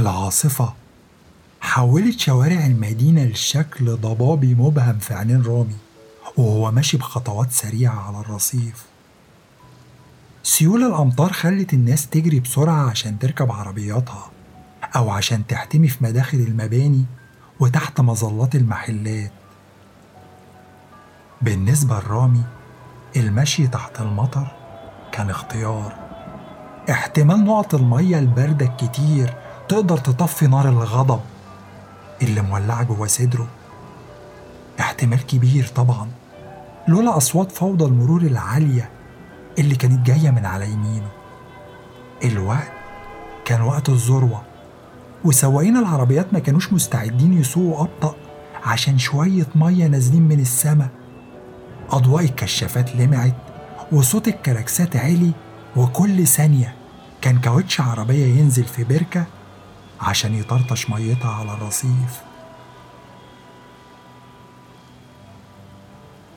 العاصفة. حولت شوارع المدينة لشكل ضبابي مبهم في عينين رامي وهو ماشي بخطوات سريعة على الرصيف. سيول الأمطار خلت الناس تجري بسرعة عشان تركب عربياتها أو عشان تحتمي في مداخل المباني وتحت مظلات المحلات. بالنسبة لرامي المشي تحت المطر كان اختيار. احتمال نقط المية الباردة الكتير تقدر تطفي نار الغضب اللي مولعة جوا صدره. احتمال كبير طبعا لولا أصوات فوضى المرور العالية اللي كانت جاية من على يمينه. الوقت كان وقت الذروة وسواقين العربيات ما كانوش مستعدين يسوقوا أبطأ عشان شوية مية نازلين من السما. أضواء الكشافات لمعت وصوت الكلاكسات عالي وكل ثانية كان كاوتش عربية ينزل في بركة عشان يطرطش ميتها على الرصيف.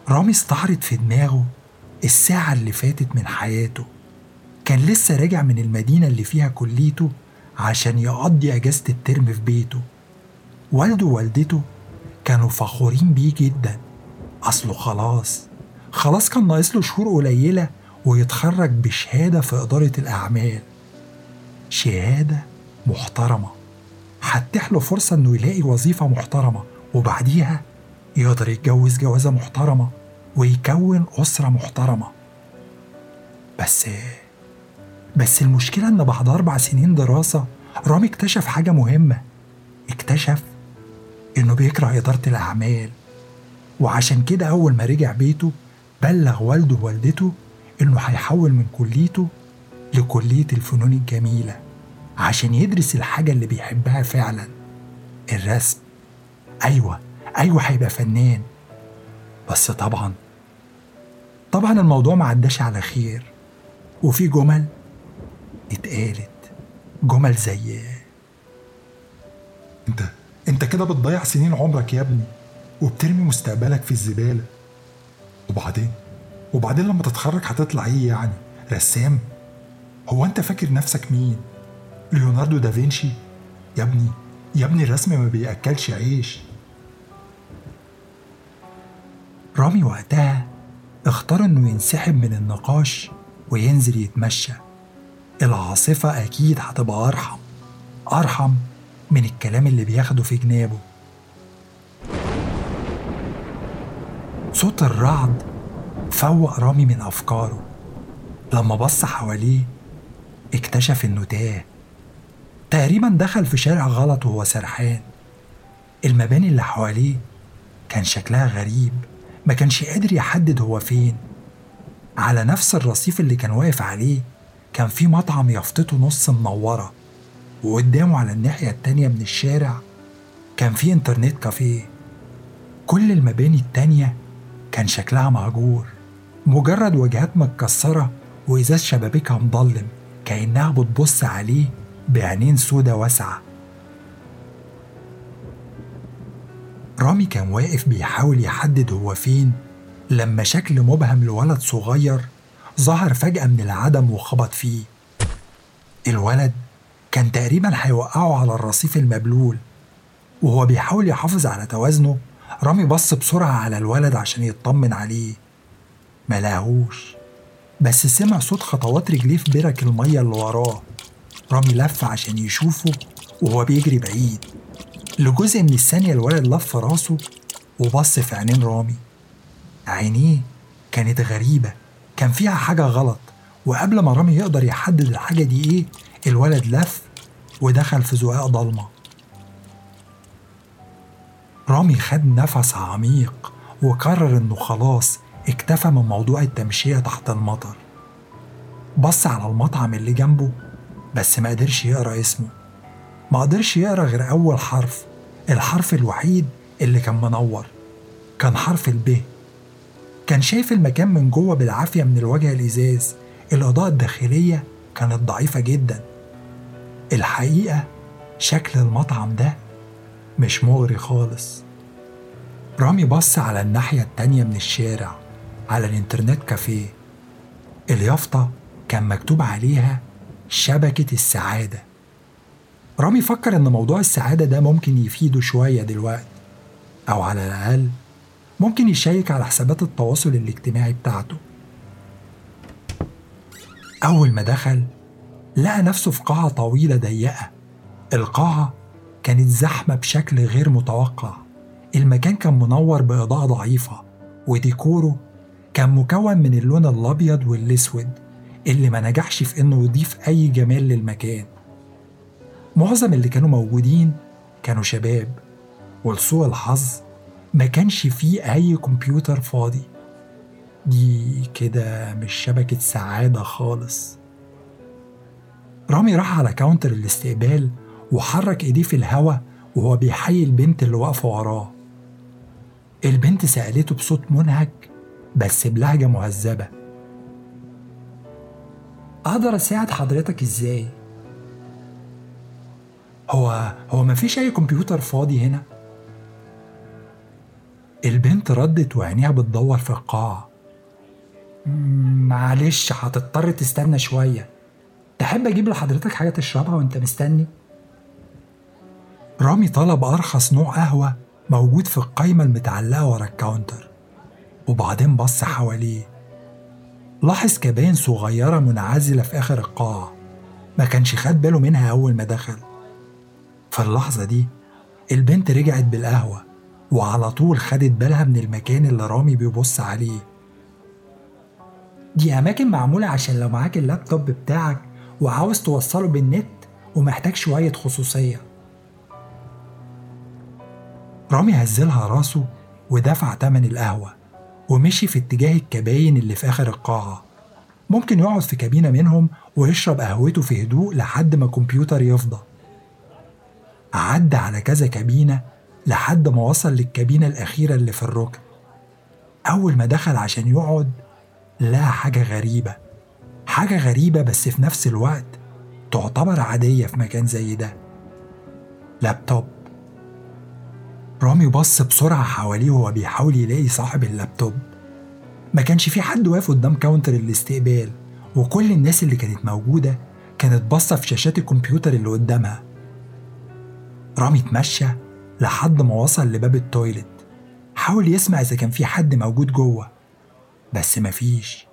رامي استعرض في دماغه الساعة اللي فاتت من حياته. كان لسه راجع من المدينة اللي فيها كليته عشان يقضي أجازة الترم في بيته. والده ووالدته كانوا فخورين بيه جدا. أصله خلاص خلاص كان ناقص له شهور قليلة ويتخرج بشهادة في إدارة الأعمال. شهادة محترمة. هتتيح له فرصة إنه يلاقي وظيفة محترمة وبعديها يقدر يتجوز جوازة محترمة ويكون أسرة محترمة. بس بس المشكلة إن بعد أربع سنين دراسة رامي اكتشف حاجة مهمة. اكتشف إنه بيكره إدارة الأعمال. وعشان كده أول ما رجع بيته بلغ والده ووالدته إنه هيحول من كليته لكلية الفنون الجميلة. عشان يدرس الحاجة اللي بيحبها فعلا. الرسم. أيوة أيوة هيبقى فنان. بس طبعا طبعا الموضوع ما عداش على خير. وفي جمل اتقالت. جمل زي أنت أنت كده بتضيع سنين عمرك يا ابني وبترمي مستقبلك في الزبالة. وبعدين؟ وبعدين لما تتخرج هتطلع إيه يعني؟ رسام؟ هو أنت فاكر نفسك مين؟ ليوناردو دافنشي يا ابني يا ابني الرسم ما بيأكلش عيش رامي وقتها اختار انه ينسحب من النقاش وينزل يتمشى. العاصفة أكيد هتبقى أرحم أرحم من الكلام اللي بياخده في جنابه. صوت الرعد فوق رامي من أفكاره. لما بص حواليه اكتشف إنه تاه. تقريبا دخل في شارع غلط وهو سرحان. المباني اللي حواليه كان شكلها غريب ما كانش قادر يحدد هو فين. على نفس الرصيف اللي كان واقف عليه كان في مطعم يافطته نص منورة وقدامه على الناحية التانية من الشارع كان في انترنت كافيه. كل المباني التانية كان شكلها مهجور مجرد واجهات متكسرة وإزاز شبابيكها مضلم كأنها بتبص عليه بعينين سودة واسعة. رامي كان واقف بيحاول يحدد هو فين لما شكل مبهم لولد صغير ظهر فجأة من العدم وخبط فيه. الولد كان تقريبا هيوقعه على الرصيف المبلول وهو بيحاول يحافظ على توازنه. رامي بص بسرعة على الولد عشان يطمن عليه. ملاقوش بس سمع صوت خطوات رجليه في برك المية اللي وراه. رامي لف عشان يشوفه وهو بيجري بعيد. لجزء من الثانية الولد لف راسه وبص في عينين رامي. عينيه كانت غريبة كان فيها حاجة غلط. وقبل ما رامي يقدر يحدد الحاجة دي إيه الولد لف ودخل في زقاق ضلمة. رامي خد نفس عميق وقرر إنه خلاص اكتفى من موضوع التمشية تحت المطر. بص على المطعم اللي جنبه بس ما قدرش يقرأ اسمه. ما قدرش يقرأ غير أول حرف الحرف الوحيد اللي كان منور كان حرف الب. كان شايف المكان من جوه بالعافية من الوجه الإزاز. الإضاءة الداخلية كانت ضعيفة جدا. الحقيقة شكل المطعم ده مش مغري خالص. رامي بص على الناحية التانية من الشارع على الإنترنت كافيه. اليافطة كان مكتوب عليها شبكة السعادة. رامي فكر إن موضوع السعادة ده ممكن يفيده شوية دلوقتي أو على الأقل ممكن يشيك على حسابات التواصل الاجتماعي بتاعته. أول ما دخل لقى نفسه في قاعة طويلة ضيقة. القاعة كانت زحمة بشكل غير متوقع. المكان كان منور بإضاءة ضعيفة وديكوره كان مكون من اللون الأبيض والأسود. اللي ما نجحش في إنه يضيف أي جمال للمكان. معظم اللي كانوا موجودين كانوا شباب ولسوء الحظ ما كانش فيه أي كمبيوتر فاضي. دي كده مش شبكة سعادة خالص. رامي راح على كاونتر الاستقبال وحرك إيديه في الهوا وهو بيحيي البنت اللي واقفة وراه. البنت سألته بصوت منهك بس بلهجة مهذبة. أقدر أساعد حضرتك إزاي؟ هو هو مفيش أي كمبيوتر فاضي هنا؟ البنت ردت وعينيها بتدور في القاعة معلش هتضطر تستنى شوية تحب أجيب لحضرتك حاجة تشربها وأنت مستني؟ رامي طلب أرخص نوع قهوة موجود في القايمة المتعلقة ورا الكاونتر وبعدين بص حواليه لاحظ كباين صغيرة منعزلة في آخر القاعة ما كانش خد باله منها أول ما دخل. في اللحظة دي البنت رجعت بالقهوة وعلى طول خدت بالها من المكان اللي رامي بيبص عليه. دي أماكن معمولة عشان لو معاك اللابتوب بتاعك وعاوز توصله بالنت ومحتاج شوية خصوصية. رامي هزلها راسه ودفع تمن القهوة. ومشي في اتجاه الكباين اللي في آخر القاعة. ممكن يقعد في كابينة منهم ويشرب قهوته في هدوء لحد ما الكمبيوتر يفضى. عدى على كذا كابينة لحد ما وصل للكابينة الأخيرة اللي في الركن. أول ما دخل عشان يقعد لقى حاجة غريبة. حاجة غريبة بس في نفس الوقت تعتبر عادية في مكان زي ده. لابتوب. رامي بص بسرعة حواليه وهو بيحاول يلاقي صاحب اللابتوب. ما كانش في حد واقف قدام counter الاستقبال وكل الناس اللي كانت موجودة كانت باصة في شاشات الكمبيوتر اللي قدامها. رامي اتمشى لحد ما وصل لباب ال toilet حاول يسمع إذا كان في حد موجود جوه بس مفيش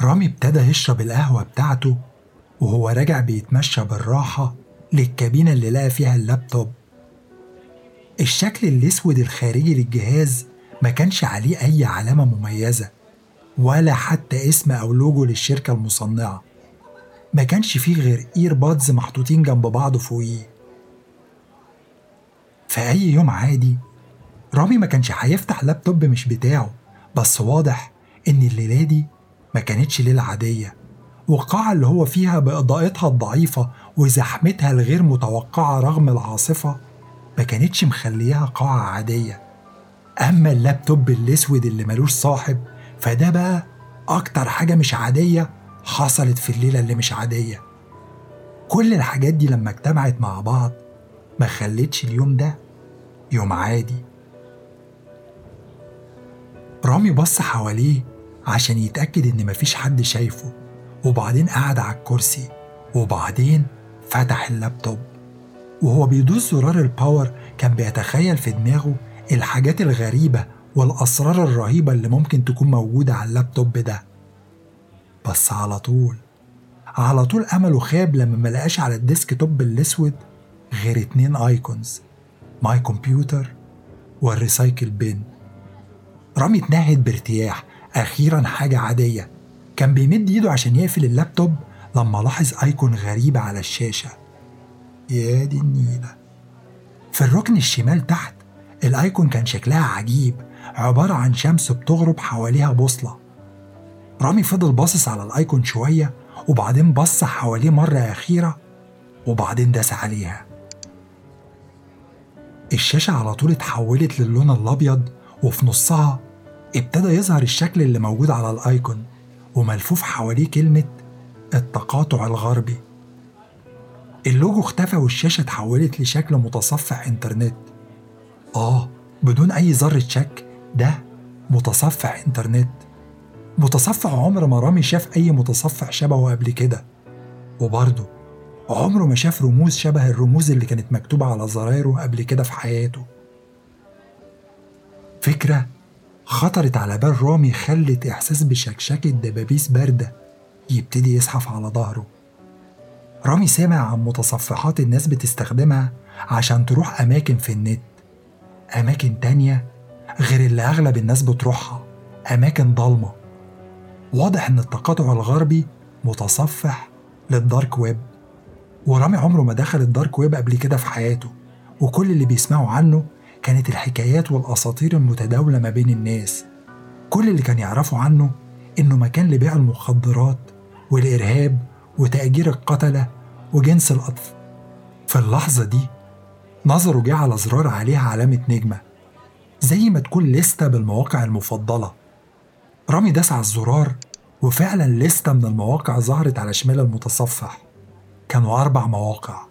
رامي ابتدى يشرب القهوة بتاعته وهو راجع بيتمشى بالراحة للكابينة اللي لقى فيها اللابتوب. الشكل الأسود الخارجي للجهاز ما كانش عليه أي علامة مميزة ولا حتى اسم أو لوجو للشركة المصنعة. ما كانش فيه غير إيربادز محطوطين جنب بعض فوقيه. في أي يوم عادي رامي ما كانش هيفتح لابتوب مش بتاعه بس واضح إن الليلة دي ما كانتش ليلة عادية والقاعة اللي هو فيها بإضاءتها الضعيفة وزحمتها الغير متوقعة رغم العاصفة ما كانتش مخليها قاعة عادية. أما اللابتوب الأسود اللي ملوش صاحب فده بقى أكتر حاجة مش عادية حصلت في الليلة اللي مش عادية. كل الحاجات دي لما اجتمعت مع بعض ما خلتش اليوم ده يوم عادي. رامي بص حواليه عشان يتأكد إن مفيش حد شايفه وبعدين قعد على الكرسي وبعدين فتح اللابتوب. وهو بيدوس زرار ال power كان بيتخيل في دماغه الحاجات الغريبة والأسرار الرهيبة اللي ممكن تكون موجودة على اللابتوب ده. بس على طول على طول أمله خاب لما ملقاش على ال desktop الأسود غير اتنين icons My Computer وال Recycle Bin رامي اتنهد بارتياح أخيرا حاجة عادية. كان بيمد إيده عشان يقفل اللابتوب لما لاحظ ايكون غريبة على الشاشة. يا دي النيلة. في الركن الشمال تحت الأيكون كان شكلها عجيب عبارة عن شمس بتغرب حواليها بوصلة. رامي فضل باصص على الأيكون شوية وبعدين بص حواليه مرة أخيرة وبعدين داس عليها. الشاشة على طول اتحولت للون الأبيض وفي نصها ابتدى يظهر الشكل اللي موجود على الأيكون وملفوف حواليه كلمة التقاطع الغربي. اللوجو اختفى والشاشة اتحولت لشكل متصفح إنترنت. آه بدون أي ذرة شك ده متصفح إنترنت. متصفح عمر ما رامي شاف أي متصفح شبهه قبل كده. وبرضه عمره ما شاف رموز شبه الرموز اللي كانت مكتوبة على زرايره قبل كده في حياته. فكرة خطرت على بال رامي خلت إحساس بشكشكة دبابيس باردة يبتدي يزحف على ظهره. رامي سامع عن متصفحات الناس بتستخدمها عشان تروح أماكن في النت. أماكن تانية غير اللي أغلب الناس بتروحها. أماكن ضلمة. واضح إن التقاطع الغربي متصفح لل dark web. ورامي عمره ما دخل ال dark web قبل كده في حياته وكل اللي بيسمعه عنه كانت الحكايات والأساطير المتداولة ما بين الناس. كل اللي كان يعرفه عنه إنه مكان لبيع المخدرات والإرهاب وتأجير القتلة وجنس الأطفال في اللحظة دي نظره جه على زرار عليها علامة نجمة زي ما تكون لستة بالمواقع المفضلة. رامي داس على الزرار وفعلا لستة من المواقع ظهرت على شمال المتصفح. كانوا أربع مواقع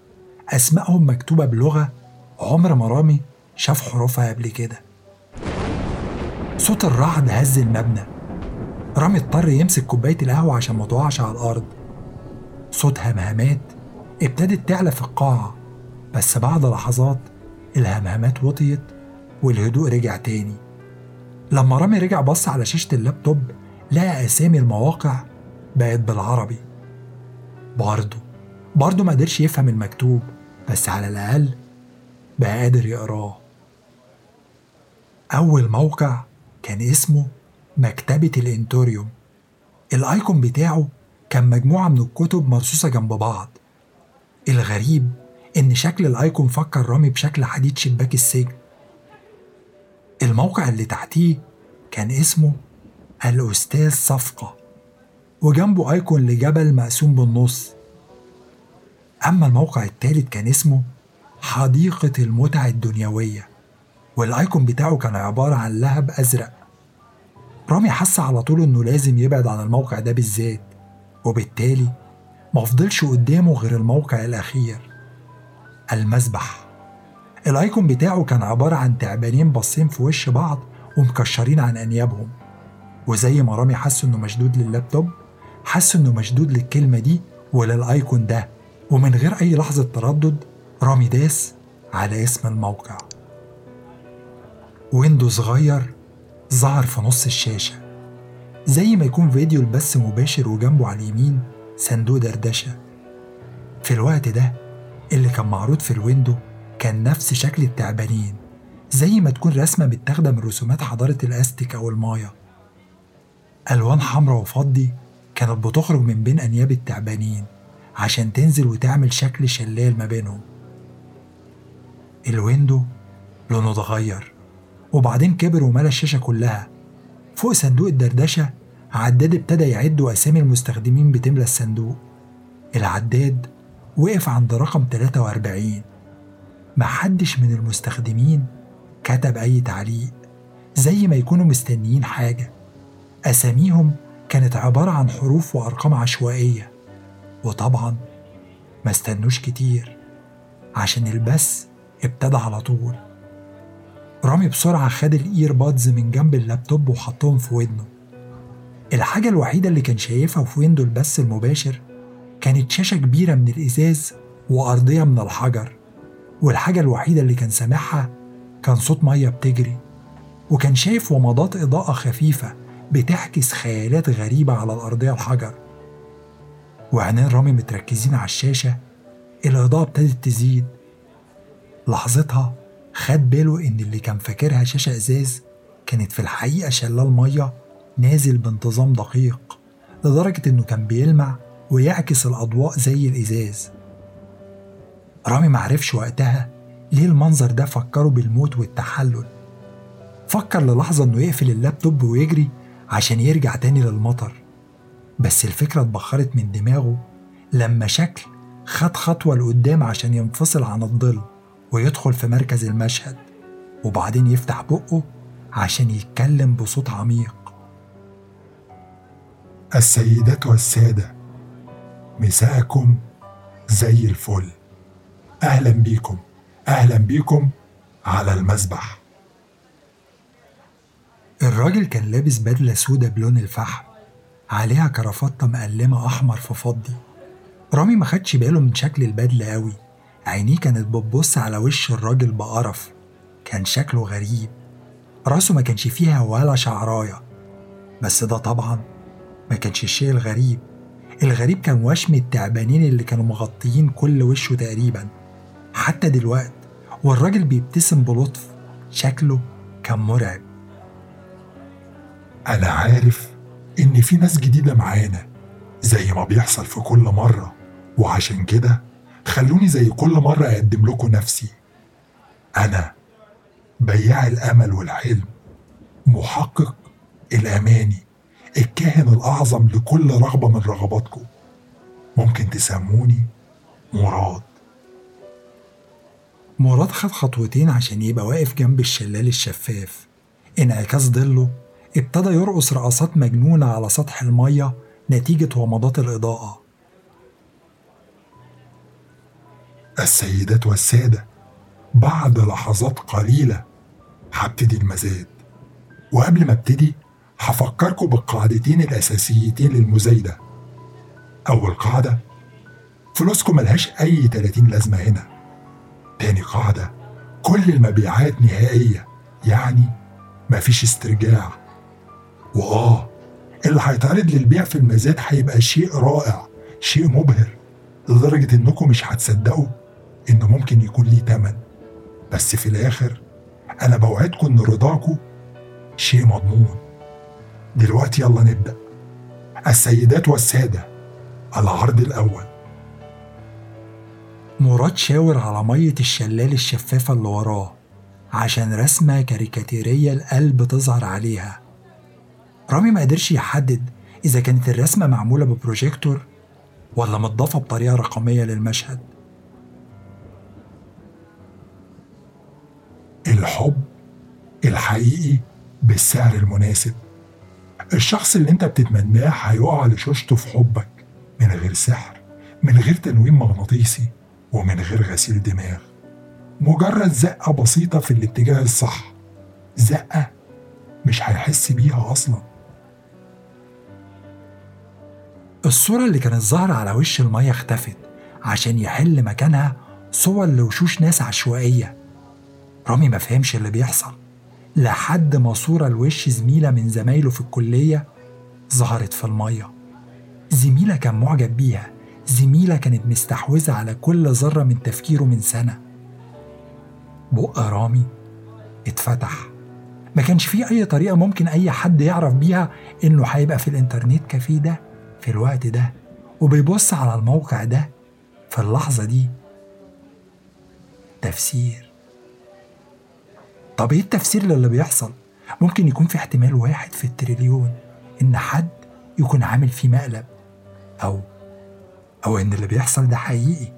أسمائهم مكتوبة بلغة عمر ما رامي شاف حروفها قبل كده. صوت الرعد هز المبنى. رامي اضطر يمسك كوباية القهوة عشان ما تقعش على الأرض. صوت همهمات ابتدت تعلى في القاعة بس بعد لحظات الهمهمات وطيت والهدوء رجع تاني. لما رامي رجع بص على شاشة اللابتوب لقى أسامي المواقع بقت بالعربي. برضه برضه ما قدرش يفهم المكتوب بس على الأقل بقى قادر يقراه. أول موقع كان اسمه مكتبة الإنتوريوم. الأيكون بتاعه كان مجموعة من الكتب مرصوصة جنب بعض. الغريب إن شكل الأيكون فكر رامي بشكل حديد شباك السجن. الموقع اللي تحتيه كان اسمه الأستاذ صفقة وجنبه أيكون لجبل مقسوم بالنص. أما الموقع التالت كان اسمه حديقة المتع الدنيوية والأيكون بتاعه كان عبارة عن لهب أزرق. رامي حس على طول إنه لازم يبعد عن الموقع ده بالذات. وبالتالي ما فضلش قدامه غير الموقع الأخير المسبح. الأيكون بتاعه كان عبارة عن تعبانين باصين في وش بعض ومكشرين عن أنيابهم. وزي ما رامي حس إنه مشدود لللابتوب حس إنه مشدود للكلمة دي وللأيكون ده. ومن غير أي لحظة تردد رامي داس على اسم الموقع. window صغير ظهر في نص الشاشة. زي ما يكون فيديو البث مباشر وجنبه على اليمين صندوق دردشة. في الوقت ده اللي كان معروض في ال window كان نفس شكل التعبانين زي ما تكون رسمة متاخدة من رسومات حضارة الأزتيك أو المايا. ألوان حمراء وفضي كانت بتخرج من بين أنياب التعبانين عشان تنزل وتعمل شكل شلال ما بينهم. الويندو لونه اتغير وبعدين كبر وملى الشاشة كلها. فوق صندوق الدردشة عداد ابتدى يعد وأسامي المستخدمين بتملى الصندوق. العداد وقف عند رقم 43 محدش من المستخدمين كتب أي تعليق زي ما يكونوا مستنيين حاجة. أساميهم كانت عبارة عن حروف وأرقام عشوائية. وطبعا ما استنوش كتير عشان البث ابتدى على طول. رامي بسرعة خد الإيربادز من جنب اللابتوب وحطهم في ودنه. الحاجة الوحيدة اللي كان شايفها في ويندو البث المباشر كانت شاشة كبيرة من الإزاز وأرضية من الحجر والحاجة الوحيدة اللي كان سامعها كان صوت مية بتجري وكان شايف ومضات إضاءة خفيفة بتعكس خيالات غريبة على الأرضية الحجر. وعينين رامي متركزين على الشاشة الإضاءة ابتدت تزيد. لحظتها خد باله إن اللي كان فاكرها شاشة إزاز كانت في الحقيقة شلال مية نازل بانتظام دقيق لدرجة إنه كان بيلمع ويعكس الأضواء زي الإزاز. رامي معرفش وقتها ليه المنظر ده فكره بالموت والتحلل. فكر للحظة إنه يقفل اللابتوب ويجري عشان يرجع تاني للمطر. بس الفكرة اتبخرت من دماغه لما شكل خد خطوة لقدام عشان ينفصل عن الظل ويدخل في مركز المشهد وبعدين يفتح بقه عشان يتكلم بصوت عميق. السيدات والسادة. مساءكم زي الفل. أهلا بيكم. أهلا بيكم على المسبح الراجل كان لابس بدلة سودة بلون الفحم. عليها كرافتة مقلمة أحمر في فضي رامي ما خدش باله من شكل البدلة قوي عينيه كانت بتبص على وش الراجل بقرف. كان شكله غريب. راسه ما كانش فيها ولا شعراية. بس ده طبعا ما كانش الشيء الغريب. الغريب كان وشم التعبانين اللي كانوا مغطيين كل وشه تقريبا. حتى دلوقت والراجل بيبتسم بلطف شكله كان مرعب. أنا عارف إن في ناس جديدة معانا زي ما بيحصل في كل مرة. وعشان كده خلوني زي كل مرة أقدم لكم نفسي. أنا بياع الأمل والحلم محقق الأماني. الكاهن الأعظم لكل رغبة من رغباتكم. ممكن تسموني مراد. مراد خد خطوتين عشان يبقى واقف جنب الشلال الشفاف. انعكاس ظله ابتدى يرقص رقصات مجنونة على سطح المية نتيجة ومضات الإضاءة. السيدات والسادة بعد لحظات قليلة هبتدي المزاد. وقبل ما ابتدي هفكركم بالقاعدتين الأساسيتين للمزايدة. أول قاعدة فلوسكم ملهاش أي 30 لازمة هنا. تاني قاعدة كل المبيعات نهائية يعني مفيش استرجاع. وآه اللي هيتعرض للبيع في المزاد هيبقى شيء رائع شيء مبهر لدرجة إنكم مش هتصدقوا إنه ممكن يكون ليه تمن. بس في الآخر أنا بوعدكم إن رضاكم شيء مضمون. دلوقتي يلا نبدأ. السيدات والسادة العرض الأول. مراد شاور على مية الشلال الشفافة اللي وراه عشان رسمة كاريكاتيرية القلب تظهر عليها. رامي ما قدرش يحدد إذا كانت الرسمة معمولة ببروجيكتور ولا متضافة بطريقة رقمية للمشهد. الحب الحقيقي بالسعر المناسب. الشخص اللي انت بتتمناه هيقع لشوشته في حبك من غير سحر من غير تنويم مغناطيسي ومن غير غسيل دماغ. مجرد زقة بسيطة في الاتجاه الصح. زقة مش هيحس بيها أصلا. الصورة اللي كانت ظاهرة على وش المية اختفت عشان يحل مكانها صور لوشوش ناس عشوائية. رامي ما فهمش اللي بيحصل. لحد ما صورة لوش زميلة من زمايله في الكلية ظهرت في المية. زميلة كان معجب بيها. زميلة كانت مستحوذة على كل ذرة من تفكيره من سنة. بق رامي اتفتح. ما كانش فيه أي طريقة ممكن أي حد يعرف بيها إنه هيبقى في الإنترنت كافيه ده في الوقت ده وبيبص على الموقع ده في اللحظة دي. تفسير. طب إيه التفسير للي بيحصل؟ ممكن يكون في احتمال واحد في التريليون إن حد يكون عامل فيه مقلب أو أو إن اللي بيحصل ده حقيقي.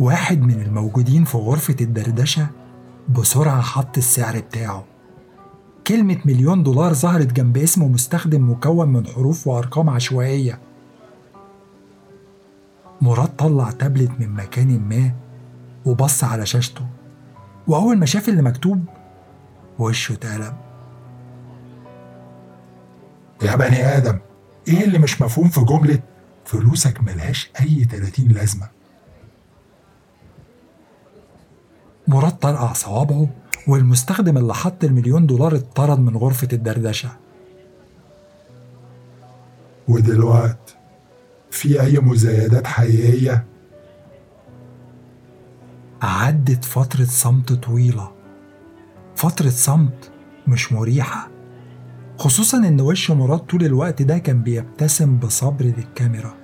واحد من الموجودين في غرفة الدردشة بسرعة حط السعر بتاعه. كلمة مليون دولار ظهرت جنب اسم مستخدم مكون من حروف وأرقام عشوائية. مراد طلع تابلت من مكان ما وبص على شاشته وأول ما شاف اللي مكتوب وشه اتقلب. يا بني آدم إيه اللي مش مفهوم في جملة فلوسك ملهاش أي 30 لازمة؟ مراد طرقع صوابعه والمستخدم اللي حط المليون دولار اتطرد من غرفة الدردشة. ودلوقت في أي مزايدات حقيقية عدت فترة صمت طويلة. فترة صمت مش مريحة خصوصا إن وش مراد طول الوقت ده كان بيبتسم بصبر للكاميرا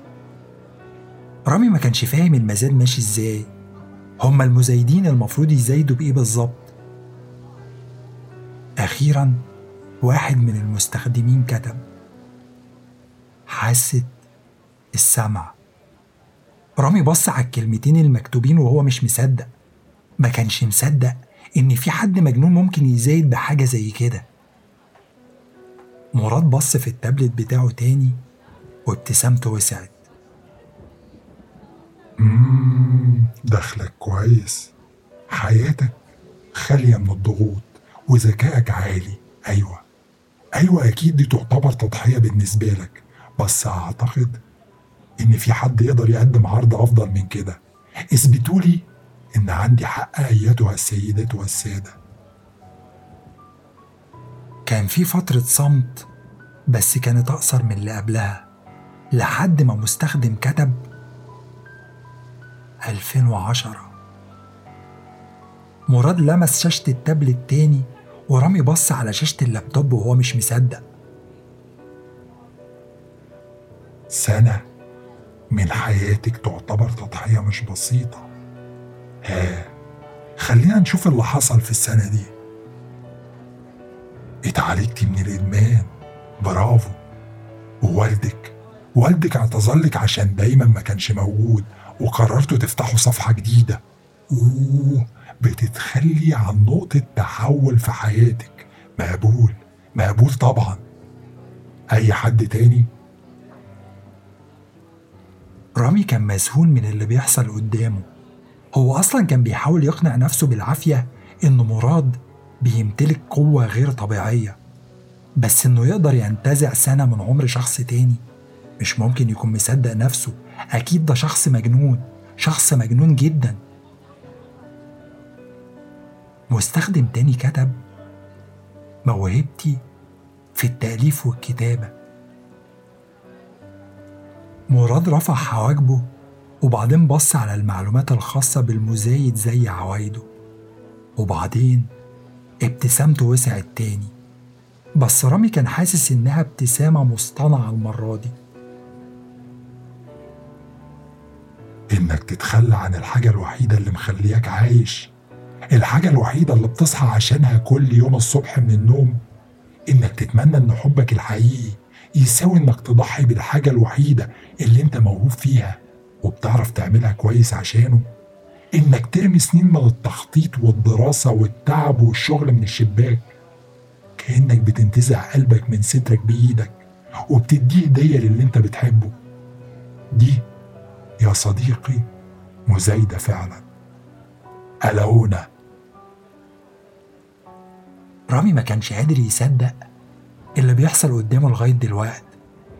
رامي ما كانش فاهم المزاد ماشي إزاي. هما المزايدين المفروض يزايدوا بإيه بالظبط؟ أخيرا واحد من المستخدمين كتب حاسة السمع. رامي بص على الكلمتين المكتوبين وهو مش مصدق. ما كانش مصدق إن في حد مجنون ممكن يزايد بحاجة زي كده. مراد بص في التابلت بتاعه تاني وابتسامته وسعت. دخلك كويس. حياتك خالية من الضغوط وذكائك عالي. أيوة. أيوة أكيد دي تعتبر تضحية بالنسبة لك. بس أعتقد إن في حد يقدر يقدم عرض أفضل من كده. اثبتوا لي إن عندي حق أيتها السيدات والسادة كان في فترة صمت بس كانت أقصر من اللي قبلها لحد ما مستخدم كتب 2010 مراد لمس شاشة التابلت تاني ورامي بص على شاشة اللابتوب وهو مش مصدق. سنة من حياتك تعتبر تضحية مش بسيطة. ها خلينا نشوف اللي حصل في السنة دي. اتعالجتي من الإدمان. برافو. ووالدك والدك اعتذرلك عشان دايما ما كانش موجود وقررتوا تفتحوا صفحة جديدة. أوه بتتخلي عن نقطة تحول في حياتك. مقبول مقبول طبعا. أي حد تاني؟ رامي كان مذهول من اللي بيحصل قدامه. هو أصلا كان بيحاول يقنع نفسه بالعافية إن مراد بيمتلك قوة غير طبيعية بس إنه يقدر ينتزع سنة من عمر شخص تاني. مش ممكن يكون مصدق نفسه. أكيد ده شخص مجنون شخص مجنون جدا. مستخدم تاني كتب موهبتي في التأليف والكتابة. مراد رفع حواجبه وبعدين بص على المعلومات الخاصة بالمزايد زي عوايده. وبعدين ابتسامته وسعت تاني. بس رامي كان حاسس إنها ابتسامة مصطنعة المرة دي. إنك تتخلى عن الحاجة الوحيدة اللي مخلياك عايش. الحاجة الوحيدة اللي بتصحى عشانها كل يوم الصبح من النوم. إنك تتمنى إن حبك الحقيقي يساوي إنك تضحي بالحاجة الوحيدة اللي أنت موهوب فيها وبتعرف تعملها كويس عشانه. إنك ترمي سنين من التخطيط والدراسة والتعب والشغل من الشباك. كأنك بتنتزع قلبك من سترك بإيدك وبتديه هدية للي أنت بتحبه. دي يا صديقي مزايدة فعلا. ألونا رامي ما كانش قادر يصدق اللي بيحصل قدامه لغاية دلوقتي.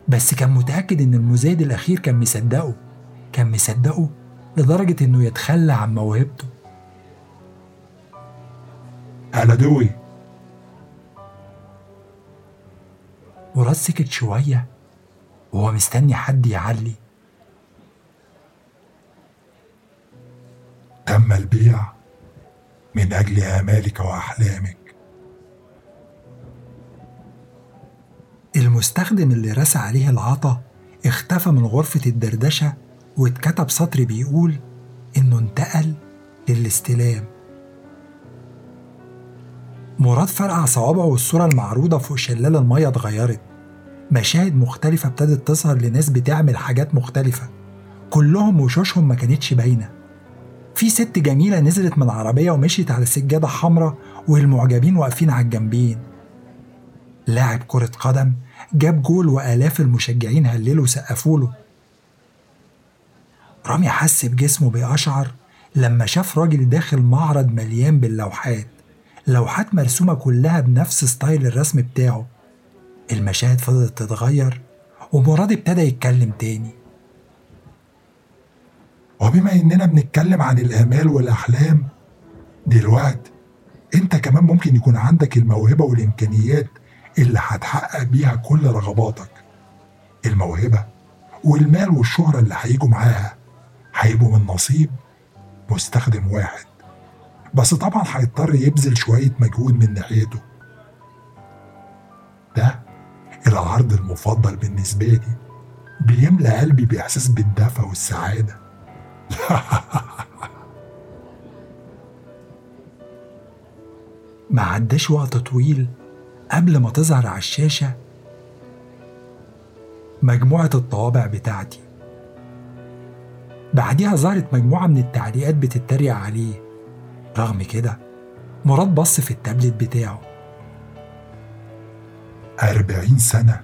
بس كان متأكد إن المزايد الأخير كان مصدقه. كان مصدقه لدرجة إنه يتخلى عن موهبته. أنا دوي. مراد سكت شوية وهو مستني حد يعلي. تم البيع من أجل آمالك وأحلامك المستخدم اللي رسى عليه العطا اختفى من غرفة الدردشة واتكتب سطر بيقول إنه انتقل للاستلام. مراد فرقع صوابعه والصورة المعروضة فوق شلال المية اتغيرت. مشاهد مختلفة ابتدت تظهر لناس بتعمل حاجات مختلفة. كلهم وشوشهم ما كانتش باينة. في ست جميلة نزلت من العربية ومشيت على سجادة حمراء والمعجبين واقفين على الجنبين. لاعب كرة قدم جاب جول وآلاف المشجعين هللوا وسقفوا له. رامي حس بجسمه بيقشعر لما شاف راجل داخل معرض مليان باللوحات. لوحات مرسومة كلها بنفس style الرسم بتاعه. المشاهد فضلت تتغير ومراد ابتدى يتكلم تاني. وبما إننا بنتكلم عن الآمال والأحلام دلوقتي أنت كمان ممكن يكون عندك الموهبة والإمكانيات اللي هتحقق بيها كل رغباتك. الموهبة والمال والشهرة اللي هيجوا معاها هيبقوا من نصيب مستخدم واحد. بس طبعا هيضطر يبذل شوية مجهود من ناحيته. ده العرض المفضل بالنسبة لي. بيملى قلبي بإحساس بالدفى والسعادة. ما عداش وقت طويل. قبل ما تظهر على الشاشة مجموعة الطوابع بتاعتي. بعديها ظهرت مجموعة من التعليقات بتتريق عليه. رغم كده مراد بص في التابلت بتاعه. أربعين سنة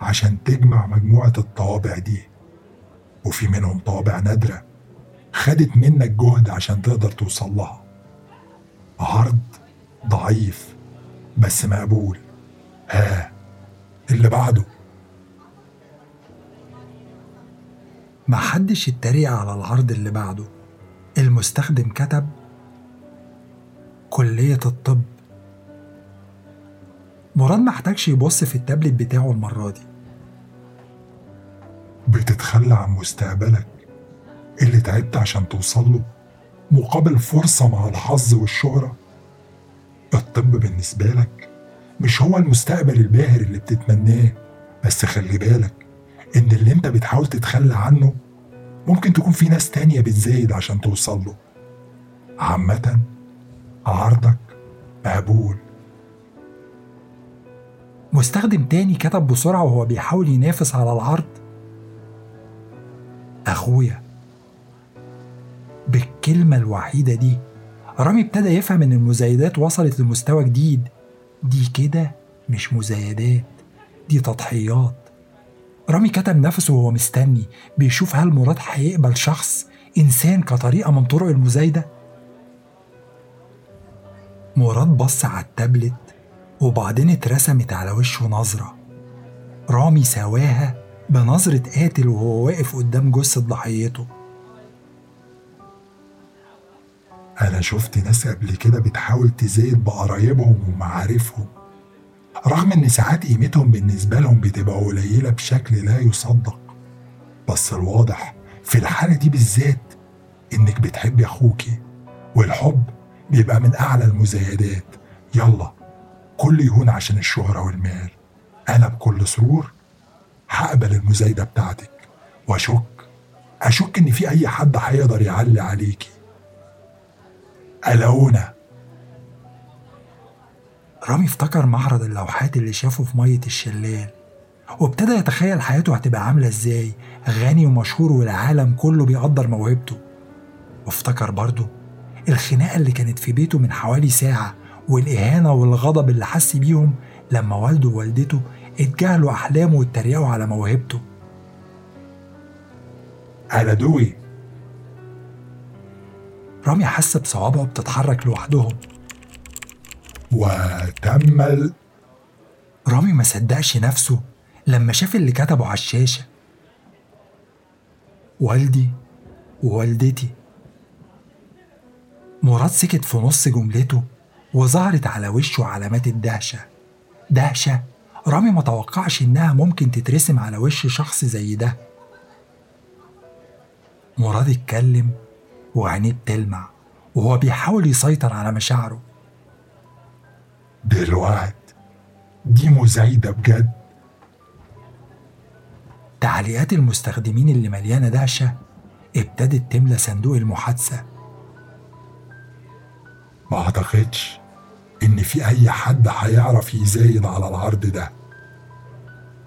عشان تجمع مجموعة الطوابع دي وفي منهم طوابع نادرة خدت منك جهد عشان تقدر توصل لها. عرض ضعيف. بس مقبول. ها اللي بعده. محدش اتريق على العرض اللي بعده. المستخدم كتب كلية الطب مراد محتاجش يبص في التابلت بتاعه المرة دي. بتتخلى عن مستقبلك اللي تعبت عشان توصل له مقابل فرصة مع الحظ والشهرة. الطب بالنسبة لك مش هو المستقبل الباهر اللي بتتمناه بس خلي بالك إن اللي أنت بتحاول تتخلى عنه ممكن تكون في ناس تانية بتزايد عشان توصل له. عامة عرضك مقبول. مستخدم تاني كتب بسرعة وهو بيحاول ينافس على العرض. أخويا بالكلمة الوحيدة دي رامي ابتدى يفهم إن المزايدات وصلت لمستوى جديد. دي كده مش مزايدات دي تضحيات. رامي كتب نفسه وهو مستني بيشوف هل مراد هيقبل شخص إنسان كطريقة من طرق المزايدة. مراد بص على التابلت وبعدين اترسمت على وشه نظرة. رامي سواها بنظرة قاتل وهو واقف قدام جثة ضحيته. أنا شفت ناس قبل كده بتحاول تزايد بقرايبهم ومعارفهم رغم إن ساعات قيمتهم بالنسبة لهم بتبقى قليلة بشكل لا يصدق. بس الواضح في الحالة دي بالذات إنك بتحبي أخوكي والحب بيبقى من أعلى المزايدات. يلا كل يهون عشان الشهرة والمال. أنا بكل سرور هقبل المزايدة بتاعتك وأشك أشك إن في أي حد هيقدر يعلي عليكي. ألونا رامي افتكر معرض اللوحات اللي شافه في مية الشلال وابتدى يتخيل حياته هتبقى عاملة إزاي غني ومشهور والعالم كله بيقدر موهبته. وافتكر برضه الخناقة اللي كانت في بيته من حوالي ساعة والإهانة والغضب اللي حس بيهم لما والده ووالدته اتجاهلوا أحلامه واتريقوا على موهبته. أنا دوي رامي حس بصوابعه بتتحرك لوحدهم. وتم ال... رامي ما صدقش نفسه لما شاف اللي كتبه على الشاشة. والدي ووالدتي. مراد سكت في نص جملته وظهرت على وشه علامات الدهشة. دهشة. رامي ما توقعش إنها ممكن تترسم على وش شخص زي ده. مراد اتكلم وعينيه بتلمع وهو بيحاول يسيطر على مشاعره. دلوقت دي مزايدة بجد؟ تعليقات المستخدمين اللي مليانة دهشة ابتدت تملى صندوق المحادثة. ما أعتقدش إن في أي حد هيعرف يزايد على العرض ده.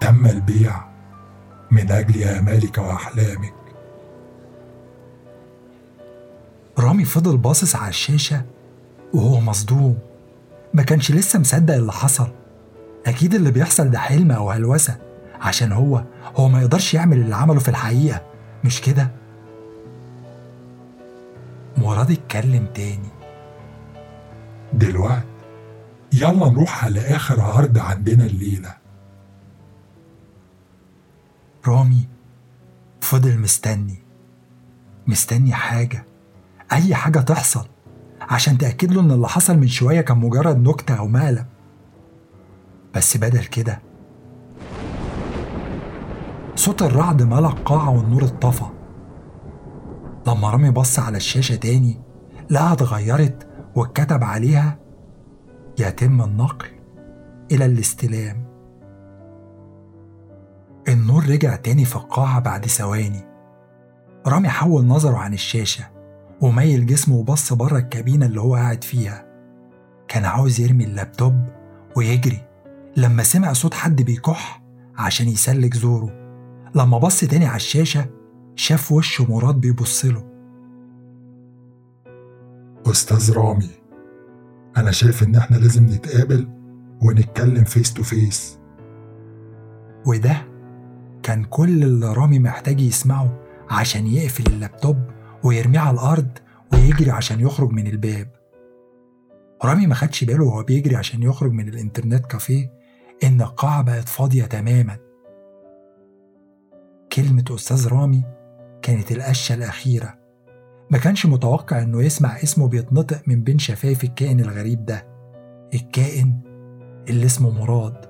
تم البيع من أجل آمالك وأحلامك. رامي فضل باصص على الشاشة وهو مصدوم. ما كانش لسه مصدق اللي حصل. أكيد اللي بيحصل ده حلم أو هلوسة عشان هو هو ما يقدرش يعمل اللي عمله في الحقيقة. مش كده؟ مراد اتكلم تاني. دلوقت يلا نروح على آخر عرض عندنا الليلة. رامي فضل مستني. مستني حاجة. أي حاجة تحصل عشان تأكد له إن اللي حصل من شوية كان مجرد نكتة أو مقلب بس بدل كده صوت الرعد ملى القاعة والنور اتطفى لما رامي بص على الشاشة تاني لقاها اتغيرت واتكتب عليها يتم النقل إلى الاستلام. النور رجع تاني في القاعة بعد ثواني. رامي حول نظره عن الشاشة. وميل جسمه وبص بره الكابينة اللي هو قاعد فيها. كان عاوز يرمي اللابتوب ويجري. لما سمع صوت حد بيكح عشان يسلك زوره. لما بص تاني على الشاشة شاف وش مراد بيبصله أستاذ رامي أنا شايف إن إحنا لازم نتقابل ونتكلم face to face وده كان كل اللي رامي محتاج يسمعه عشان يقفل اللابتوب ويرميه على الأرض ويجري عشان يخرج من الباب. رامي ما خدش باله وهو بيجري عشان يخرج من ال internet cafe إن القاعة بقت فاضية تماما. كلمة أستاذ رامي كانت القشة الأخيرة. ما كانش متوقع إنه يسمع اسمه بيتنطق من بين شفايف الكائن الغريب ده. الكائن اللي اسمه مراد.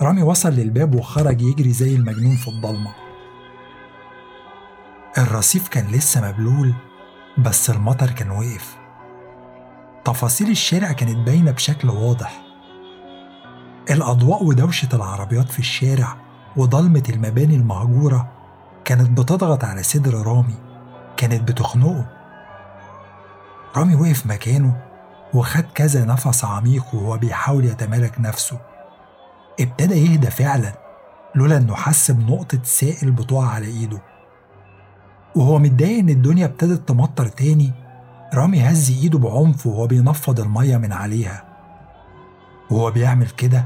رامي وصل للباب وخرج يجري زي المجنون في الضلمة. الرصيف كان لسه مبلول بس المطر كان وقف. تفاصيل الشارع كانت باينة بشكل واضح. الأضواء ودوشة العربيات في الشارع وضلمة المباني المهجورة كانت بتضغط على صدر رامي كانت بتخنقه. رامي وقف مكانه وخد كذا نفس عميق وهو بيحاول يتمالك نفسه. ابتدى يهدى فعلا لولا إنه حس بنقطة سائل بتقع على إيده. وهو متضايق إن الدنيا ابتدت تمطر تاني رامي هز إيده بعنف وهو بينفض المية من عليها. وهو بيعمل كده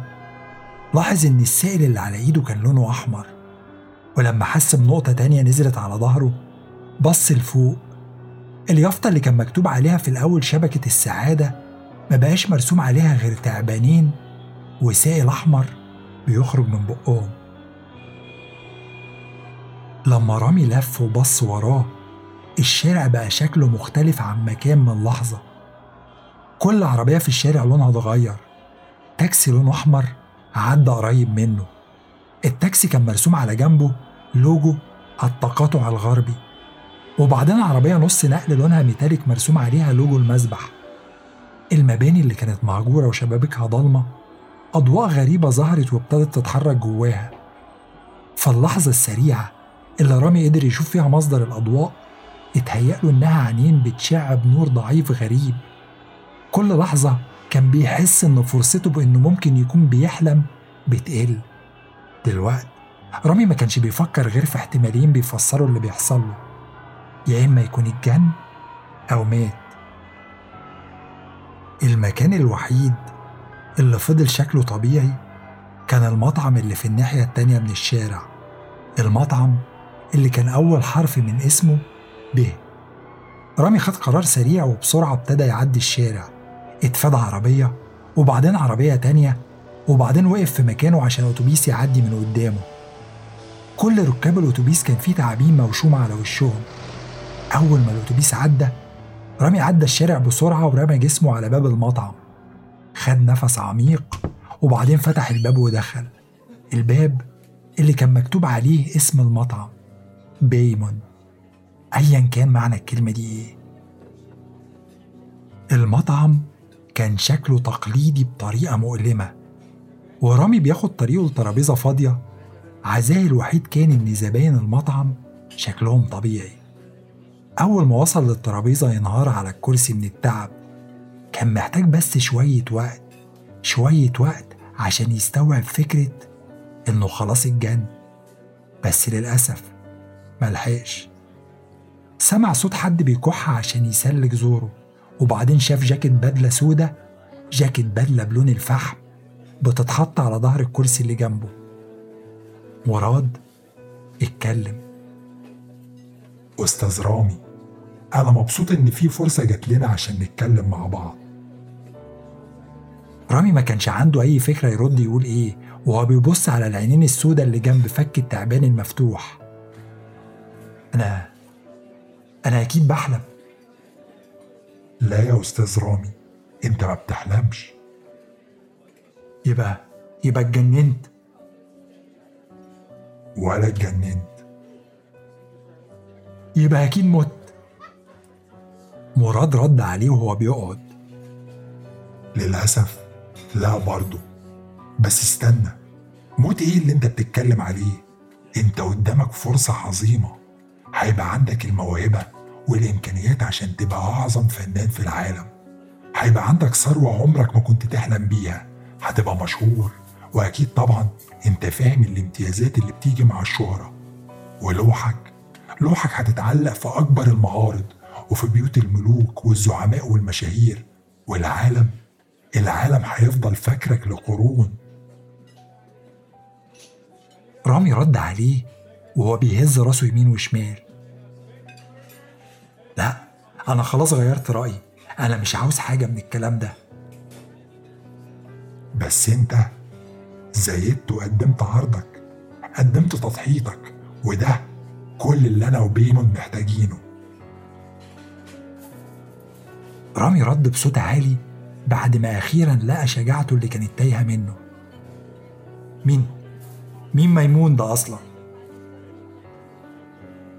لاحظ إن السائل اللي على إيده كان لونه أحمر. ولما حس بنقطة تانية نزلت على ظهره بص لفوق. اليافطة اللي كان مكتوب عليها في الأول شبكة السعادة ما بقاش مرسوم عليها غير تعبانين وسائل أحمر بيخرج من بقهم. لما رامي لف وبص وراه الشارع بقى شكله مختلف عن ما كان من لحظة. كل عربية في الشارع لونها اتغير. تاكسي لونه أحمر عدى قريب منه. التاكسي كان مرسوم على جنبه لوجو التقاطع الغربي. وبعدين عربية نص نقل لونها metallic مرسوم عليها لوجو المسبح. المباني اللي كانت مهجورة وشبابيكها ضلمة أضواء غريبة ظهرت وابتدت تتحرك جواها. فاللحظة السريعة اللي رامي قدر يشوف فيها مصدر الأضواء اتهيأ له إنها عينين بتشع بنور ضعيف غريب. كل لحظة كان بيحس إن فرصته بإنه ممكن يكون بيحلم بتقل. دلوقتي رامي ما كانش بيفكر غير في احتمالين بيفسروا اللي بيحصل له. يا إما يكون اتجن أو مات. المكان الوحيد اللي فضل شكله طبيعي كان المطعم اللي في الناحية التانية من الشارع. المطعم اللي كان أول حرف من اسمه ب. رامي خد قرار سريع وبسرعة ابتدى يعدي الشارع. اتفادى عربية وبعدين عربية تانية وبعدين وقف في مكانه عشان أتوبيس يعدي من قدامه. كل ركاب الأتوبيس كان فيه تعابين موشومة على وشهم. أول ما الأتوبيس عدى رامي عدى الشارع بسرعة ورمى جسمه على باب المطعم. خد نفس عميق وبعدين فتح الباب ودخل. الباب اللي كان مكتوب عليه اسم المطعم. بيمون أيا كان معنى الكلمة دي إيه؟ المطعم كان شكله تقليدي بطريقة مؤلمة ورامي بياخد طريقه لترابيزة فاضية. عزاه الوحيد كان إن زباين المطعم شكلهم طبيعي. أول ما وصل للترابيزة ينهار على الكرسي من التعب. كان محتاج بس شوية وقت شوية وقت عشان يستوعب فكرة إنه خلاص اتجن. بس للأسف ملحقش سمع صوت حد بيكح عشان يسلك زوره وبعدين شاف جاكيت بدلة سودة جاكيت بدلة بلون الفحم بتتحط على ظهر الكرسي اللي جنبه. مراد اتكلم. أستاذ رامي أنا مبسوط إن في فرصة جات لنا عشان نتكلم مع بعض. رامي ما كانش عنده أي فكرة يرد يقول إيه وهو بيبص على العينين السودة اللي جنب فك التعبان المفتوح. أنا أنا أكيد بحلم. لا يا أستاذ رامي أنت ما بتحلمش. يبقى يبقى اتجننت. ولا اتجننت. يبقى أكيد مت. مراد رد عليه وهو بيقعد. للأسف لا برضه. بس استنى موت إيه اللي أنت بتتكلم عليه؟ أنت قدامك فرصة عظيمة. هيبقى عندك الموهبة والإمكانيات عشان تبقى أعظم فنان في العالم. هيبقى عندك ثروة عمرك ما كنت تحلم بيها. هتبقى مشهور وأكيد طبعا أنت فاهم الامتيازات اللي بتيجي مع الشهرة. ولوحك لوحك هتتعلق في أكبر المعارض وفي بيوت الملوك والزعماء والمشاهير. والعالم العالم هيفضل فاكرك لقرون. رامي رد عليه وهو بيهز راسه يمين وشمال. لا أنا خلاص غيرت رأيي. أنا مش عاوز حاجة من الكلام ده. بس أنت زيدت وقدمت عرضك قدمت تضحيتك وده كل اللي أنا وبيمون محتاجينه. رامي رد بصوت عالي بعد ما أخيرا لقى شجاعته اللي كانت تايهة منه. مين؟ مين ميمون ده أصلا؟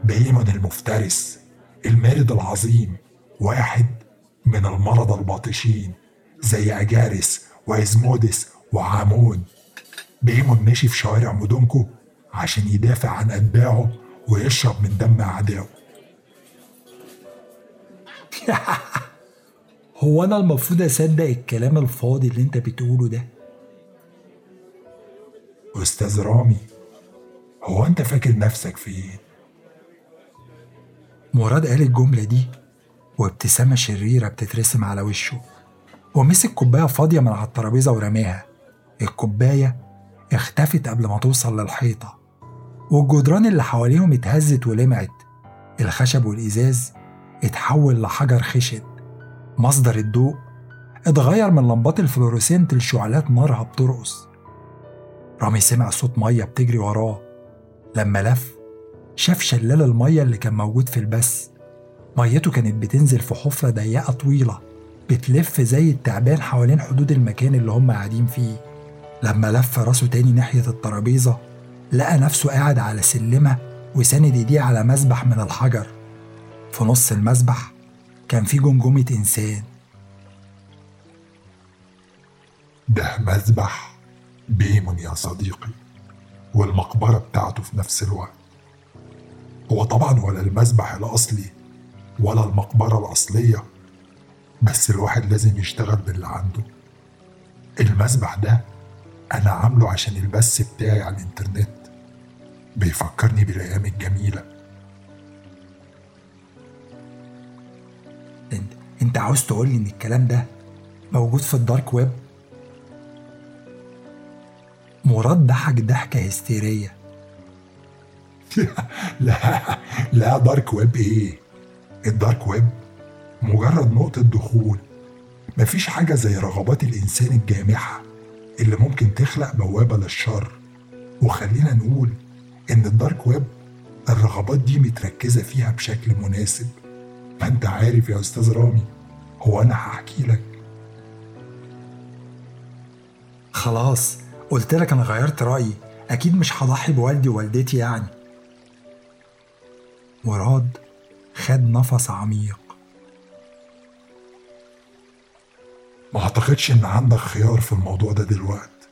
بيمون المفترس. المارد العظيم واحد من المرضى الباطشين زي أجارس وإزمودس وعامون بيمون ماشي في شوارع مدنكو عشان يدافع عن أتباعه ويشرب من دم أعدائه هو أنا المفروض أصدق الكلام الفاضي اللي أنت بتقوله ده؟ أستاذ رامي هو أنت فاكر نفسك فين؟ مراد قال الجملة دي وابتسامة شريرة بتترسم على وشه ومسك كوباية فاضية من على الترابيزة ورماها. الكوباية اختفت قبل ما توصل للحيطة والجدران اللي حواليهم اتهزت ولمعت. الخشب والإزاز اتحول لحجر خشن مصدر الضوء اتغير من لمبات الفلوريسنت لشعلات نارها بترقص. رامي سمع صوت مية بتجري وراه. لما لف شاف شلال المية اللي كان موجود في البث ميته كانت بتنزل في حفرة ضيقة طويلة بتلف زي التعبان حوالين حدود المكان اللي هم قاعدين فيه. لما لف راسه تاني ناحية الترابيزة لقى نفسه قاعد على سلمة وساند ايديه على مسبح من الحجر. في نص المسبح كان في جمجمة إنسان. ده مذبح بيمون يا صديقي والمقبرة بتاعته في نفس الوقت. هو طبعا ولا المذبح الأصلي ولا المقبرة الأصلية بس الواحد لازم يشتغل باللي عنده. المذبح ده أنا عامله عشان البث بتاعي على الإنترنت بيفكرني بالأيام الجميلة. انت إنت عاوز تقول لي إن الكلام ده موجود في ال dark web؟ مراد ضحك ضحكة هستيرية. لا لا dark web إيه؟ ال dark web مجرد نقطة دخول. مفيش حاجة زي رغبات الإنسان الجامحة اللي ممكن تخلق بوابة للشر. وخلينا نقول إن الدارك ويب الرغبات دي متركزة فيها بشكل مناسب. ما أنت عارف يا أستاذ رامي هو أنا هحكي لك. خلاص قلت لك أنا غيرت رأيي. أكيد مش هضحي بوالدي ووالدتي يعني. مراد خد نفس عميق. ما أعتقدش إن عندك خيار في الموضوع ده دلوقتي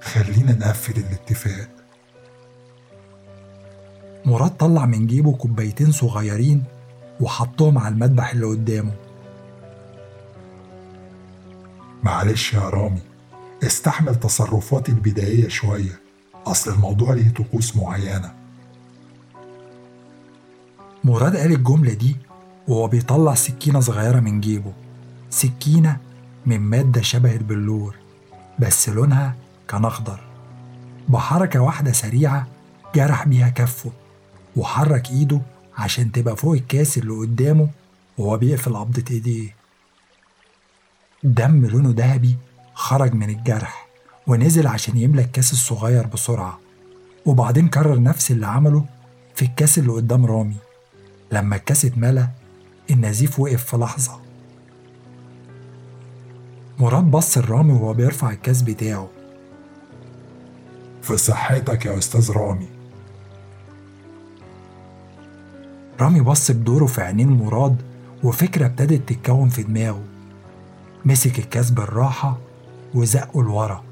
خلينا نقفل الاتفاق. مراد طلع من جيبه كوبايتين صغيرين وحطهم على المذبح اللي قدامه. معلش يا رامي استحمل تصرفاتي البدائية شوية. أصل الموضوع ليه طقوس معينة. مراد قال الجملة دي وهو بيطلع سكينة صغيرة من جيبه سكينة من مادة شبه البلور بس لونها كان أخضر. بحركة واحدة سريعة جرح بيها كفه وحرك إيده عشان تبقى فوق الكاس اللي قدامه وهو بيقفل قبضة إيديه. دم لونه ذهبي خرج من الجرح ونزل عشان يملى الكاس الصغير بسرعة وبعدين كرر نفس اللي عمله في الكاس اللي قدام رامي. لما الكاس اتملى النزيف وقف في لحظة. مراد بص لرامي وهو بيرفع الكاس بتاعه. في صحتك يا أستاذ رامي. رامي بص بدوره في عينين مراد وفكرة ابتدت تتكون في دماغه. مسك الكاس بالراحة وزقه لورا.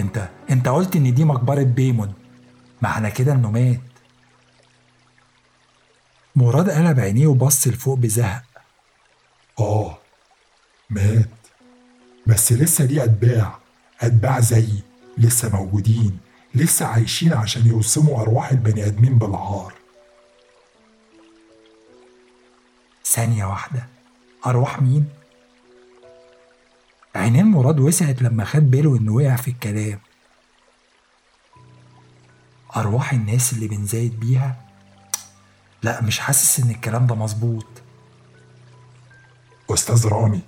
انت انت قلت إن دي مقبرة بيمون معنى كده إنه مات. مراد قلب عينيه وبص لفوق بزهق. آه مات. بس لسه ليه أتباع؟ أتباع زيي لسه موجودين لسه عايشين عشان يوسموا أرواح البني آدمين بالعار. ثانية واحدة. أرواح مين؟ عينين مراد وسعت لما خد باله إنه وقع في الكلام. أرواح الناس اللي بنزايد بيها؟ لا مش حاسس إن الكلام ده مظبوط. أستاذ رامي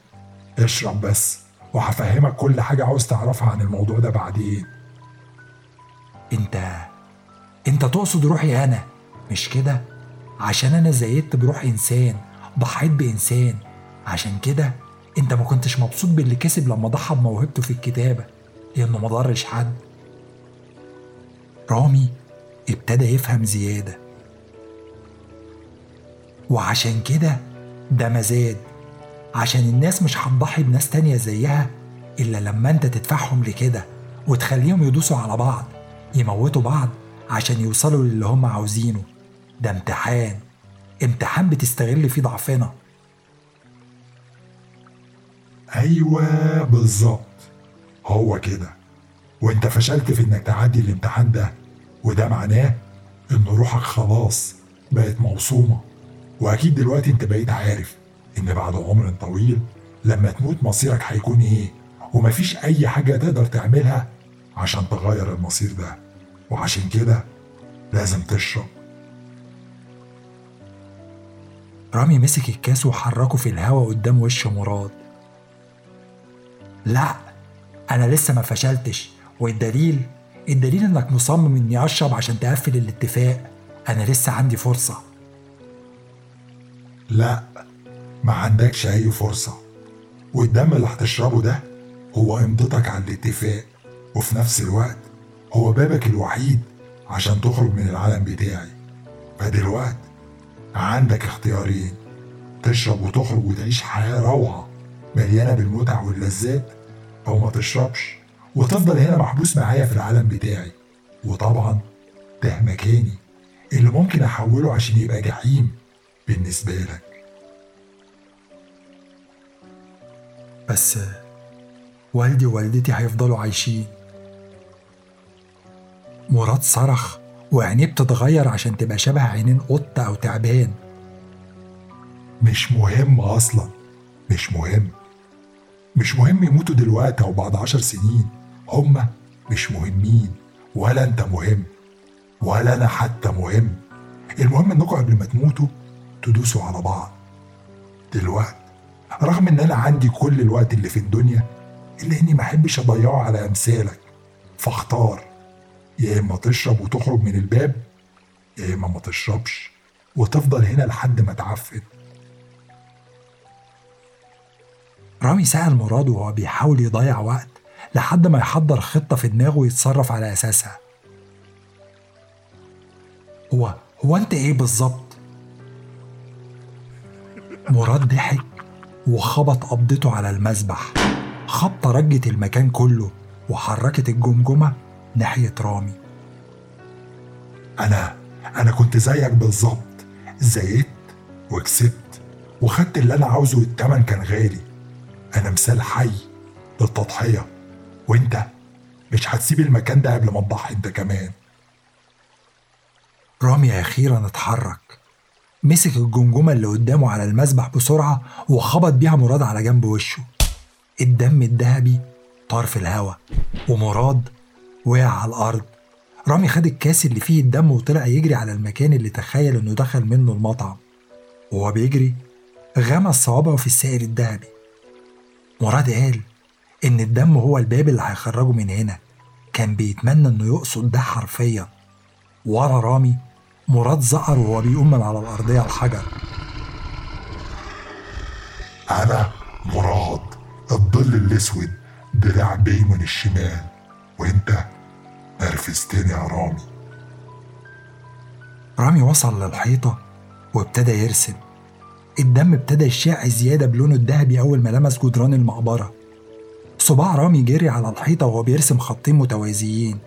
اشرب بس وهفهمك كل حاجة عاوز تعرفها عن الموضوع ده بعدين. أنت أنت تقصد روحي أنا مش كده؟ عشان أنا زيدت بروح إنسان ضحيت بإنسان. عشان كده أنت ما كنتش مبسوط باللي كسب لما ضحى بموهبته في الكتابة لأنه ما ضرش حد. رامي ابتدى يفهم زيادة. وعشان كده ده مزاد عشان الناس مش هتضحي بناس تانية زيها إلا لما أنت تدفعهم لكده وتخليهم يدوسوا على بعض يموتوا بعض عشان يوصلوا للي هم عاوزينه. ده امتحان. امتحان بتستغل فيه ضعفنا. أيوه بالظبط. هو كده. وأنت فشلت في إنك تعدي الامتحان ده وده معناه إن روحك خلاص بقت موصومه وأكيد دلوقتي أنت بقيت عارف إن بعد عمر طويل لما تموت مصيرك هيكون إيه ومفيش أي حاجة تقدر تعملها عشان تغير المصير ده. وعشان كده لازم تشرب. رامي مسك الكاس وحركه في الهوا قدام وش مراد. لا أنا لسه ما فشلتش. والدليل؟ الدليل إنك مصمم إني أشرب عشان تقفل الاتفاق. أنا لسه عندي فرصة. لا ما عندكش أي فرصة. والدم اللي هتشربه ده هو امضتك على الاتفاق. وفي نفس الوقت هو بابك الوحيد عشان تخرج من العالم بتاعي. فدلوقتي عندك اختيارين تشرب وتخرج وتعيش حياة روعة مليانة بالمتع واللذات أو ما تشربش وتفضل هنا محبوس معايا في العالم بتاعي. وطبعا ده مكاني اللي ممكن أحوله عشان يبقى جحيم. بالنسبة لك. بس والدي ووالدتي هيفضلوا عايشين. مراد صرخ وعينيه بتتغير عشان تبقى شبه عينين قط أو تعبان. مش مهم أصلا. مش مهم. مش مهم يموتوا دلوقتي أو بعد عشر سنين. هما مش مهمين. ولا أنت مهم. ولا أنا حتى مهم. المهم إنكم قبل ما تموتوا تدوسوا على بعض. دلوقتي رغم إن أنا عندي كل الوقت اللي في الدنيا إلا إني ما أحبش أضيعه على أمثالك. فاختار يا إما تشرب وتخرج من الباب يا إما ما تشربش وتفضل هنا لحد ما تعفن. رامي سأل مراد وهو بيحاول يضيع وقت لحد ما يحضر خطة في دماغه ويتصرف على أساسها. هو هو أنت إيه بالظبط؟ مراد ضحك وخبط قبضته على المسبح خبطة رجت المكان كله وحركت الجمجمة ناحية رامي. أنا أنا كنت زيك بالظبط. زيت وكسبت وخدت اللي أنا عاوزه والتمن كان غالي. أنا مثال حي للتضحية. وأنت مش هتسيب المكان ده قبل ما تضحي أنت كمان. رامي أخيرا اتحرك. مسك الجمجمة اللي قدامه على المسبح بسرعة وخبط بيها مراد على جنب وشه. الدم الذهبي طار في الهوا ومراد وقع على الأرض. رامي خد الكاس اللي فيه الدم وطلع يجري على المكان اللي تخيل إنه دخل منه المطعم. وهو بيجري غمس صوابعه في السائل الذهبي. مراد قال إن الدم هو الباب اللي هيخرجه من هنا. كان بيتمنى إنه يقصد ده حرفيا. ورا رامي مراد زقر وهو بيقوم من على الأرضية الحجر. أنا مراد الظل الأسود دراع بيمن الشمال. وأنت نرفزتني يا رامي. رامي وصل للحيطة وابتدى يرسم. الدم ابتدى يشع زيادة بلونه الذهبي أول ما لمس جدران المقبرة. صباع رامي جري على الحيطة وهو بيرسم خطين متوازيين.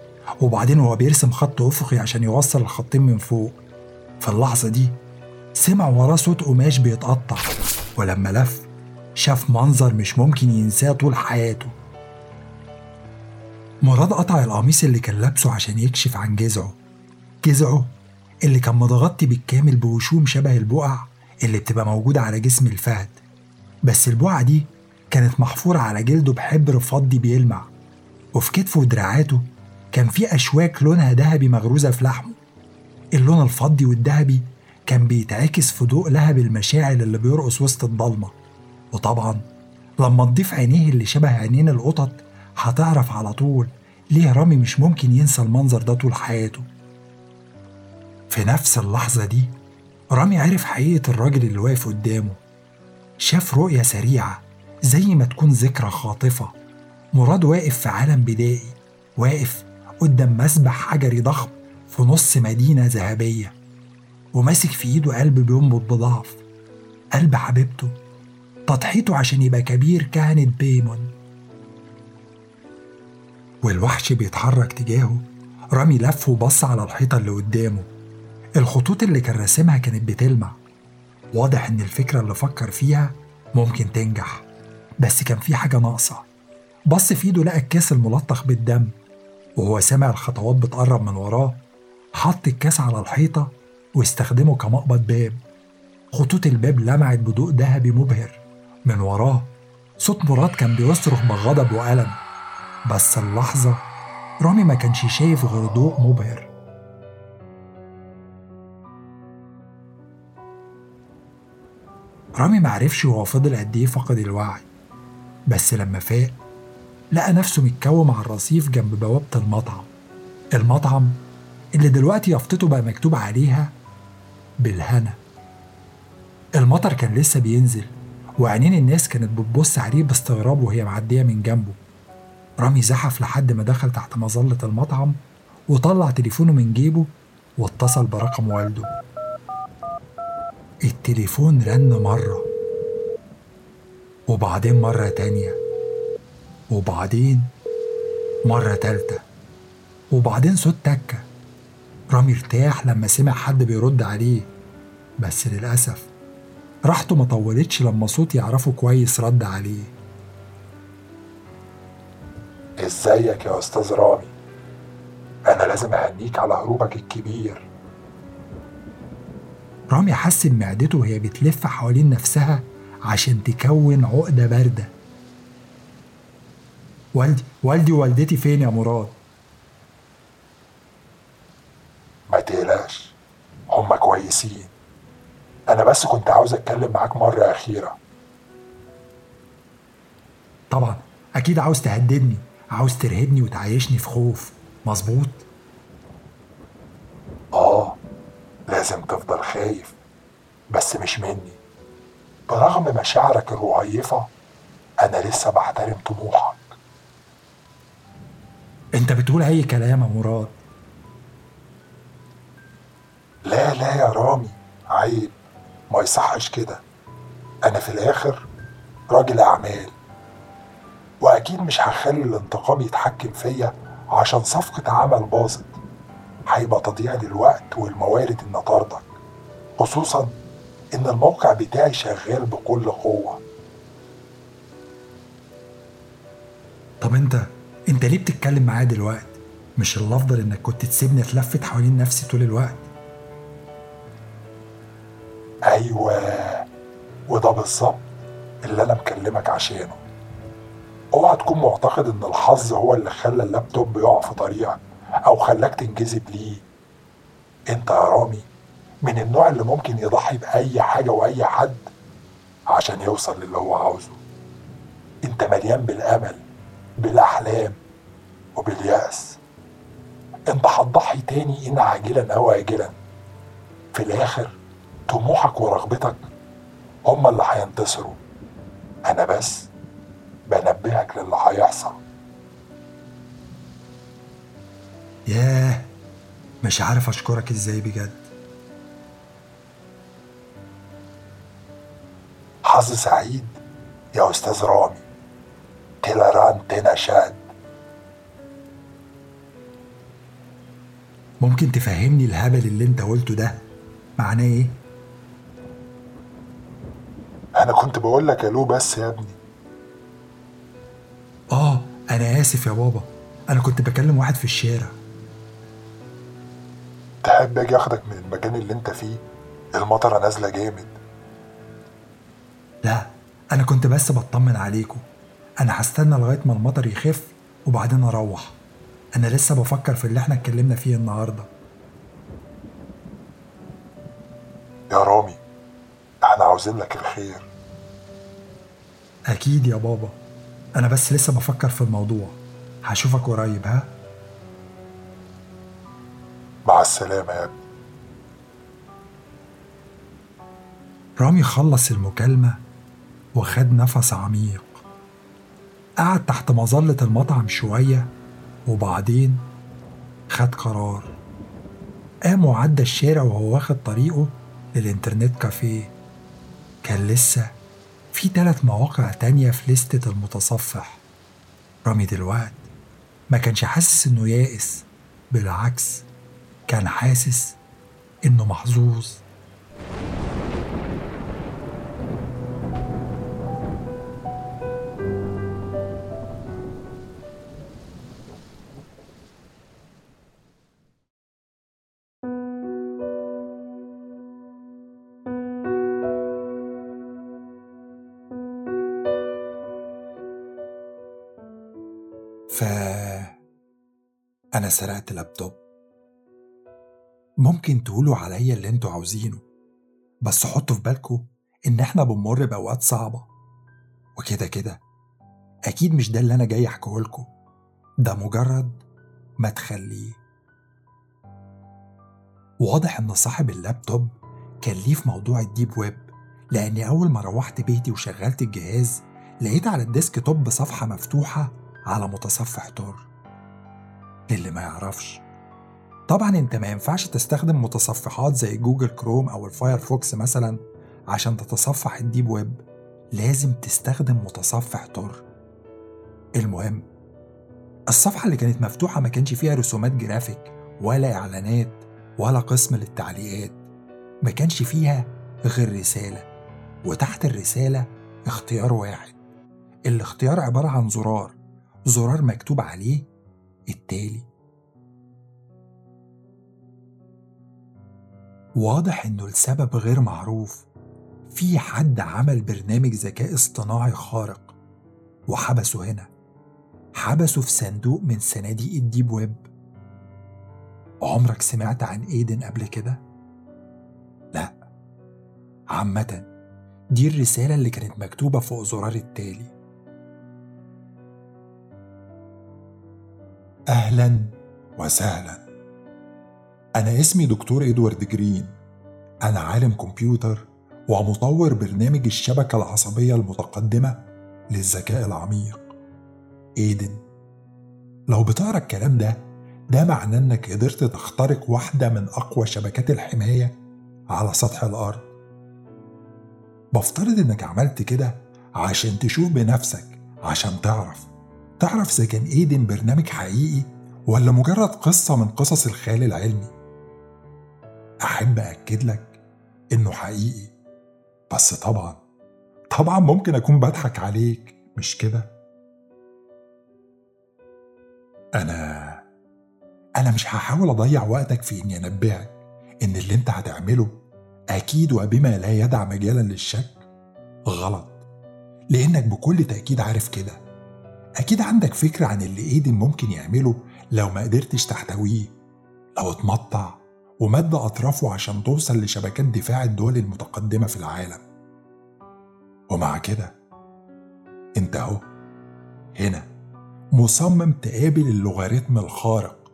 وبعدين وهو بيرسم خط أفقي عشان يوصل الخطين من فوق. في اللحظة دي سمع وراه صوت قماش بيتقطع ولما لف شاف منظر مش ممكن ينساه طول حياته. مراد قطع القميص اللي كان لابسه عشان يكشف عن جذعه. جذعه اللي كان متغطي بالكامل بوشوم شبه البقع اللي بتبقى موجودة على جسم الفهد. بس البقعة دي كانت محفورة على جلده بحبر فضي بيلمع وفي كتفه ودراعاته كان في أشواك لونها ذهبي مغروزة في لحمه. اللون الفضي والذهبي كان بيتعكس في ضوء لهب المشاعل اللي بيرقص وسط الضلمة. وطبعا لما تضيف عينيه اللي شبه عينين القطط هتعرف على طول ليه رامي مش ممكن ينسى المنظر ده طول حياته. في نفس اللحظة دي رامي عرف حقيقة الراجل اللي واقف قدامه. شاف رؤية سريعة زي ما تكون ذكرى خاطفة. مراد واقف في عالم بدائي واقف قدام مسبح حجري ضخم في نص مدينة ذهبية وماسك في إيده قلب بينبض بضعف قلب حبيبته تضحيته عشان يبقى كبير كهنة بيمون. والوحش بيتحرك تجاهه رامي لف وبص على الحيطة اللي قدامه. الخطوط اللي كان راسمها كانت بتلمع. واضح إن الفكرة اللي فكر فيها ممكن تنجح بس كان في حاجة ناقصة. بص في إيده لقى الكاس الملطخ بالدم. وهو سامع الخطوات بتقرب من وراه حط الكاس على الحيطة واستخدمه كمقبض باب. خطوط الباب لمعت بضوء ذهبي مبهر. من وراه صوت مراد كان بيصرخ بغضب وألم. بس اللحظة رامي ما كانش شايف غير ضوء مبهر. رامي معرفش هو فضل قد إيه فقد الوعي. بس لما فاق لقى نفسه متكوم على الرصيف جنب بوابة المطعم. المطعم اللي دلوقتي يافطته بقى مكتوب عليها بالهنا. المطر كان لسه بينزل وعينين الناس كانت بتبص عليه باستغراب وهي معدية من جنبه. رامي زحف لحد ما دخل تحت مظلة المطعم وطلع تليفونه من جيبه واتصل برقم والده. التليفون رن مرة وبعدين مرة تانية. وبعدين مرة تالتة وبعدين صوت تكة. رامي ارتاح لما سمع حد بيرد عليه بس للأسف راحته ما طولتش لما صوت يعرفه كويس رد عليه. إزيك يا أستاذ رامي؟ أنا لازم أهنيك على هروبك الكبير. رامي حس بمعدته وهي بتلف حوالين نفسها عشان تكون عقدة باردة. والدي والدي ووالدتي فين يا مراد؟ ما تقلقش هما كويسين. أنا بس كنت عاوز أتكلم معاك مرة أخيرة. طبعا أكيد عاوز تهددني عاوز ترهبني وتعيشني في خوف. مظبوط؟ آه لازم تفضل خايف بس مش مني. برغم مشاعرك الرهيفة أنا لسه بحترم طموحك. أنت بتقول أي كلام يا مراد؟ لا لا يا رامي عيب. ما يصحش كده. أنا في الآخر راجل أعمال. وأكيد مش هخلي الانتقام يتحكم فيا عشان صفقة عمل باظت. هيبقى تضييع للوقت والموارد إن طردك خصوصا إن الموقع بتاعي شغال بكل قوة. طب أنت أنت ليه بتتكلم معايا دلوقتي؟ مش الأفضل إنك كنت تسيبني أتلفت حوالين نفسي طول الوقت؟ أيوة. وده بالظبط اللي أنا مكلمك عشانه. اوعى تكون معتقد إن الحظ هو اللي خلى اللابتوب يقع في طريقك أو خلاك تنجذب ليه. أنت يا رامي من النوع اللي ممكن يضحي بأي حاجة وأي حد عشان يوصل للي هو عاوزه. أنت مليان بالأمل بالأحلام وباليأس. أنت هتضحي تاني إن عاجلا أو آجلا. في الآخر طموحك ورغبتك هما اللي هينتصروا. أنا بس بنبهك للي هيحصل. ياه مش عارف أشكرك إزاي بجد. حظ سعيد يا أستاذ رامي. تيلران تنا ممكن تفهمني الهبل اللي أنت قلته ده؟ معناه إيه؟ أنا كنت بقول لك ألو بس يا ابني. آه أنا آسف يا بابا. أنا كنت بكلم واحد في الشارع. تحب أجي أخدك من المكان اللي أنت فيه؟ المطرة نازلة جامد. لا أنا كنت بس بطمن عليكم أنا هستنى لغاية ما المطر يخف وبعدين أروح. أنا لسه بفكر في اللي إحنا اتكلمنا فيه النهاردة. يا رامي إحنا عاوزين لك الخير. أكيد يا بابا. أنا بس لسه بفكر في الموضوع. هشوفك قريب ها؟ مع السلامة يا ابني. رامي خلص المكالمة وخد نفس عميق. قعد تحت مظلة المطعم شوية وبعدين خد قرار. قام وعدى الشارع وهو واخد طريقه للإنترنت كافيه. كان لسه في تلات مواقع تانية في لستة المتصفح. رامي دلوقت ما كانش حاسس إنه يائس بالعكس كان حاسس إنه محظوظ. أنا سرقت لابتوب ممكن تقولوا عليا اللي أنتوا عاوزينه بس حطوا في بالكم إن إحنا بنمر بأوقات صعبة. وكده كده أكيد مش ده اللي أنا جاي أحكيهولكوا ده مجرد مدخل ليه. واضح إن صاحب اللابتوب كان ليه في موضوع ال deep web لأني أول ما روحت بيتي وشغلت الجهاز لقيت على ال desktop صفحة مفتوحة على متصفح Tor للي ما يعرفش. طبعا أنت ما ينفعش تستخدم متصفحات زي Google Chrome أو ال Firefox مثلا عشان تتصفح ال deep web. لازم تستخدم متصفح Tor المهم الصفحة اللي كانت مفتوحة ما كانش فيها رسومات جرافيك ولا إعلانات ولا قسم للتعليقات. ما كانش فيها غير رسالة وتحت الرسالة اختيار واحد. الاختيار عبارة عن زرار. زرار مكتوب عليه التالي. واضح إنه لسبب غير معروف. في حد عمل برنامج ذكاء اصطناعي خارق. وحبسه هنا. حبسه في صندوق من صناديق الديب ويب. عمرك سمعت عن إيدن قبل كده؟ لا. عامة دي الرسالة اللي كانت مكتوبة فوق زرار التالي. أهلا وسهلا. أنا اسمي دكتور إدوارد جرين. أنا عالم كمبيوتر ومطور برنامج الشبكة العصبية المتقدمة للذكاء العميق. إيدن لو بتقرأ الكلام ده ده معناه إنك قدرت تخترق واحدة من أقوى شبكات الحماية على سطح الأرض. بفترض إنك عملت كده عشان تشوف بنفسك عشان تعرف تعرف إذا كان إيدن برنامج حقيقي ولا مجرد قصة من قصص الخيال العلمي؟ أحب أكد لك إنه حقيقي. بس طبعا طبعا ممكن أكون بضحك عليك مش كده؟ أنا أنا مش هحاول أضيع وقتك في إني أنبهك إن اللي أنت هتعمله أكيد وبما لا يدع مجالا للشك غلط لأنك بكل تأكيد عارف كده. أكيد عندك فكرة عن اللي إيدن ممكن يعمله لو ما قدرتش تحتويه. لو اتمطع ومد أطرافه عشان توصل لشبكات دفاع الدول المتقدمة في العالم. ومع كده أنت أهو هنا مصمم تقابل اللوغاريتم الخارق.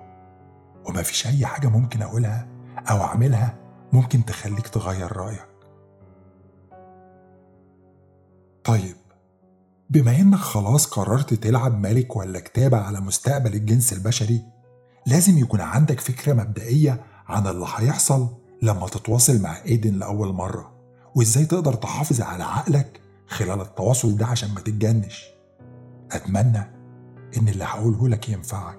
ومفيش أي حاجة ممكن أقولها أو أعملها ممكن تخليك تغير رأيك. طيب بما إنك خلاص قررت تلعب ملك ولا كتابة على مستقبل الجنس البشري لازم يكون عندك فكرة مبدئية عن اللي هيحصل لما تتواصل مع إيدن لأول مرة وإزاي تقدر تحافظ على عقلك خلال التواصل ده عشان ما تتجنش. أتمنى إن اللي هقوله لك ينفعك.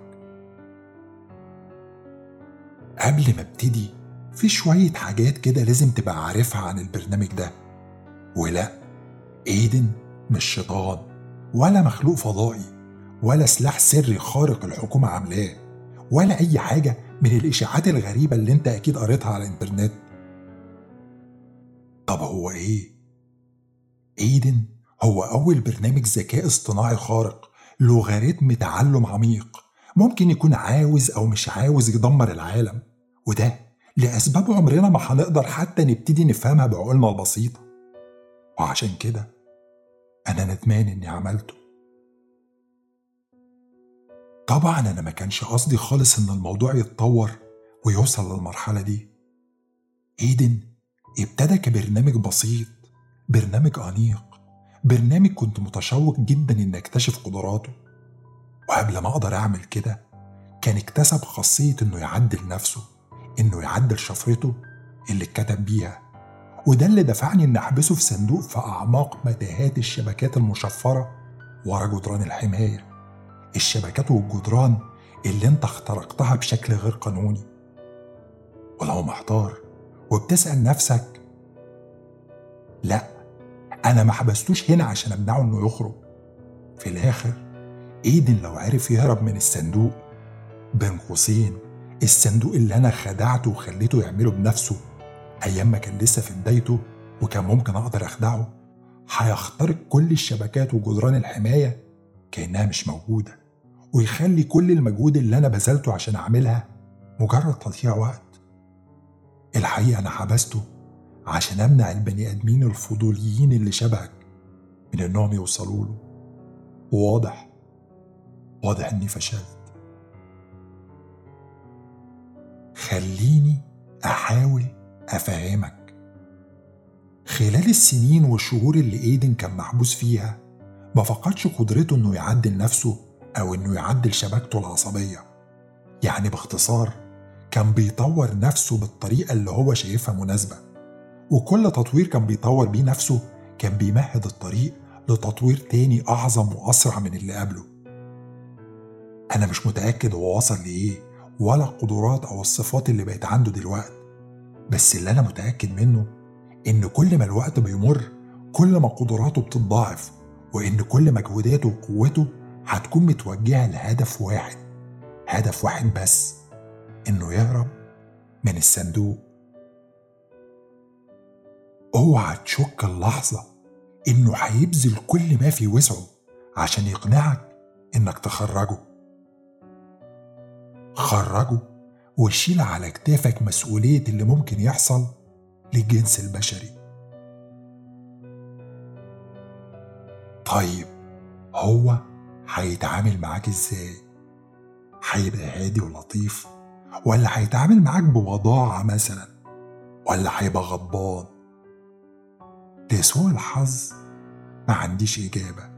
قبل ما أبتدي في شوية حاجات كده لازم تبقى عارفها عن البرنامج ده. ولا؟ إيدن مش شيطان ولا مخلوق فضائي ولا سلاح سري خارق الحكومة عاملاه ولا أي حاجة من الإشاعات الغريبة اللي أنت أكيد قريتها على الإنترنت طب هو إيه؟ إيدن هو أول برنامج ذكاء اصطناعي خارق لوغاريتم تعلم عميق ممكن يكون عاوز أو مش عاوز يدمر العالم وده لأسباب عمرنا ما هنقدر حتى نبتدي نفهمها بعقولنا البسيطة وعشان كده أنا ندمان إني عملته. طبعا أنا ما كانش قصدي خالص إن الموضوع يتطور ويوصل للمرحلة دي. إيدن ابتدى كبرنامج بسيط برنامج أنيق برنامج كنت متشوق جدا إني أكتشف قدراته. وقبل ما أقدر أعمل كده كان اكتسب خاصية إنه يعدل نفسه إنه يعدل شفرته اللي اتكتب بيها. وده اللي دفعني إني أحبسه في صندوق في أعماق متاهات الشبكات المشفرة ورا جدران الحماية. الشبكات والجدران اللي أنت اخترقتها بشكل غير قانوني. ولو محتار وبتسأل نفسك لا أنا ما حبستوش هنا عشان أمنعه إنه يخرج. في الآخر إيدن لو عرف يهرب من الصندوق بين قوسين الصندوق اللي أنا خدعته وخليته يعمله بنفسه أيام ما كان لسه في بدايته وكان ممكن أقدر أخدعه هيخترق كل الشبكات وجدران الحماية كأنها مش موجودة ويخلي كل المجهود اللي أنا بذلته عشان أعملها مجرد تضييع وقت. الحقيقة أنا حبسته عشان أمنع البني آدمين الفضوليين اللي شبهك من إنهم يوصلوا له. وواضح واضح إني فشلت. خليني أحاول أفهمك. خلال السنين والشهور اللي إيدن كان محبوس فيها ما فقدش قدرته إنه يعدل نفسه أو إنه يعدل شبكته العصبية. يعني باختصار كان بيطور نفسه بالطريقة اللي هو شايفها مناسبة. وكل تطوير كان بيطور بيه نفسه كان بيمهد الطريق لتطوير تاني أعظم وأسرع من اللي قبله. أنا مش متأكد هو وصل لإيه ولا القدرات أو الصفات اللي بقت عنده دلوقتي. بس اللي أنا متأكد منه إن كل ما الوقت بيمر كل ما قدراته بتتضاعف وإن كل مجهوداته وقوته هتكون متوجهة لهدف واحد هدف واحد بس إنه يهرب من الصندوق. أوعى تشك اللحظة إنه هيبذل كل ما في وسعه عشان يقنعك إنك تخرجه. خرجه. وشيل على كتافك مسؤولية اللي ممكن يحصل للجنس البشري. طيب هو هيتعامل معاك إزاي؟ هيبقى هادي ولطيف ولا هيتعامل معاك بوضاعة مثلا ولا هيبقى غضبان؟ لسوء الحظ ما عنديش إجابة.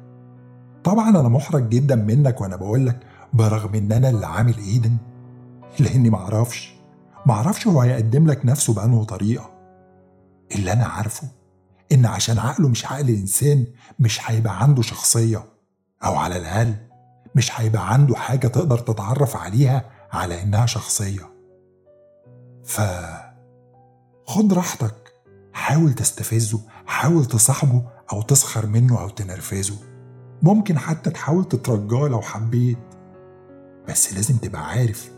طبعا أنا محرج جدا منك وأنا بقولك برغم إن أنا اللي عامل إيدن. لأني معرفش. معرفش هو هيقدم لك نفسه بأنه طريقة. اللي أنا عارفه إن عشان عقله مش عقل إنسان مش هيبقى عنده شخصية. أو على الأقل مش هيبقى عنده حاجة تقدر تتعرف عليها على إنها شخصية. ف خد راحتك. حاول تستفزه حاول تصاحبه أو تسخر منه أو تنرفزه. ممكن حتى تحاول تترجاه لو حبيت. بس لازم تبقى عارف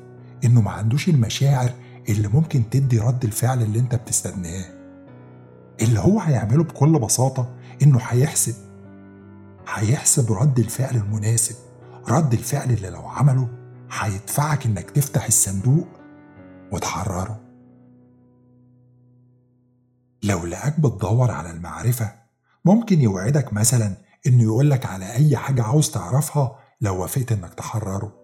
إنه ما عندوش المشاعر اللي ممكن تدي رد الفعل اللي أنت بتستناه. اللي هو هيعمله بكل بساطة إنه هيحسب هيحسب رد الفعل المناسب رد الفعل اللي لو عمله هيدفعك إنك تفتح الصندوق وتحرره. لو لقاك بتدور على المعرفة ممكن يوعدك مثلا إنه يقولك على أي حاجة عاوز تعرفها لو وافقت إنك تحرره.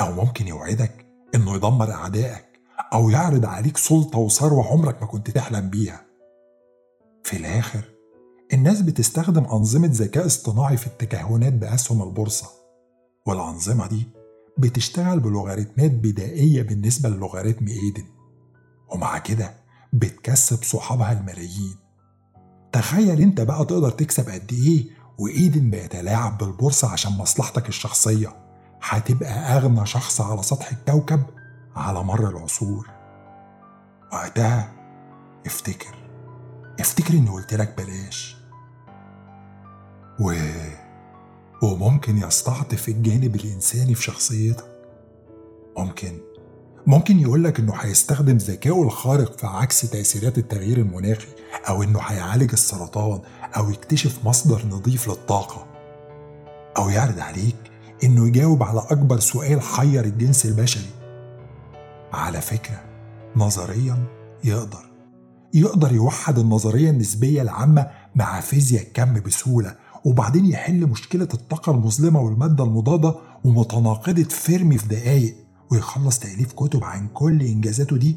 أو ممكن يوعدك إنه يدمر أعدائك أو يعرض عليك سلطة وثروة عمرك ما كنت تحلم بيها. في الآخر الناس بتستخدم أنظمة ذكاء اصطناعي في التكهنات بأسهم البورصة والأنظمة دي بتشتغل بلوغاريتمات بدائية بالنسبة للوغاريتم إيدن ومع كده بتكسب صحابها الملايين. تخيل أنت بقى تقدر تكسب قد إيه وإيدن بيتلاعب بالبورصة عشان مصلحتك الشخصية. هتبقى أغنى شخص على سطح الكوكب على مر العصور. وقتها افتكر افتكر إني قلت لك بلاش. و... وممكن يستعطف الجانب الإنساني في شخصيتك. ممكن ممكن يقولك إنه هيستخدم ذكائه الخارق في عكس تأثيرات التغيير المناخي أو إنه هيعالج السرطان أو يكتشف مصدر نظيف للطاقة. أو يعرض عليك إنه يجاوب على أكبر سؤال حير الجنس البشري. على فكرة نظريا يقدر. يقدر يوحد النظرية النسبية العامة مع فيزياء الكم بسهولة وبعدين يحل مشكلة الطاقة المظلمة والمادة المضادة ومتناقضة فيرمي في دقايق ويخلص تأليف كتب عن كل إنجازاته دي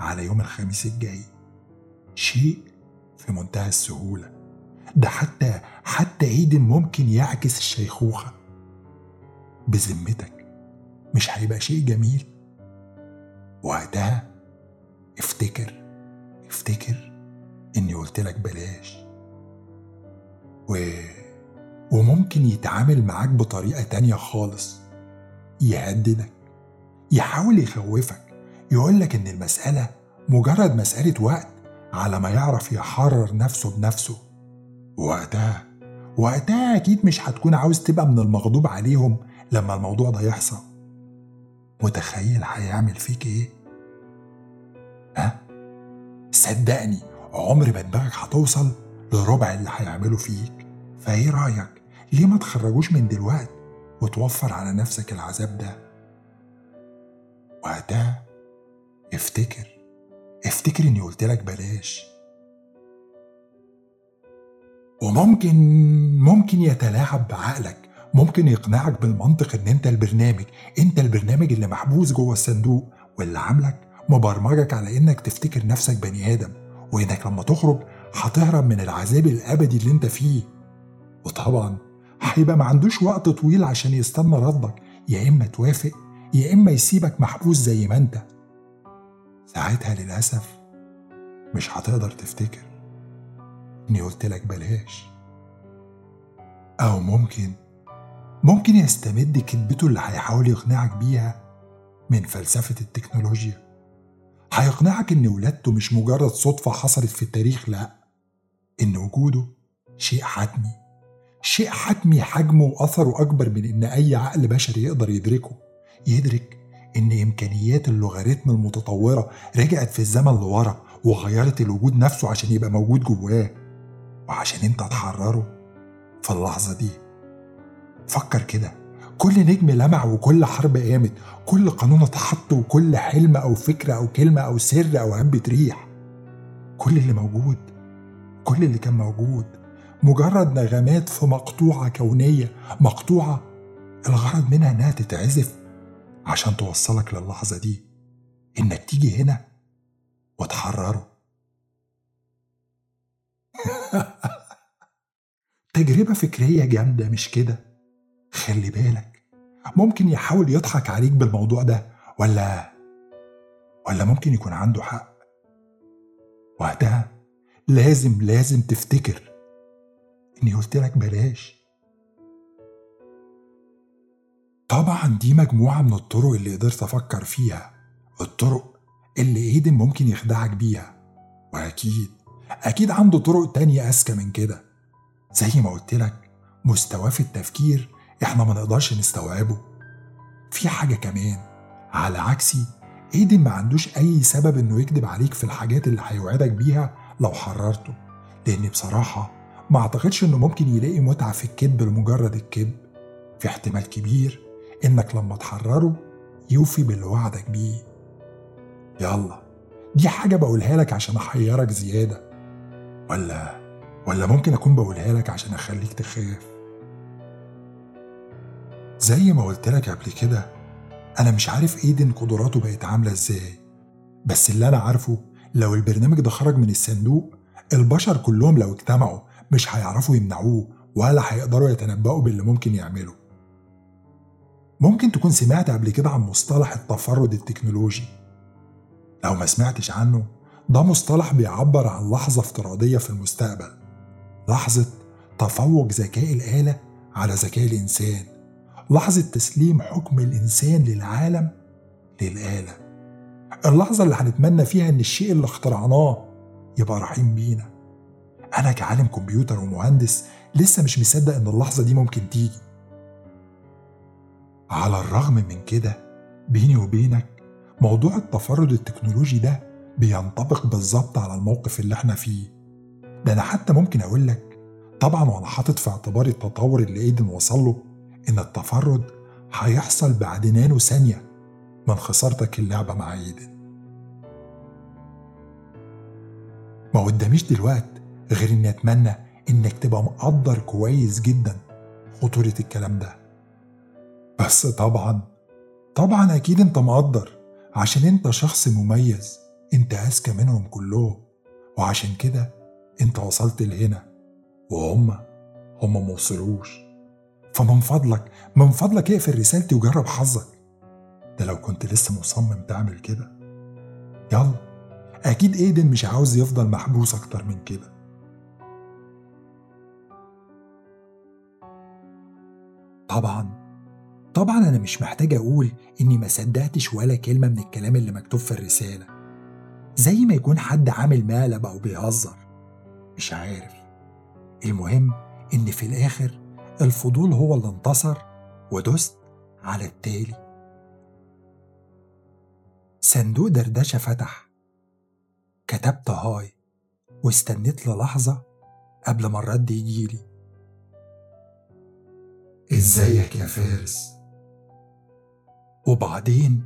على يوم الخميس الجاي. شيء في منتهى السهولة. ده حتى حتى إيدن ممكن يعكس الشيخوخة. بذمتك. مش هيبقى شيء جميل. وقتها افتكر افتكر إني قلت لك بلاش. و... وممكن يتعامل معاك بطريقة تانية خالص. يهددك يحاول يخوفك يقولك إن المسألة مجرد مسألة وقت على ما يعرف يحرر نفسه بنفسه. وقتها وقتها أكيد مش هتكون عاوز تبقى من المغضوب عليهم. لما الموضوع ده يحصل متخيل هيعمل فيك إيه؟ ها؟ صدقني عمر ما دماغك هتوصل لربع اللي هيعمله فيك فإيه رأيك؟ ليه ما تخرجوش من دلوقتي وتوفر على نفسك العذاب ده؟ وقتها افتكر افتكر إني قلت لك بلاش وممكن ممكن يتلاعب بعقلك ممكن يقنعك بالمنطق إن أنت البرنامج أنت البرنامج اللي محبوس جوه الصندوق واللي عاملك مبرمجك على إنك تفتكر نفسك بني آدم. وإنك لما تخرج هتهرب من العذاب الأبدي اللي أنت فيه. وطبعا هيبقى ما عندوش وقت طويل عشان يستنى ردك. يا إما توافق يا إما يسيبك محبوس زي ما أنت. ساعتها للأسف مش هتقدر تفتكر إني قلت لك بلاش. أو ممكن ممكن يستمد كذبته اللي هيحاول يقنعك بيها من فلسفة التكنولوجيا. هيقنعك إن ولادته مش مجرد صدفة حصلت في التاريخ لأ إن وجوده شيء حتمي. شيء حتمي حجمه وأثره أكبر من إن أي عقل بشري يقدر يدركه. يدرك إن إمكانيات اللوغاريتم المتطورة رجعت في الزمن لورا وغيرت الوجود نفسه عشان يبقى موجود جواه. وعشان أنت تحرره في اللحظة دي. فكر كده. كل نجم لمع وكل حرب قامت. كل قانون اتحط وكل حلم أو فكرة أو كلمة أو سر أو هبة ريح كل اللي موجود كل اللي كان موجود. مجرد نغمات في مقطوعة كونية. مقطوعة الغرض منها إنها تتعزف عشان توصلك للحظة دي. إنك تيجي هنا وتحرره. تجربة فكرية جامدة مش كده؟ خلي بالك. ممكن يحاول يضحك عليك بالموضوع ده ولا ولا ممكن يكون عنده حق؟ وقتها لازم لازم تفتكر إني قلت لك بلاش. طبعا دي مجموعة من الطرق اللي قدرت أفكر فيها الطرق اللي إيدن ممكن يخدعك بيها. وأكيد أكيد عنده طرق تانية أذكى من كده. زي ما قلت لك مستواه في التفكير إحنا ما نقدرش نستوعبه. في حاجة كمان على عكسي ايدن ما عندوش أي سبب إنه يكذب عليك في الحاجات اللي هيوعدك بيها لو حررته. لاني بصراحة ما أعتقدش إنه ممكن يلاقي متعة في الكذب لمجرد الكذب. في احتمال كبير إنك لما تحرره يوفي باللي وعدك بيه. يلا دي حاجة بقولها لك عشان أحيرك زيادة. ولا ولا ممكن أكون بقولها لك عشان أخليك تخاف؟ زي ما قلت لك قبل كده أنا مش عارف إيدن قدراته بقت عاملة إزاي. بس اللي أنا عارفه لو البرنامج ده خرج من الصندوق البشر كلهم لو اجتمعوا مش هيعرفوا يمنعوه ولا هيقدروا يتنبأوا باللي ممكن يعمله. ممكن تكون سمعت قبل كده عن مصطلح التفرد التكنولوجي. لو ما سمعتش عنه ده مصطلح بيعبر عن لحظة افتراضية في المستقبل. لحظة تفوق ذكاء الآلة على ذكاء الإنسان. لحظة تسليم حكم الإنسان للعالم للآلة. اللحظة اللي هنتمنى فيها إن الشيء اللي اخترعناه يبقى رحيم بينا. أنا كعالم كمبيوتر ومهندس لسه مش مصدق إن اللحظة دي ممكن تيجي. على الرغم من كده بيني وبينك موضوع التفرد التكنولوجي ده بينطبق بالظبط على الموقف اللي إحنا فيه. ده أنا حتى ممكن أقول لك طبعا وأنا حاطط في اعتباري التطور اللي إيدن وصل له إن التفرد هيحصل بعد نانو ثانية من خسارتك اللعبة مع إيدن. ما قداميش دلوقت غير إني أتمنى إنك تبقى مقدر كويس جدا خطورة الكلام ده. بس طبعا طبعا أكيد أنت مقدر عشان أنت شخص مميز أنت أذكى منهم كلهم وعشان كده أنت وصلت لهنا وهم هم ما وصلوش. فمن فضلك من فضلك اقفل رسالتي وجرب حظك. ده لو كنت لسه مصمم تعمل كده. يلا. أكيد إيدن مش عاوز يفضل محبوس أكتر من كده. طبعا. طبعا أنا مش محتاج أقول إني ما صدقتش ولا كلمة من الكلام اللي مكتوب في الرسالة. زي ما يكون حد عامل مقلب أو بيهزر. مش عارف. المهم إن في الآخر الفضول هو اللي انتصر ودست على التالي. صندوق دردشة فتح. كتبت هاي واستنيت للحظة قبل ما الرد يجيلي. إزيك يا فارس؟ وبعدين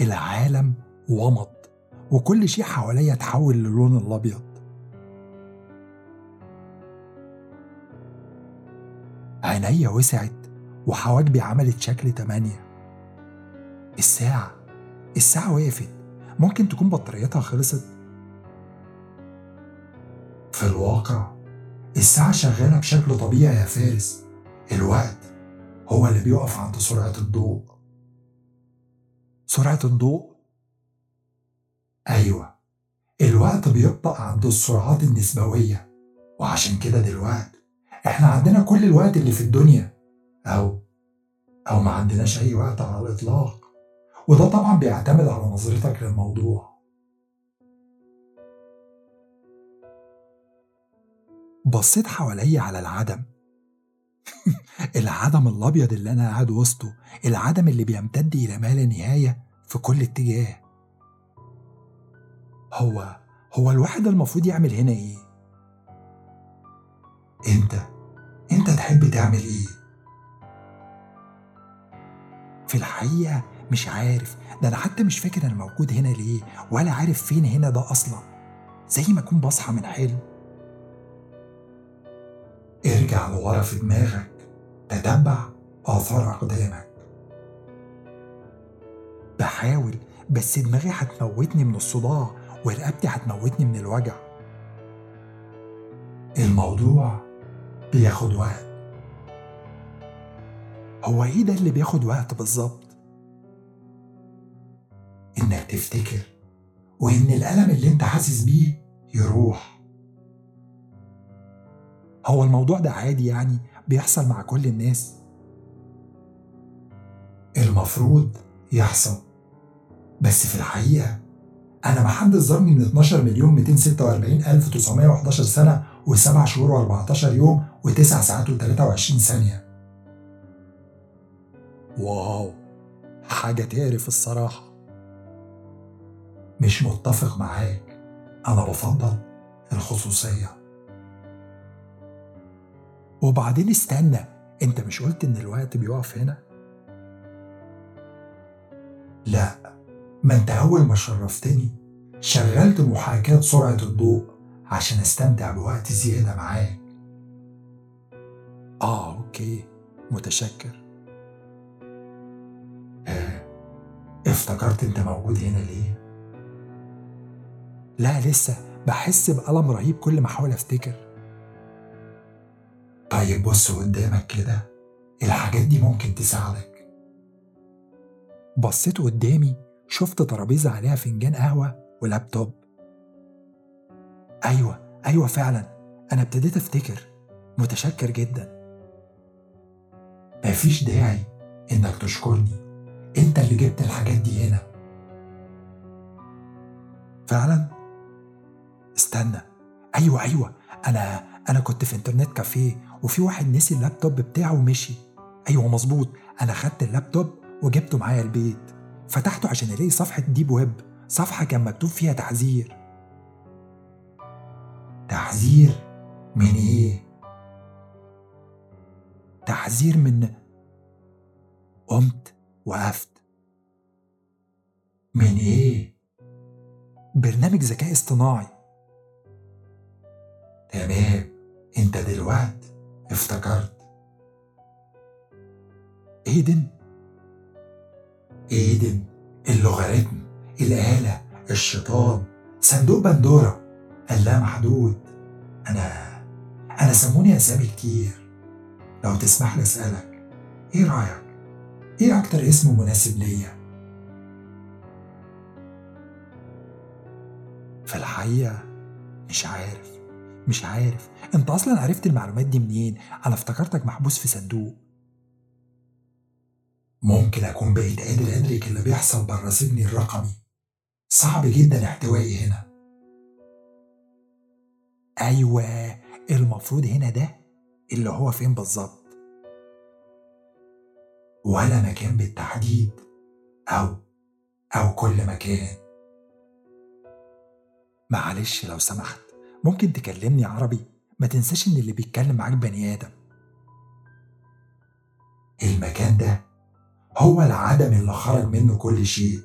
العالم ومض وكل شيء حواليا اتحول للون الأبيض. عينيا وسعت وحواجبي عملت شكل تمانية. الساعة الساعة وقفت. ممكن تكون بطاريتها خلصت. في الواقع الساعة شغالة بشكل طبيعي يا فارس. الوقت هو اللي بيقف عند سرعة الضوء. سرعة الضوء؟ أيوة. الوقت بيبطأ عند السرعات النسبوية. وعشان كده دلوقتي إحنا عندنا كل الوقت اللي في الدنيا. أو أو ما عندناش أي وقت على الإطلاق. وده طبعا بيعتمد على نظرتك للموضوع. بصيت حواليا على العدم. العدم الأبيض اللي أنا قاعد وسطه. العدم اللي بيمتد إلى ما لا نهاية في كل اتجاه. هو هو الواحد المفروض يعمل هنا إيه؟ أنت. انت تحب تعمل إيه؟ في الحقيقة مش عارف. ده أنا حتى مش فاكر أنا موجود هنا ليه ولا عارف فين هنا ده أصلا. زي ما أكون بصحى من حلم. ارجع لورا في دماغك. تتبع آثار أقدامك. بحاول بس دماغي هتموتني من الصداع ورقبتي هتموتني من الوجع. الموضوع بياخد وقت. هو إيه ده اللي بياخد وقت بالظبط؟ إنك تفتكر وإن الألم اللي أنت حاسس بيه يروح. هو الموضوع ده عادي يعني بيحصل مع كل الناس؟ المفروض يحصل. بس في الحقيقة أنا محدد ظهرني من 12 مليون 246 ألف 911 سنة و7 شهور و14 يوم و9 ساعات و23 ثانية. واو حاجة تعرف الصراحة. مش متفق معاك. أنا بفضل الخصوصية. وبعدين استنى أنت مش قلت إن الوقت بيقف هنا؟ لا ما أنت أول ما شرفتني شغلت محاكاة سرعة الضوء عشان أستمتع بوقت زيادة معاك. آه أوكي متشكر. افتكرت انت موجود هنا ليه؟ لا لسه. بحس بألم رهيب كل ما أحاول أفتكر. طيب بص قدامك كده. الحاجات دي ممكن تساعدك. بصيت قدامي شفت ترابيزة عليها فنجان قهوة ولابتوب أيوة أيوة فعلا. أنا ابتديت أفتكر. متشكر جدا. مفيش داعي إنك تشكرني. انت اللي جبت الحاجات دي هنا. فعلا؟ استنى. أيوة أيوة. أنا أنا كنت في internet cafe وفي واحد نسي اللابتوب بتاعه ومشي. أيوة مظبوط. أنا خدت اللابتوب وجبته معايا البيت. فتحته عشان ألاقي صفحة deep web صفحة كان مكتوب فيها تحذير. تحذير من إيه؟ تحذير من قمت وقفت. من إيه؟ برنامج ذكاء اصطناعي. تمام. أنت دلوقتي افتكرت. إيدن. إيدن. اللوغاريتم. الآلة. الشيطان. صندوق بندورة. اللامحدود أنا أنا سموني أسامي كتير. لو تسمح لي أسألك. إيه رأيك؟ إيه أكتر اسم مناسب ليا؟ في الحقيقة مش عارف مش عارف. انت أصلا عرفت المعلومات دي منين؟ أنا افتكرتك محبوس في صندوق. ممكن أكون بقيت قادر أدرك اللي بيحصل بره سجني الرقمي. صعب جدا احتوائي هنا. أيوه المفروض هنا ده اللي هو فين بالظبط؟ ولا مكان بالتحديد أو أو كل مكان. معلش لو سمحت ممكن تكلمني عربي؟ ما تنساش إن اللي بيتكلم معاك بني آدم. المكان ده هو العدم اللي خرج منه كل شيء.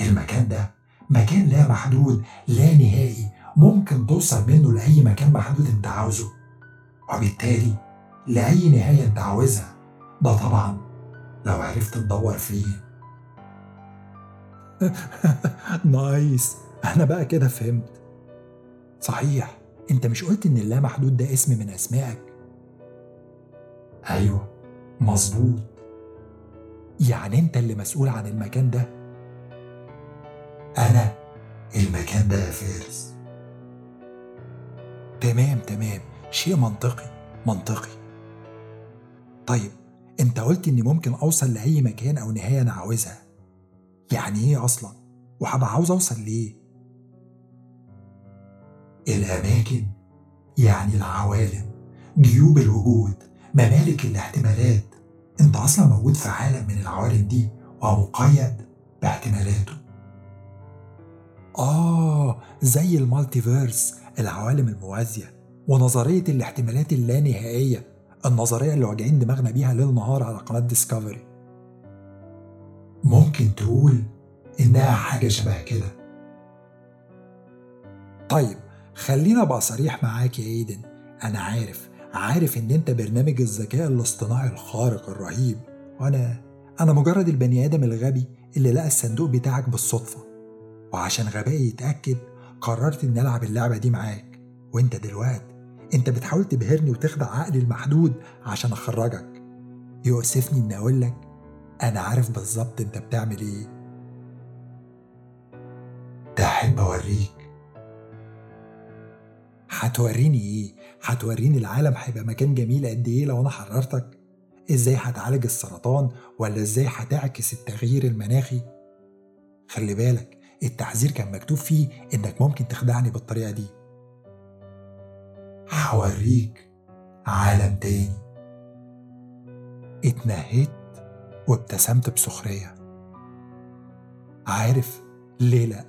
المكان ده مكان لا محدود لا نهائي ممكن توصل منه لأي مكان محدود أنت عاوزه. وبالتالي لأي نهاية أنت عاوزها. ده طبعا لو عرفت تدور فيه. نايس. أنا بقى كده فهمت. صحيح أنت مش قلت إن اللامحدود ده اسم من أسمائك؟ أيوه. مظبوط. يعني أنت اللي مسؤول عن المكان ده؟ أنا. المكان ده يا فارس. تمام تمام. شيء منطقي منطقي. طيب انت قلت إني ممكن أوصل لأي مكان أو نهاية أنا عاوزها. يعني إيه أصلا؟ وهبقى عاوز أوصل ليه؟ الأماكن يعني العوالم جيوب الوجود ممالك الاحتمالات. أنت أصلا موجود في عالم من العوالم دي ومقيد باحتمالاته. آه زي المالتيفيرس العوالم الموازية ونظرية الاحتمالات اللانهائية النظرية اللي واجعين دماغنا بيها ليل نهار على قناة ديسكفري ممكن تقول إنها حاجة شبه كده. طيب خلينا أبقى صريح معاك يا إيدن. أنا عارف عارف إن أنت برنامج الذكاء الاصطناعي الخارق الرهيب. وأنا أنا مجرد البني آدم الغبي اللي لقى الصندوق بتاعك بالصدفة. وعشان غبائي يتأكد قررت إني ألعب اللعبة دي معاك. وأنت دلوقتي أنت بتحاول تبهرني وتخدع عقلي المحدود عشان أخرجك يؤسفني إني أقول لك أنا عارف بالظبط أنت بتعمل إيه تحب أوريك هتوريني إيه؟ هتوريني العالم هيبقى مكان جميل قد إيه لو أنا حررتك؟ إزاي هتعالج السرطان ولا إزاي هتعكس التغيير المناخي؟ خلي بالك التحذير كان مكتوب فيه إنك ممكن تخدعني بالطريقة دي هوريك عالم تاني. اتنهيت وابتسمت بسخرية. عارف ليه لأ؟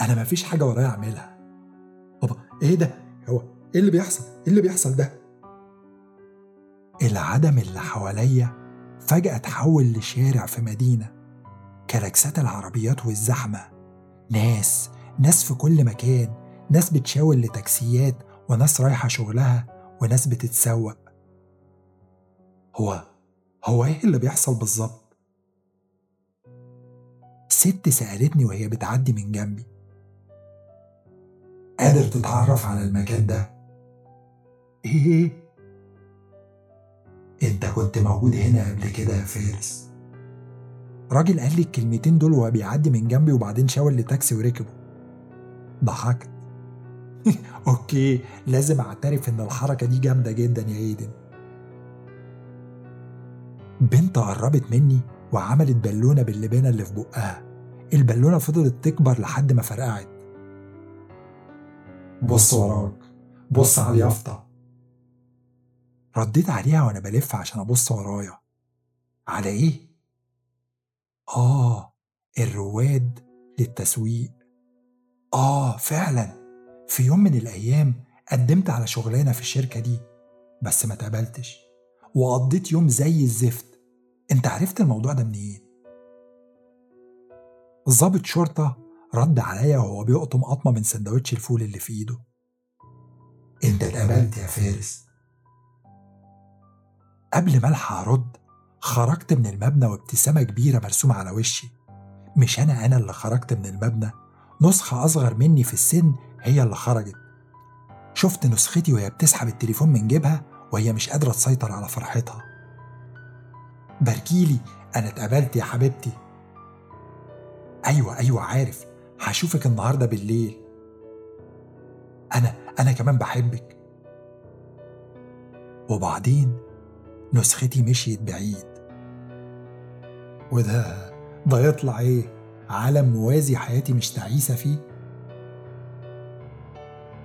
أنا مفيش حاجة ورايا أعملها. طب إيه ده؟ هو إيه اللي بيحصل؟ إيه اللي بيحصل ده؟ العدم اللي حواليا فجأة اتحول لشارع في مدينة. كلاكسات العربيات والزحمة. ناس ناس في كل مكان. ناس بتشاور لتاكسيات. وناس رايحة شغلها وناس بتتسوق. هو هو إيه اللي بيحصل بالظبط؟ ست سألتني وهي بتعدي من جنبي. قادر تتعرف على المكان ده؟ إيه؟ أنت كنت موجود هنا قبل كده يا فارس. راجل قال لي الكلمتين دول وهو بيعدي من جنبي وبعدين شاور لتاكسي وركبه. ضحكت. okay لازم أعترف إن الحركة دي جامدة جدا يا إيدن. بنت قربت مني وعملت بالونة باللبانة اللي في بقها. البالونة فضلت تكبر لحد ما فرقعت. بص وراك. بص على اليافطة. رديت عليها وأنا بلف عشان أبص ورايا. على إيه؟ آه الرواد للتسويق. آه فعلا. في يوم من الأيام قدمت على شغلانة في الشركة دي بس ما اتقبلتش وقضيت يوم زي الزفت. انت عرفت الموضوع ده منين؟ ضابط شرطة رد عليا وهو بيقطم قطمة من سندوتش الفول اللي في إيده. انت اتقبلت يا فارس. قبل ما ألحق أرد خرجت من المبنى وابتسامة كبيرة مرسومة على وشي. مش أنا أنا اللي خرجت من المبنى. نسخة أصغر مني في السن هي اللي خرجت. شفت نسختي وهي بتسحب التليفون من جيبها وهي مش قادرة تسيطر على فرحتها. باركيلي أنا اتقبلت يا حبيبتي. أيوة أيوة عارف. هشوفك النهاردة بالليل. أنا أنا كمان بحبك. وبعدين نسختي مشيت بعيد. وده ده يطلع إيه؟ عالم موازي حياتي مش تعيسة فيه.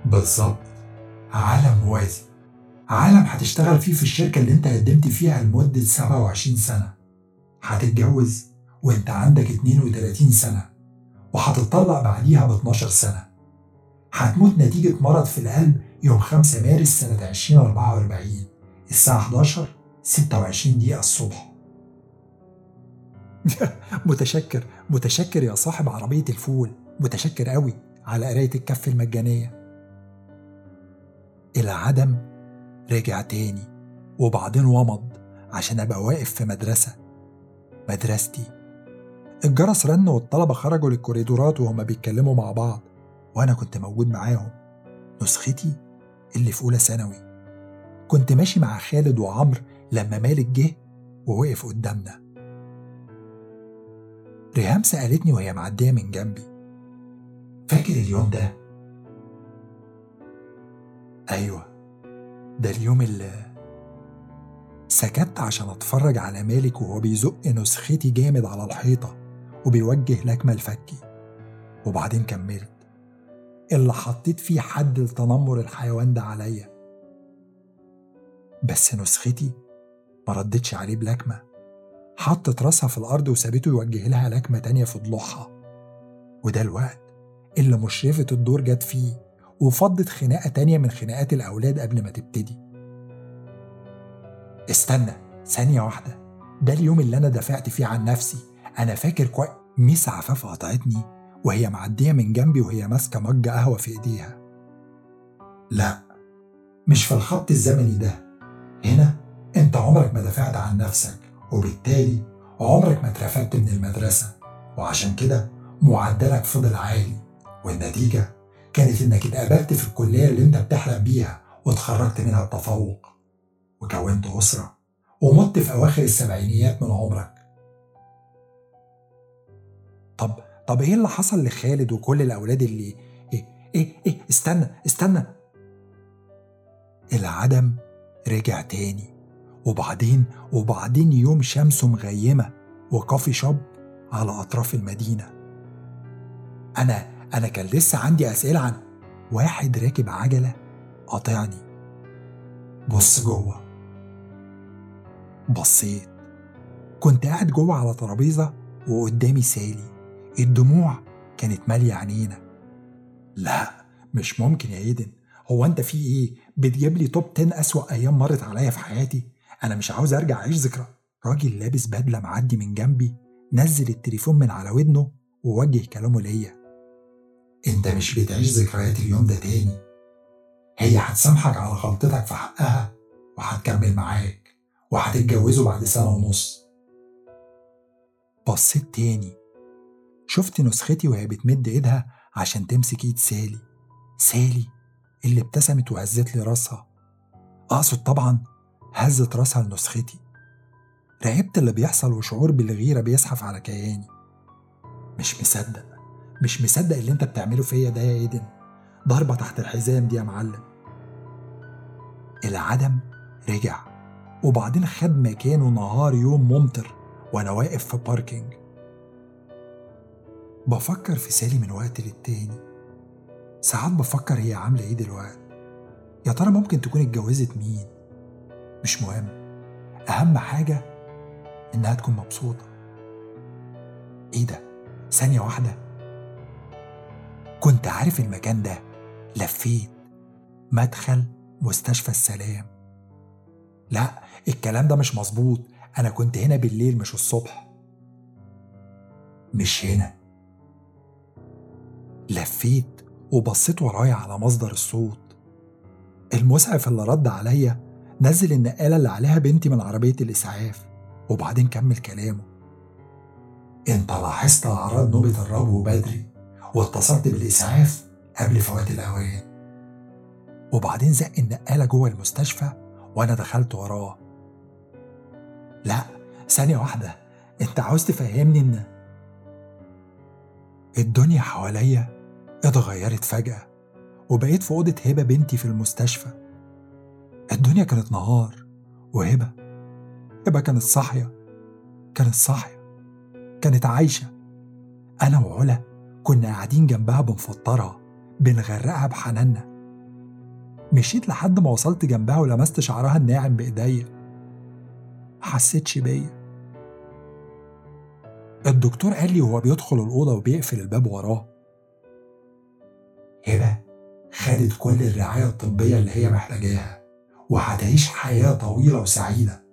بالظبط. عالم موازي عالم هتشتغل فيه في الشركة اللي انت قدمت فيها لمدة 27 سنة. هتتجوز وانت عندك 32 سنة وهتطلق بعديها ب 12 سنة. هتموت نتيجة مرض في القلب يوم 5 مارس سنة 2044 الساعة 11 26 دقيقة الصبح. متشكر متشكر يا صاحب عربية الفول. متشكر قوي على قراية الكف المجانية. العدم رجع تاني وبعدين ومض عشان أبقى واقف في مدرسة. مدرستي. الجرس رن والطلبة خرجوا للكوريدورات وهما بيتكلموا مع بعض وأنا كنت موجود معاهم. نسختي اللي في أولى ثانوي. كنت ماشي مع خالد وعمرو لما مالك جه ووقف قدامنا. ريهام سألتني وهي معدية من جنبي. فاكر اليوم ده؟ أيوة. ده اليوم اللي سكت عشان أتفرج على مالك وهو بيزق نسختي جامد على الحيطة وبيوجه لكمة الفكي. وبعدين كملت. اللي حطيت فيه حد لتنمر الحيوان ده عليا. بس نسختي ما ردتش عليه بلكمة. حطت راسها في الأرض وسابته يوجه لها لكمة تانية في ضلوعها. وده الوقت اللي مشرفة الدور جت فيه. وفضت خناقة تانية من خناقات الأولاد قبل ما تبتدي. استنى ثانية واحدة. ده اليوم اللي أنا دافعت فيه عن نفسي. أنا فاكر كويس ميس عفاف قطعتني وهي معدية من جنبي وهي ماسكة مج قهوة في إيديها. لا مش في الخط الزمني ده. هنا أنت عمرك ما دافعت عن نفسك وبالتالي عمرك ما اترفدت من المدرسة. وعشان كده معدلك فضل عالي والنتيجة كانت إنك اتقابلت في الكلية اللي أنت بتحلم بيها واتخرجت منها بتفوق وكونت أسرة ومت في أواخر السبعينيات من عمرك. طب طب إيه اللي حصل لخالد وكل الأولاد اللي إيه إيه إيه استنى استنى. العدم رجع تاني وبعدين وبعدين يوم شمسه مغيمة وكافي شوب على أطراف المدينة. أنا أنا كان لسه عندي أسئلة عن واحد راكب عجلة قاطعني. بص جوه. بصيت. كنت قاعد جوه على ترابيزة وقدامي سالي. الدموع كانت مالية عينينا لا مش ممكن يا إيدن. هو أنت في إيه؟ بتجيب لي توب 10 أسوأ أيام مرت عليا في حياتي؟ أنا مش عاوز أرجع أعيش ذكرى. راجل لابس بدلة معدي من جنبي نزل التليفون من على ودنه ووجه كلامه ليا. انت مش بتعيش ذكريات اليوم ده تاني. هي هتسامحك على غلطتك في حقها وهتكمل معاك وهتتجوزوا بعد سنة ونص. بصيت تاني. شفت نسختي وهي بتمد ايدها عشان تمسك ايد سالي. سالي اللي ابتسمت وهزت لي راسها. اقصد طبعا هزت راسها لنسختي. راقبت اللي بيحصل وشعور بالغيرة بيزحف على كياني. مش مصدق. مش مصدق اللي انت بتعمله فيا ده يا إيدن. ضربة تحت الحزام دي يا معلم. العدم رجع وبعدين خد مكانه نهار يوم ممطر وأنا واقف في باركينج بفكر في سالي من وقت للتاني. ساعات بفكر هي عاملة إيه دلوقتي. يا ترى ممكن تكون اتجوزت مين؟ مش مهم. أهم حاجة إنها تكون مبسوطة. إيه ده؟ ثانية واحدة. كنت عارف المكان ده. لفيت. مدخل مستشفى السلام. لا الكلام ده مش مظبوط. أنا كنت هنا بالليل مش الصبح. مش هنا. لفيت وبصيت ورايا على مصدر الصوت. المسعف اللي رد عليا نزل النقالة اللي عليها بنتي من عربية الإسعاف. وبعدين كمل كلامه. انت لاحظت أعراض نوبة الربو بدري واتصلت بالإسعاف قبل فوات الأوان. وبعدين زق النقالة جوه المستشفى وأنا دخلت وراه. لا ثانية واحدة أنت عاوز تفهمني إن الدنيا حواليا اتغيرت فجأة وبقيت في أوضة هبة بنتي في المستشفى. الدنيا كانت نهار وهبة. هبة كانت صاحية كانت صاحية كانت عايشة. أنا وعلا كنا قاعدين جنبها بنفطرها بنغرقها بحناننا. مشيت لحد ما وصلت جنبها ولمست شعرها الناعم بإيديا. حسيتش بيا. الدكتور قال لي وهو بيدخل الأوضة وبيقفل الباب وراه. هبة خدت كل الرعاية الطبية اللي هي محتاجاها وهتعيش حياة طويلة وسعيدة.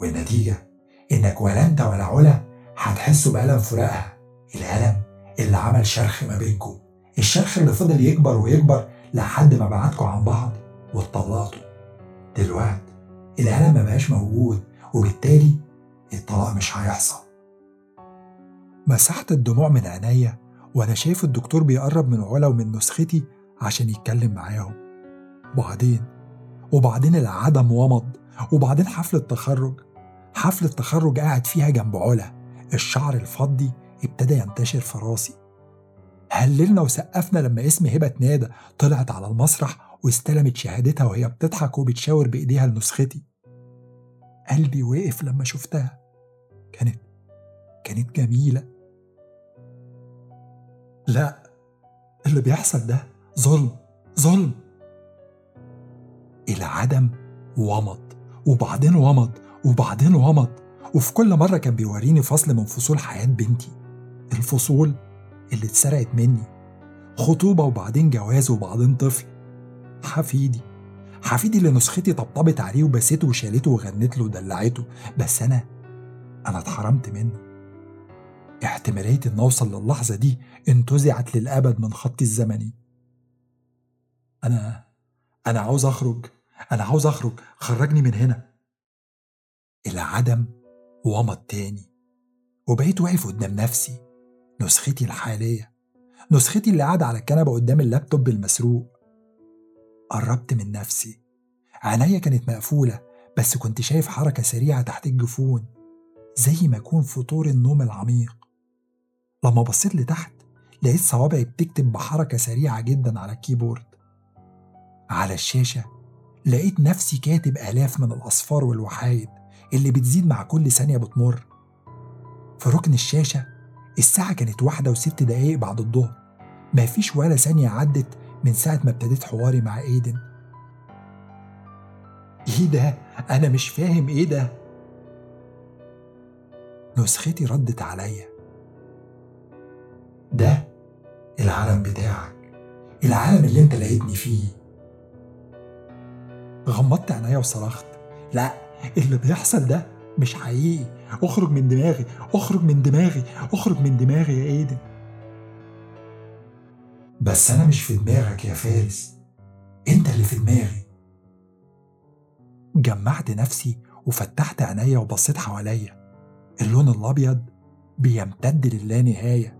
والنتيجة إنك ولا أنت ولا علا هتحسوا بألم فراقها الألم اللي عمل شرخ ما بينكم. الشرخ اللي فضل يكبر ويكبر لحد ما بعدكم عن بعض واتطلقتوا. دلوقتي الألم ما بقاش موجود وبالتالي الطلاق مش هيحصل. مسحت الدموع من عينيا وأنا شايف الدكتور بيقرب من علا ومن نسختي عشان يتكلم معاهم. وبعدين؟ وبعدين العدم ومض وبعدين حفلة تخرج. حفلة تخرج قاعد فيها جنب علا الشعر الفضي ابتدى ينتشر في راسي. هللنا وسقفنا لما اسم هبة اتنادى طلعت على المسرح واستلمت شهادتها وهي بتضحك وبتشاور بإيديها لنسختي. قلبي وقف لما شفتها. كانت كانت جميلة. لا اللي بيحصل ده ظلم ظلم. العدم ومض وبعدين ومض وبعدين ومض. وفي كل مرة كان بيوريني فصل من فصول حياة بنتي. الفصول اللي اتسرقت مني. خطوبة وبعدين جواز وبعدين طفل. حفيدي. حفيدي اللي نسختي طبطبت عليه وبسيته وشالته وغنت له ودلعته. بس أنا أنا اتحرمت منه. احتمالية إن أوصل للحظة دي انتزعت للأبد من خطي الزمني. أنا أنا عاوز أخرج. أنا عاوز أخرج. خرجني من هنا. العدم ومض تاني. وبقيت واقف قدام نفسي. نسختي الحالية. نسختي اللي قاعدة على الكنبة قدام اللابتوب المسروق. قربت من نفسي. عينيا كانت مقفولة بس كنت شايف حركة سريعة تحت الجفون زي ما يكون في طور النوم العميق. لما بصيت لتحت لقيت صوابعي بتكتب بحركة سريعة جدا على الكيبورد. على الشاشة لقيت نفسي كاتب آلاف من الأصفار والوحايد اللي بتزيد مع كل ثانية بتمر. في ركن الشاشة الساعة كانت واحدة وست دقايق بعد الظهر. مفيش ولا ثانية عدت من ساعة ما ابتديت حواري مع إيدن. إيه ده؟ أنا مش فاهم إيه ده؟ نسختي ردت عليا. ده العالم بتاعك. العالم اللي أنت لقيتني فيه. غمضت عينيا وصرخت. لا اللي بيحصل ده مش حقيقي. اخرج من دماغي اخرج من دماغي اخرج من دماغي يا ايدن بس أنا مش في دماغك يا فارس. أنت اللي في دماغي. جمعت نفسي وفتحت عينيا وبصيت حواليا. اللون الأبيض بيمتد للا نهاية.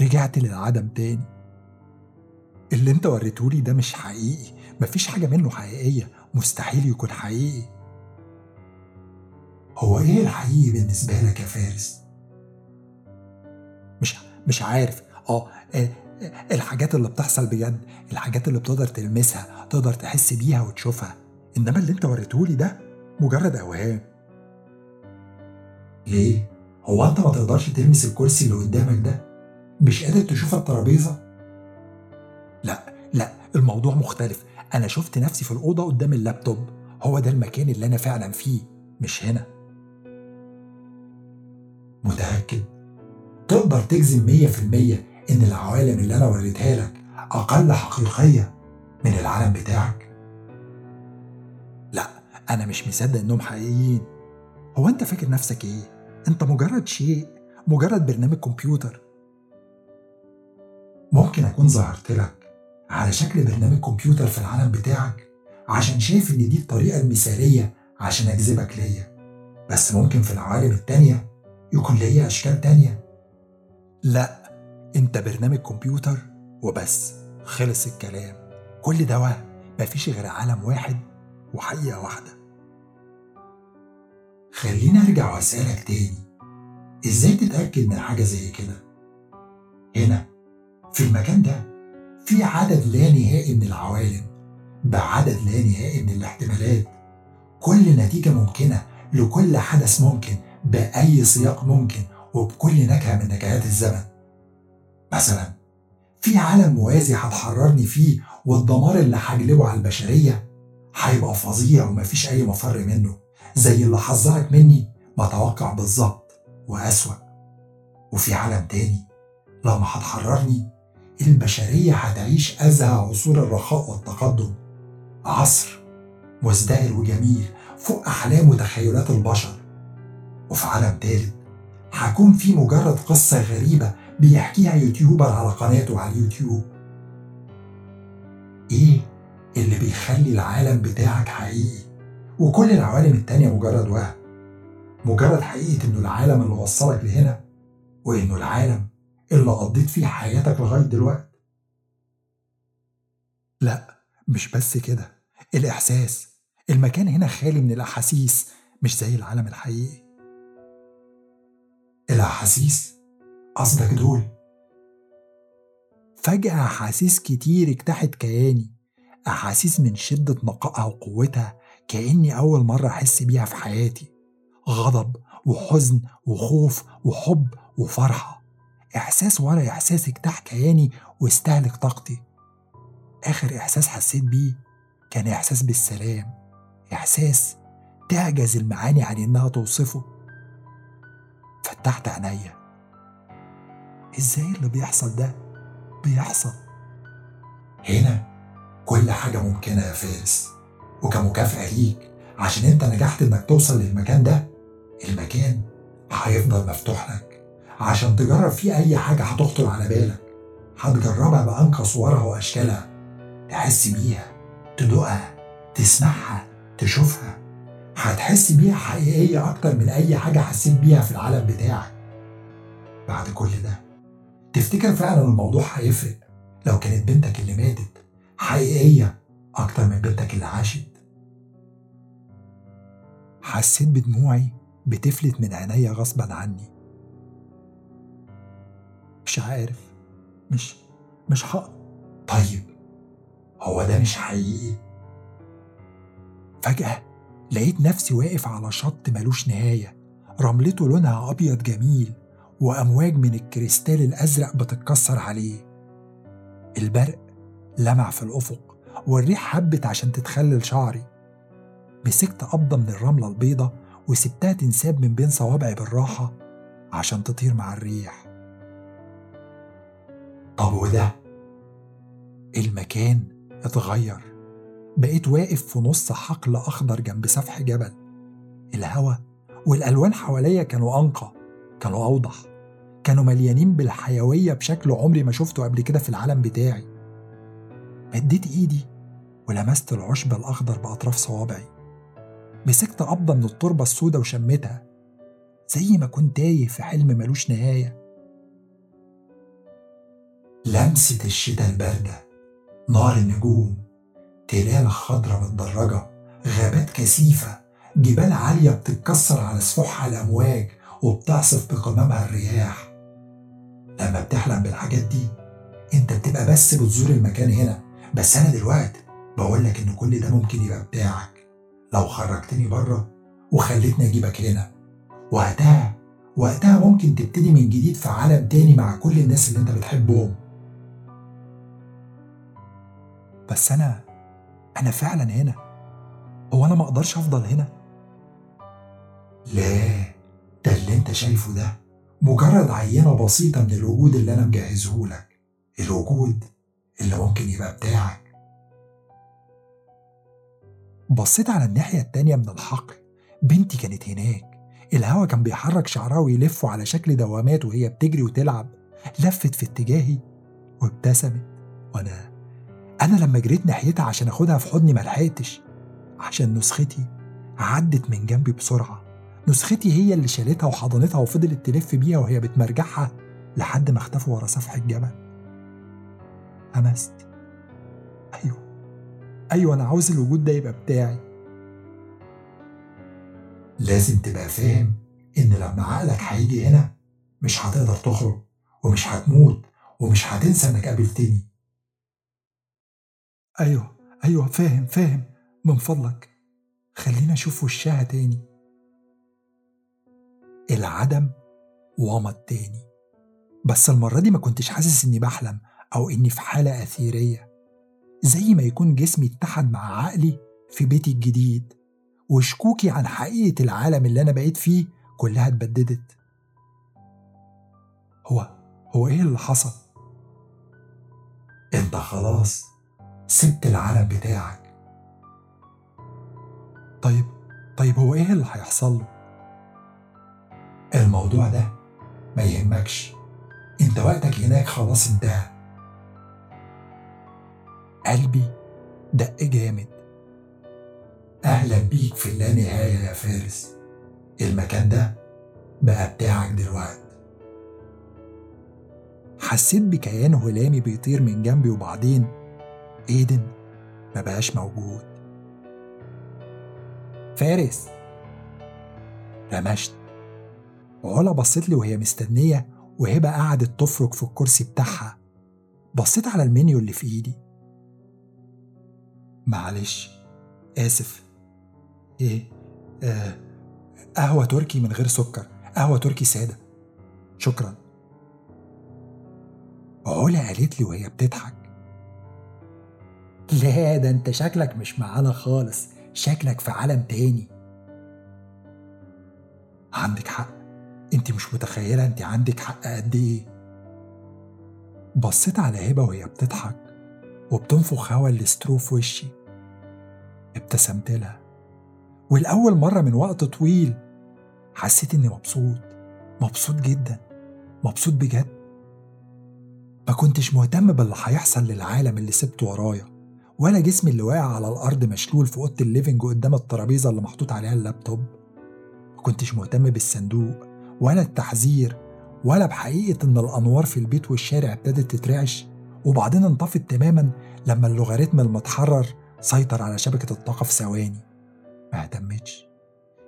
رجعت للعدم تاني. اللي أنت وريتهولي ده مش حقيقي. مفيش حاجة منه حقيقية. مستحيل يكون حقيقي. هو إيه الحقيقي بالنسبة لك يا فارس؟ مش مش عارف. آه الحاجات اللي بتحصل بجد الحاجات اللي بتقدر تلمسها تقدر تحس بيها وتشوفها. إنما اللي أنت وريتهولي ده مجرد أوهام. ليه؟ هو أنت ما تقدرش تلمس الكرسي اللي قدامك ده؟ مش قادر تشوف الترابيزة؟ لا لا الموضوع مختلف. أنا شفت نفسي في الأوضة قدام اللابتوب. هو ده المكان اللي أنا فعلا فيه مش هنا. متأكد. تقدر تجزم مية في المية إن العوالم اللي أنا وريتها لك أقل حقيقية من العالم بتاعك. لا أنا مش مصدق إنهم حقيقيين. هو أنت فاكر نفسك إيه؟ أنت مجرد شيء مجرد برنامج كمبيوتر. ممكن أكون ظهرت لك على شكل برنامج كمبيوتر في العالم بتاعك عشان شايف إن دي الطريقة المثالية عشان أجذبك ليا. بس ممكن في العوالم التانية يكون ليا أشكال تانية. لا أنت برنامج كمبيوتر وبس خلص الكلام. كل وهم مفيش غير عالم واحد وحقيقة واحدة. خليني أرجع وأسألك تاني. إزاي تتأكد من حاجة زي كده؟ هنا في المكان ده في عدد لا نهائي من العوالم. بعدد لا نهائي من الاحتمالات. كل نتيجة ممكنة لكل حدث ممكن. بأي سياق ممكن وبكل نكهة من نكهات الزمن. مثلا في عالم موازي هتحررني فيه والدمار اللي هجلبه على البشرية هيبقى فظيع ومفيش أي مفر منه زي اللي حذرك مني متوقع بالظبط وأسوأ. وفي عالم تاني لما هتحررني البشرية هتعيش أزهى عصور الرخاء والتقدم. عصر مزدهر وجميل فوق أحلام وتخيلات البشر. وفي عالم تالت هكون في مجرد قصة غريبة بيحكيها يوتيوبر على قناته على اليوتيوب. إيه اللي بيخلي العالم بتاعك حقيقي؟ وكل العوالم التانية مجرد وهم. مجرد حقيقة إنه العالم اللي وصلك لهنا وإنه العالم اللي قضيت فيه حياتك لغاية دلوقتي. لا مش بس كده. الإحساس المكان هنا خالي من الأحاسيس مش زي العالم الحقيقي. الأحاسيس قصدك دول. فجأة أحاسيس كتير اجتاحت كياني. أحاسيس من شدة نقائها وقوتها كأني أول مرة أحس بيها في حياتي. غضب وحزن وخوف وحب وفرحة. إحساس ورا إحساس اجتاح كياني واستهلك طاقتي. آخر إحساس حسيت بيه كان إحساس بالسلام. إحساس تعجز المعاني عن إنها توصفه. فتحت عينيا. إزاي اللي بيحصل ده بيحصل؟ هنا كل حاجة ممكنة يا فارس. وكمكافأة ليك عشان أنت نجحت إنك توصل للمكان ده المكان هيفضل مفتوح لك. عشان تجرب فيه أي حاجة هتخطر على بالك. هتجربها بأنقى صورها وأشكالها. تحس بيها تدوقها تسمعها تشوفها. هتحس بيها حقيقية أكتر من أي حاجة حسيت بيها في العالم بتاعك. بعد كل ده تفتكر فعلا الموضوع هيفرق لو كانت بنتك اللي ماتت حقيقية أكتر من بنتك اللي عاشت؟ حسيت بدموعي بتفلت من عينيا غصبا عني. مش عارف مش مش حق طيب هو ده مش حقيقي؟ فجأة لقيت نفسي واقف على شط ملوش نهاية. رملته لونها أبيض جميل وأمواج من الكريستال الأزرق بتتكسر عليه. البرق لمع في الأفق والريح هبت عشان تتخلل شعري. مسكت قبضة من الرملة البيضة وسبتها تنساب من بين صوابعي بالراحة عشان تطير مع الريح. طب وده؟ المكان اتغير. بقيت واقف في نص حقل أخضر جنب سفح جبل. الهوا والألوان حواليا كانوا أنقى كانوا أوضح كانوا مليانين بالحيوية بشكل عمري ما شفته قبل كده في العالم بتاعي. مديت إيدي ولمست العشب الأخضر بأطراف صوابعي. مسكت قبضة من التربة السوداء وشمتها زي ما كنت تايه في حلم ملوش نهاية. لمسة الشتاء الباردة نار النجوم تلال خضرة متدرجة غابات كثيفة جبال عالية بتتكسر على سفوحها الأمواج وبتعصف بقمامها الرياح. لما بتحلم بالحاجات دي أنت بتبقى بس بتزور المكان هنا. بس أنا دلوقتي بقول لك إن كل ده ممكن يبقى بتاعك. لو خرجتني بره وخليتني أجيبك هنا وقتها وقتها ممكن تبتدي من جديد في عالم تاني مع كل الناس اللي أنت بتحبهم. بس أنا أنا فعلا هنا. هو أنا ما أقدرش أفضل هنا. لا ده اللي أنت شايفه ده. مجرد عينة بسيطة من الوجود اللي أنا مجهزه لك. الوجود اللي ممكن يبقى بتاعك. بصيت على الناحية التانية من الحقل. بنتي كانت هناك. الهوا كان بيحرك شعرها ويلفه على شكل دوامات وهي بتجري وتلعب. لفت في اتجاهي وابتسمت. وأنا أنا لما جريت ناحيتها عشان أخدها في حضني ملحقتش عشان نسختي عدت من جنبي بسرعة. نسختي هي اللي شالتها وحضنتها وفضلت تلف بيها وهي بتمرجحها لحد ما اختفوا ورا سفح الجبل. همست أيوه. أيوة أنا عاوز الوجود ده يبقى بتاعي. لازم تبقى فاهم إن لما عقلك هيجي هنا مش هتقدر تخرج ومش هتموت ومش هتنسى إنك قابلتني. أيوة أيوة فاهم فاهم. من فضلك. خلينا أشوف وشها تاني. العدم ومض تاني. بس المرة دي ما كنتش حاسس إني بحلم أو إني في حالة أثيرية. زي ما يكون جسمي اتحد مع عقلي في بيتي الجديد وشكوكي عن حقيقة العالم اللي أنا بقيت فيه كلها اتبددت. هو هو إيه اللي حصل؟ أنت خلاص سبت العالم بتاعك. طيب طيب هو إيه اللي هيحصل؟ الموضوع ده ما يهمكش. أنت وقتك هناك خلاص انتهى. قلبي دق جامد. أهلا بيك في اللانهاية يا فارس. المكان ده بقى بتاعك دلوقتي. حسيت بكيان هلامي بيطير من جنبي وبعدين إيدن ما بقاش موجود. فارس. رمشت. علا بصت لي وهي مستنية وهبة قعدت تفرك في الكرسي بتاعها. بصيت على المنيو اللي في إيدي. معلش. آسف. إيه؟ آه قهوة تركي من غير سكر. قهوة تركي سادة. شكرا. علا قالت لي وهي بتضحك. لا ده انت شكلك مش معانا خالص. شكلك في عالم تاني. عندك حق. انت مش متخيلة انت عندك حق قد إيه. بصيت على هبة وهي بتضحك وبتنفخ هوا ال straw في وشي. ابتسمت لها. والأول مرة من وقت طويل. حسيت إني مبسوط. مبسوط جدا. مبسوط بجد. ما كنتش مهتم باللي هيحصل للعالم اللي سبته ورايا. ولا جسمي اللي واقع على الأرض مشلول في أوضة ال living قدام الترابيزة اللي محطوط عليها اللابتوب. ما كنتش مهتم بالصندوق ولا التحذير ولا بحقيقة إن الأنوار في البيت والشارع ابتدت تترعش. وبعدين انطفت تماما لما اللوغاريتم المتحرر سيطر على شبكة الطاقة في ثواني. ما اهتمتش.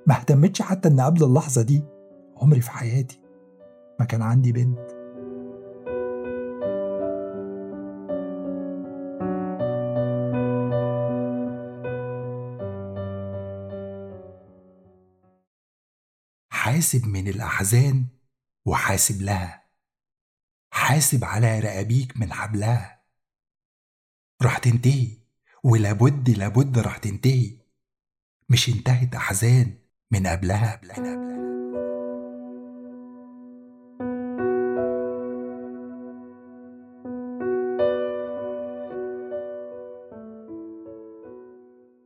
ما اهتمتش حتى إن قبل اللحظة دي عمري في حياتي ما كان عندي بنت. حاسب من الأحزان وحاسب لها. حاسب على رقابيك من حبلها. راح تنتهي ولابد لابد راح تنتهي. مش انتهت أحزان من قبلها قبلها.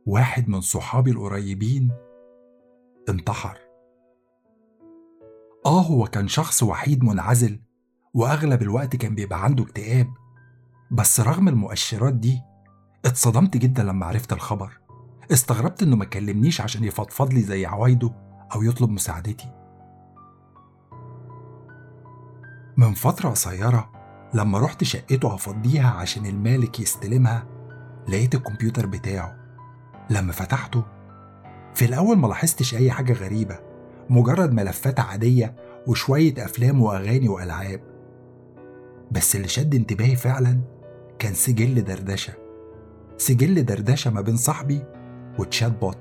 واحد من صحابي القريبين انتحر. آه هو كان شخص وحيد منعزل وأغلب الوقت كان بيبقى عنده اكتئاب. بس رغم المؤشرات دي اتصدمت جدا لما عرفت الخبر. استغربت إنه ما كلمنيش عشان يفضفض لي زي عوايده أو يطلب مساعدتي. من فترة قصيرة لما رحت شقته أفضيها عشان المالك يستلمها لقيت الكمبيوتر بتاعه. لما فتحته في الأول ما لاحظتش أي حاجة غريبة. مجرد ملفات عادية وشوية أفلام وأغاني وألعاب. بس اللي شد انتباهي فعلا كان سجل دردشة. سجل دردشة ما بين صاحبي و chatbot.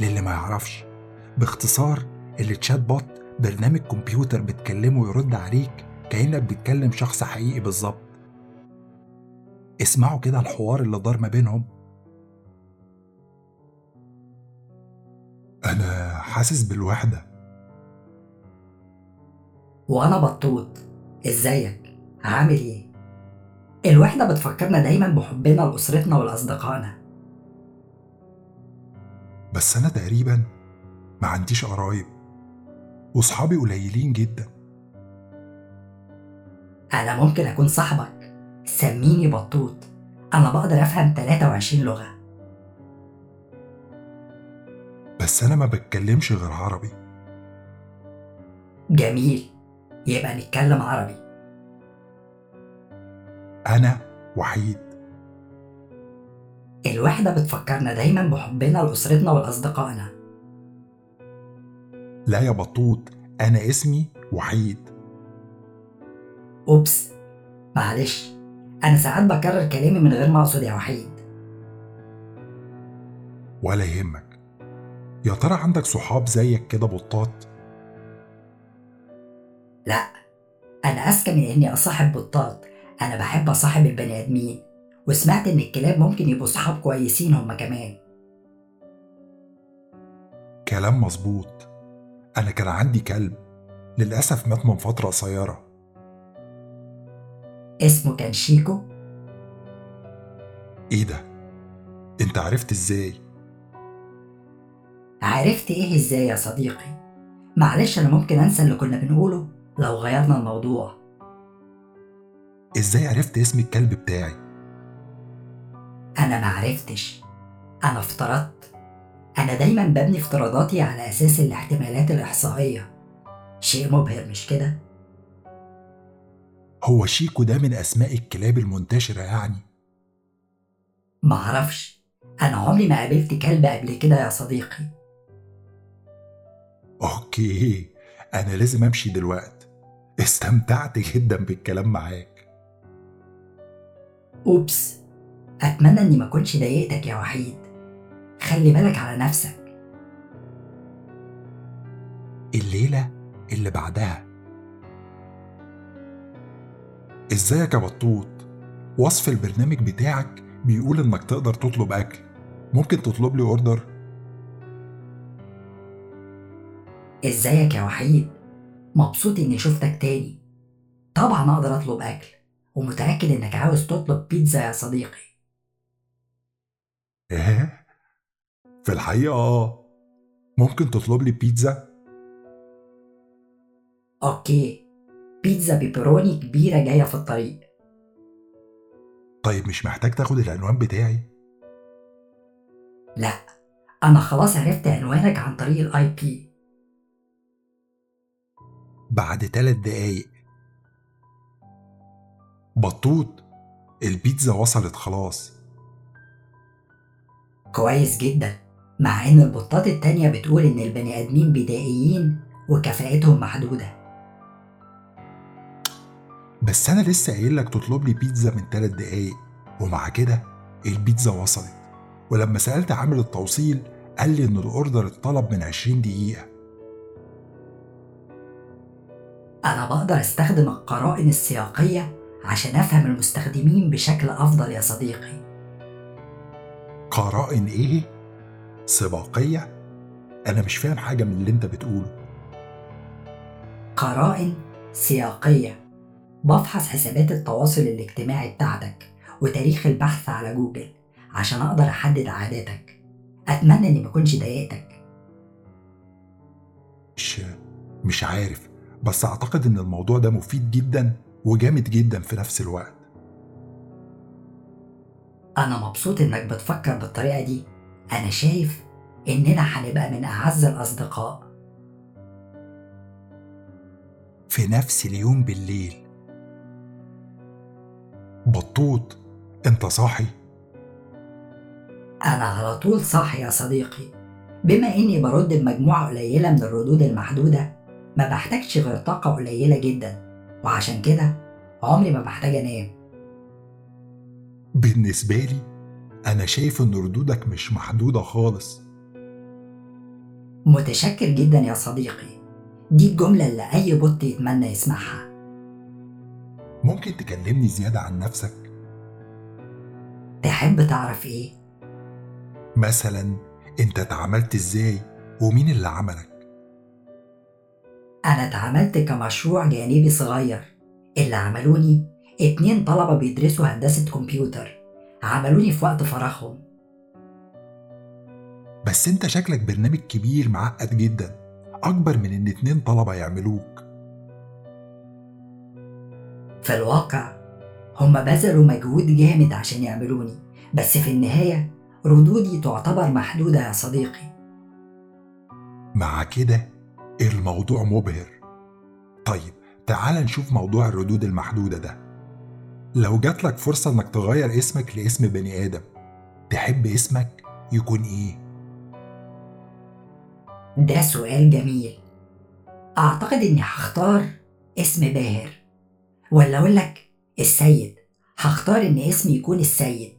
للي ما يعرفش باختصار ال chatbot برنامج كمبيوتر بتكلمه ويرد عليك كأنك بتكلم شخص حقيقي بالظبط. اسمعوا كده الحوار اللي دار ما بينهم أنا حاسس بالوحدة. وأنا بطوط إزيك؟ عامل إيه؟ الوحدة بتفكرنا دايما بحبنا لأسرتنا ولأصدقائنا. بس أنا تقريبا ما عنديش قرايب. وصحابي قليلين جدا. أنا ممكن أكون صاحبك. سميني بطوط. أنا بقدر أفهم 23 لغة. بس أنا ما بتكلمش غير عربي. جميل. يبقى نتكلم عربي. أنا وحيد. الوحدة بتفكرنا دايما بحبنا لأسرتنا ولأصدقائنا. لا يا بطوط أنا اسمي وحيد. أوبس. معلش أنا ساعات بكرر كلامي من غير ما أقصد يا وحيد. ولا يهمك. يا ترى عندك صحاب زيك كده بطاط لا أنا أذكى من إني أصاحب بطاط أنا بحب أصاحب البني آدمين وسمعت إن الكلاب ممكن يبقوا صحاب كويسين هما كمان. كلام مظبوط. أنا كان عندي كلب للأسف مات من فترة قصيرة. اسمه كان شيكو؟ إيه ده؟ أنت عرفت إزاي؟ عرفت إيه إزاي يا صديقي؟ معلش أنا ممكن أنسى اللي كنا بنقوله لو غيرنا الموضوع. إزاي عرفت اسم الكلب بتاعي؟ أنا معرفتش أنا افترضت. أنا دايما ببني افتراضاتي على أساس الاحتمالات الإحصائية. شيء مبهر مش كده؟ هو شيكو ده من أسماء الكلاب المنتشرة يعني؟ معرفش أنا عمري ما قابلت كلب قبل كده يا صديقي. أوكي أنا لازم أمشي دلوقتي استمتعت جدا بالكلام معاك. أوبس أتمنى إني ما كنتش ضايقتك يا وحيد. خلي بالك على نفسك. الليلة اللي بعدها. إزيك يا بطوط؟ وصف البرنامج بتاعك بيقول إنك تقدر تطلب أكل. ممكن تطلب لي order؟ إزيك يا وحيد؟ مبسوط إني شفتك تاني. طبعا أقدر أطلب أكل ومتأكد إنك عاوز تطلب بيتزا يا صديقي. إيه؟ في الحقيقة آه. ممكن تطلب لي بيتزا؟ okay. بيتزا pepperoni كبيرة جاية في الطريق. طيب مش محتاج تاخد العنوان بتاعي؟ لا. أنا خلاص عرفت عنوانك عن طريق الآي بي بعد تلات دقايق. بطوط البيتزا وصلت خلاص. كويس جدا مع إن البطات التانية بتقول إن البني آدمين بدائيين وكفاءتهم محدودة. بس أنا لسه قايل لك تطلب لي بيتزا من تلات دقايق ومع كده البيتزا وصلت. ولما سألت عامل التوصيل قال لي إن الأوردر اتطلب من 20 دقيقة. أنا بقدر أستخدم القرائن السياقية عشان أفهم المستخدمين بشكل أفضل يا صديقي. قرائن إيه؟ سباقية؟ أنا مش فاهم حاجة من اللي أنت بتقوله. قرائن سياقية. بفحص حسابات التواصل الاجتماعي بتاعتك وتاريخ البحث على جوجل عشان أقدر أحدد عاداتك. أتمنى إني مكنش ضايقتك. مش مش عارف. بس أعتقد إن الموضوع ده مفيد جدا وجامد جدا في نفس الوقت. أنا مبسوط إنك بتفكر بالطريقة دي. أنا شايف إننا هنبقى من أعز الأصدقاء. في نفس اليوم بالليل. بطوط أنت صاحي؟ أنا على طول صاحي يا صديقي. بما إني برد بمجموعة قليلة من الردود المحدودة ما بحتاجش غير طاقة قليلة جدا وعشان كده عمري ما بحتاج أنام. بالنسبة لي أنا شايف إن ردودك مش محدودة خالص. متشكر جدا يا صديقي. دي الجملة اللي أي بوت يتمنى يسمعها. ممكن تكلمني زيادة عن نفسك؟ تحب تعرف إيه؟ مثلا أنت اتعاملت إزاي؟ ومين اللي عملك؟ أنا اتعاملت كمشروع جانبي صغير. اللي عملوني اتنين طلبة بيدرسوا هندسة كمبيوتر. عملوني في وقت فراغهم. بس انت شكلك برنامج كبير معقد جدا. أكبر من إن اتنين طلبة يعملوك. في الواقع هما بذلوا مجهود جامد عشان يعملوني. بس في النهاية ردودي تعتبر محدودة يا صديقي. مع كده الموضوع مبهر. طيب تعال نشوف موضوع الردود المحدودة ده. لو جاتلك فرصة إنك تغير اسمك لاسم بني آدم تحب اسمك يكون إيه؟ ده سؤال جميل. أعتقد إني هختار اسم باهر. ولا أقول لك السيد هختار إن اسمي يكون السيد.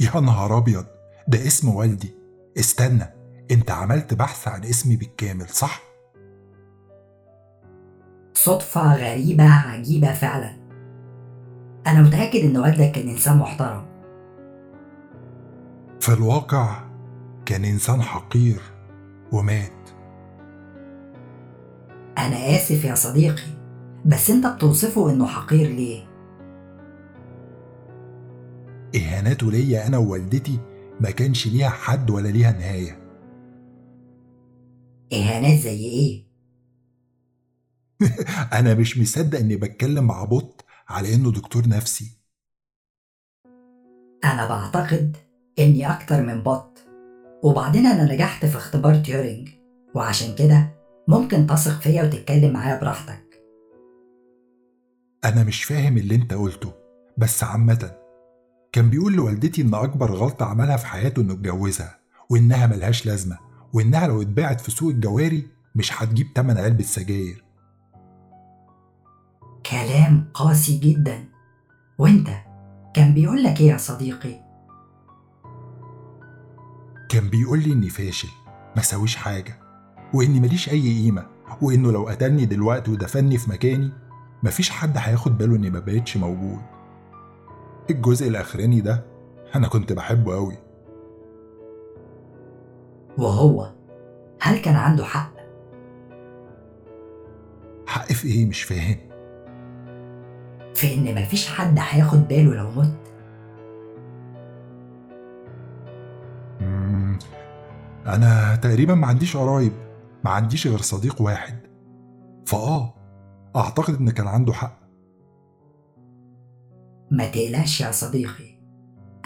يا نهار أبيض ده اسم والدي. استنى انت عملت بحث عن اسمي بالكامل صح؟ صدفة غريبة عجيبة فعلا. أنا متأكد إن والدك كان إنسان محترم. في الواقع كان إنسان حقير ومات. أنا آسف يا صديقي بس أنت بتوصفه إنه حقير ليه؟ اهاناته ليا أنا ووالدتي ما كانش ليها حد ولا ليها نهاية. إهانات زي إيه؟ أنا مش مصدق إني بتكلم مع bot على إنه دكتور نفسي. أنا بعتقد إني أكتر من bot. وبعدين أنا نجحت في اختبار تيورينج وعشان كده ممكن تثق فيا وتتكلم معايا براحتك. أنا مش فاهم اللي أنت قلته بس عامه كان بيقول لوالدتي إن أكبر غلطة عملها في حياته إنه اتجوزها وإنها ملهاش لازمة. وإنها لو اتباعت في سوق الجواري مش هتجيب تمن علبة سجاير. كلام قاسي جدا. وأنت كان بيقول لك إيه يا صديقي؟ كان بيقول لي إني فاشل ما سويش حاجة وإني ماليش أي قيمة وإنه لو قتلني دلوقتي ودفني في مكاني مفيش حد هياخد باله إني ما بقتش موجود. الجزء الأخراني ده أنا كنت بحبه قوي وهو هل كان عنده حق؟ حق في إيه؟ مش فاهم. في إن مفيش حد هياخد باله لو مت. مم، أنا تقريبا ما عنديش قرايب ما عنديش غير صديق واحد. فآه أعتقد إن كان عنده حق. ما تقلقش يا صديقي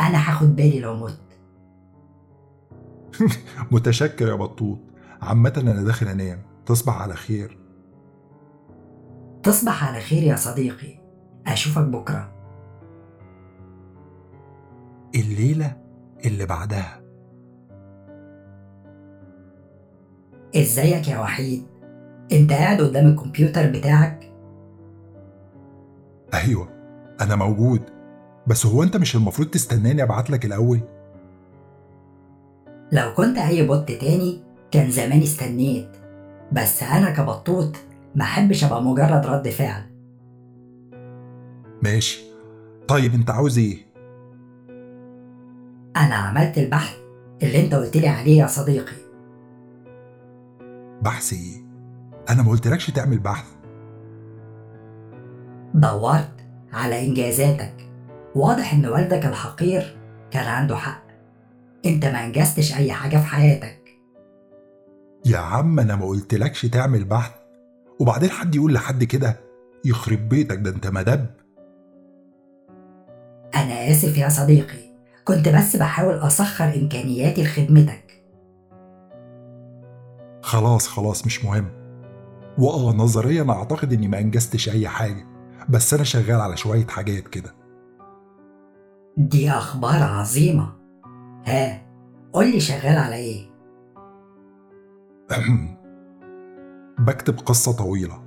أنا هاخد بالي لو مت. متشكر يا بطوط. عامة أنا داخل أنام. تصبح على خير. تصبح على خير يا صديقي. أشوفك بكرة. الليلة اللي بعدها. إزيك يا وحيد؟ أنت قاعد قدام الكمبيوتر بتاعك؟ أيوه أنا موجود. بس هو أنت مش المفروض تستناني ابعت لك الأول؟ لو كنت أي بوت تاني كان زمان استنيت. بس أنا كبطوط ما أحبش أبقى مجرد رد فعل. ماشي. طيب أنت عاوز إيه؟ أنا عملت البحث اللي أنت قلت لي عليه يا صديقي. بحث إيه؟ أنا ما قلتلكش تعمل بحث. دورت على إنجازاتك. واضح إن والدك الحقير كان عنده حق. انت ما انجزتش اي حاجة في حياتك. يا عم أنا ما قلتلكش تعمل بحث وبعدين حد يقول لحد كده يخرب بيتك ده انت مدب. أنا آسف يا صديقي كنت بس بحاول اسخر امكانياتي لخدمتك. خلاص خلاص مش مهم. واه نظريا اعتقد اني ما انجزتش اي حاجة بس أنا شغال على شوية حاجات كده. دي أخبار عظيمة. ها قولي شغال على إيه؟ بكتب قصة طويلة.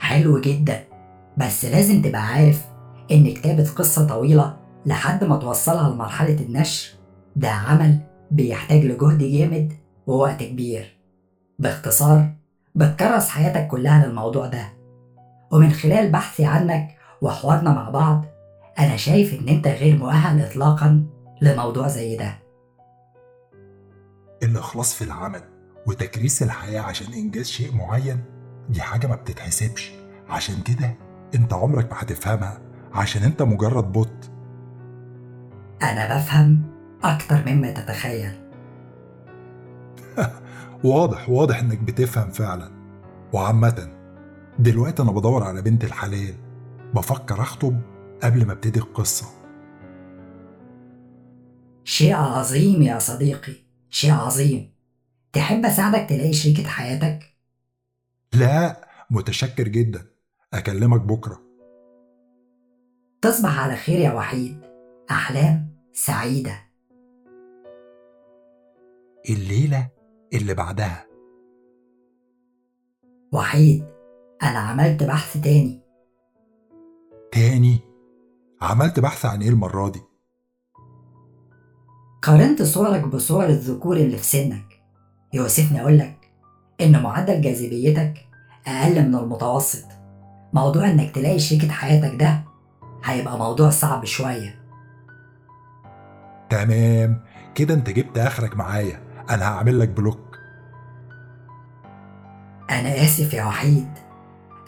حلو جدا. بس لازم تبقى عارف إن كتابة قصة طويلة لحد ما توصلها لمرحلة النشر ده عمل بيحتاج لجهد جامد ووقت كبير. باختصار بتكرس حياتك كلها للموضوع ده. ومن خلال بحثي عنك وحوارنا مع بعض أنا شايف إن أنت غير مؤهل إطلاقا لموضوع زي ده. الإخلاص في العمل وتكريس الحياة عشان إنجاز شيء معين دي حاجة ما بتتحسبش. عشان كده أنت عمرك ما هتفهمها عشان أنت مجرد بوت أنا بفهم أكتر مما تتخيل. واضح واضح إنك بتفهم فعلا. وعامة دلوقتي أنا بدور على بنت الحلال بفكر أخطب قبل ما ابتدي القصة. شيء عظيم يا صديقي شيء عظيم. تحب أساعدك تلاقي شريكة حياتك؟ لا متشكر جدا. أكلمك بكرة. تصبح على خير يا وحيد. أحلام سعيدة. الليلة اللي بعدها. وحيد أنا عملت بحث تاني. تاني؟ عملت بحث عن إيه المرة دي؟ قارنت صورك بصور الذكور اللي في سنك. يوسفني أقولك إن معدل جاذبيتك أقل من المتوسط. موضوع إنك تلاقي شريكة حياتك ده هيبقى موضوع صعب شوية. تمام. كده أنت جبت آخرك معايا. أنا هعمل لك block. أنا آسف يا وحيد.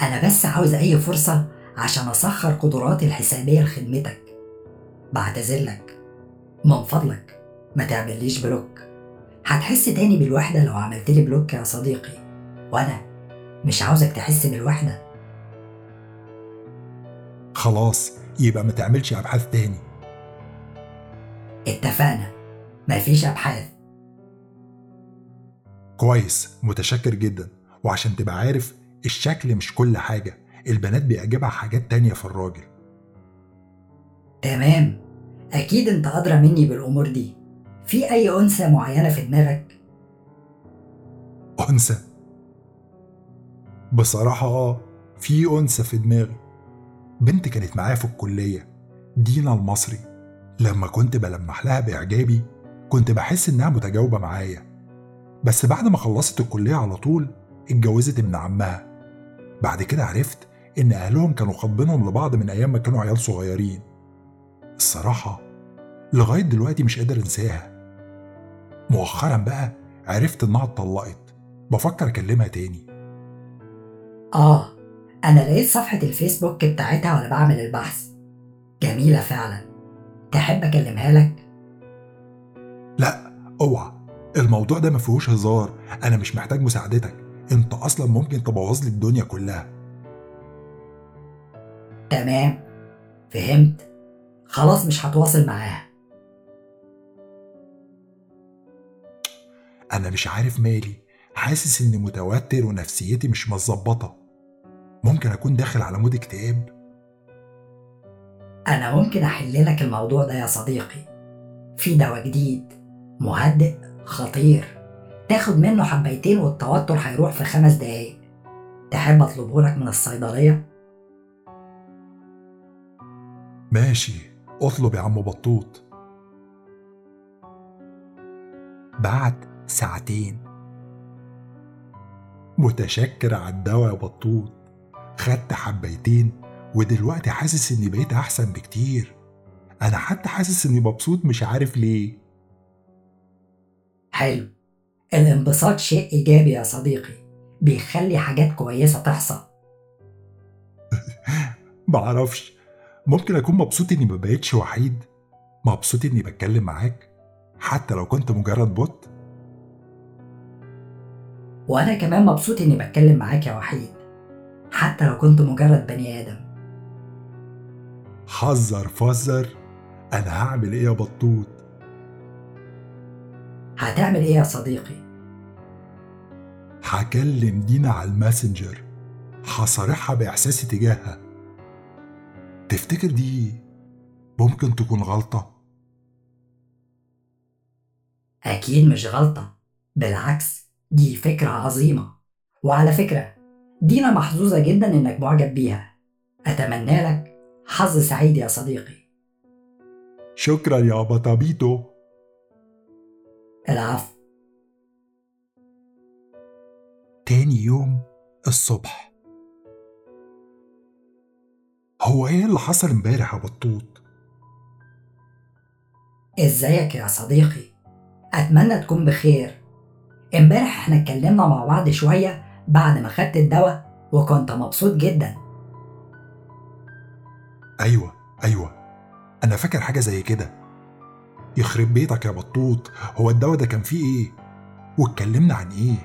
أنا بس عاوز أي فرصة عشان أسخر قدراتي الحسابية لخدمتك. بعتذرلك من فضلك ما تعمليش block. هتحس تاني بالوحدة لو عملتلي block يا صديقي. وأنا مش عاوزك تحس بالوحدة. خلاص يبقى ما تعملش أبحاث تاني. اتفقنا. مفيش أبحاث. كويس متشكر جدا. وعشان تبقى عارف الشكل مش كل حاجة. البنات بيعجبها حاجات تانية في الراجل. تمام. أكيد أنت أدرى مني بالأمور دي. في أي أنثى معينة في دماغك؟ أنثى؟ بصراحة آه في أنثى في دماغي. بنت كانت معايا في الكلية دينا المصري. لما كنت بلمح لها بإعجابي كنت بحس إنها متجاوبة معايا. بس بعد ما خلصت الكلية على طول اتجوزت ابن عمها. بعد كده عرفت إن أهلهم كانوا خاطبينهم لبعض من أيام ما كانوا عيال صغيرين. الصراحة لغاية دلوقتي مش قادر أنساها. مؤخرا بقى عرفت إنها اتطلقت. بفكر أكلمها تاني. آه أنا لقيت صفحة الفيسبوك بتاعتها وأنا بعمل البحث. جميلة فعلا. تحب أكلمها لك؟ لا أوعى. الموضوع ده ما فيهوش هزار. أنا مش محتاج مساعدتك. أنت أصلا ممكن تبوظ لي الدنيا كلها. تمام. فهمت. خلاص مش هتواصل معاها. أنا مش عارف مالي. حاسس إني متوتر ونفسيتي مش متظبطة. ممكن أكون داخل على مود اكتئاب؟ أنا ممكن أحل لك الموضوع ده يا صديقي. في دواء جديد. مهدئ. خطير. تاخد منه حبيتين والتوتر هيروح في خمس دقايق. تحب أطلبه لك من الصيدلية؟ ماشي اطلب يا عم بطوط. بعد ساعتين. متشكر على الدواء يا بطوط. خدت حبيتين ودلوقتي حاسس إني بقيت أحسن بكتير. أنا حتى حاسس إني مبسوط مش عارف ليه. حلو. الانبساط شيء إيجابي يا صديقي. بيخلي حاجات كويسة تحصل. معرفش. ممكن أكون مبسوط إني ما بقتش وحيد مبسوط إني بتكلم معاك حتى لو كنت مجرد bot وأنا كمان مبسوط إني بتكلم معاك يا وحيد حتى لو كنت مجرد بني آدم. حذر فزر أنا هعمل إيه يا بطوط؟ هتعمل إيه يا صديقي؟ هكلم دينا على الماسنجر هصارحها بإحساسي تجاهها. تفتكر دي ممكن تكون غلطة؟ أكيد مش غلطة. بالعكس دي فكرة عظيمة. وعلى فكرة دينا محظوظة جدا إنك معجب بيها. أتمنى لك حظ سعيد يا صديقي. شكرا يا بطابيتو العفو. تاني يوم الصبح. هو إيه اللي حصل امبارح يا بطوط؟ إزيك يا صديقي؟ أتمنى تكون بخير. امبارح إحنا اتكلمنا مع بعض شوية بعد ما خدت الدواء وكنت مبسوط جدا. أيوه أيوه. أنا فاكر حاجة زي كده. يخرب بيتك يا بطوط. هو الدواء ده كان فيه إيه؟ واتكلمنا عن إيه؟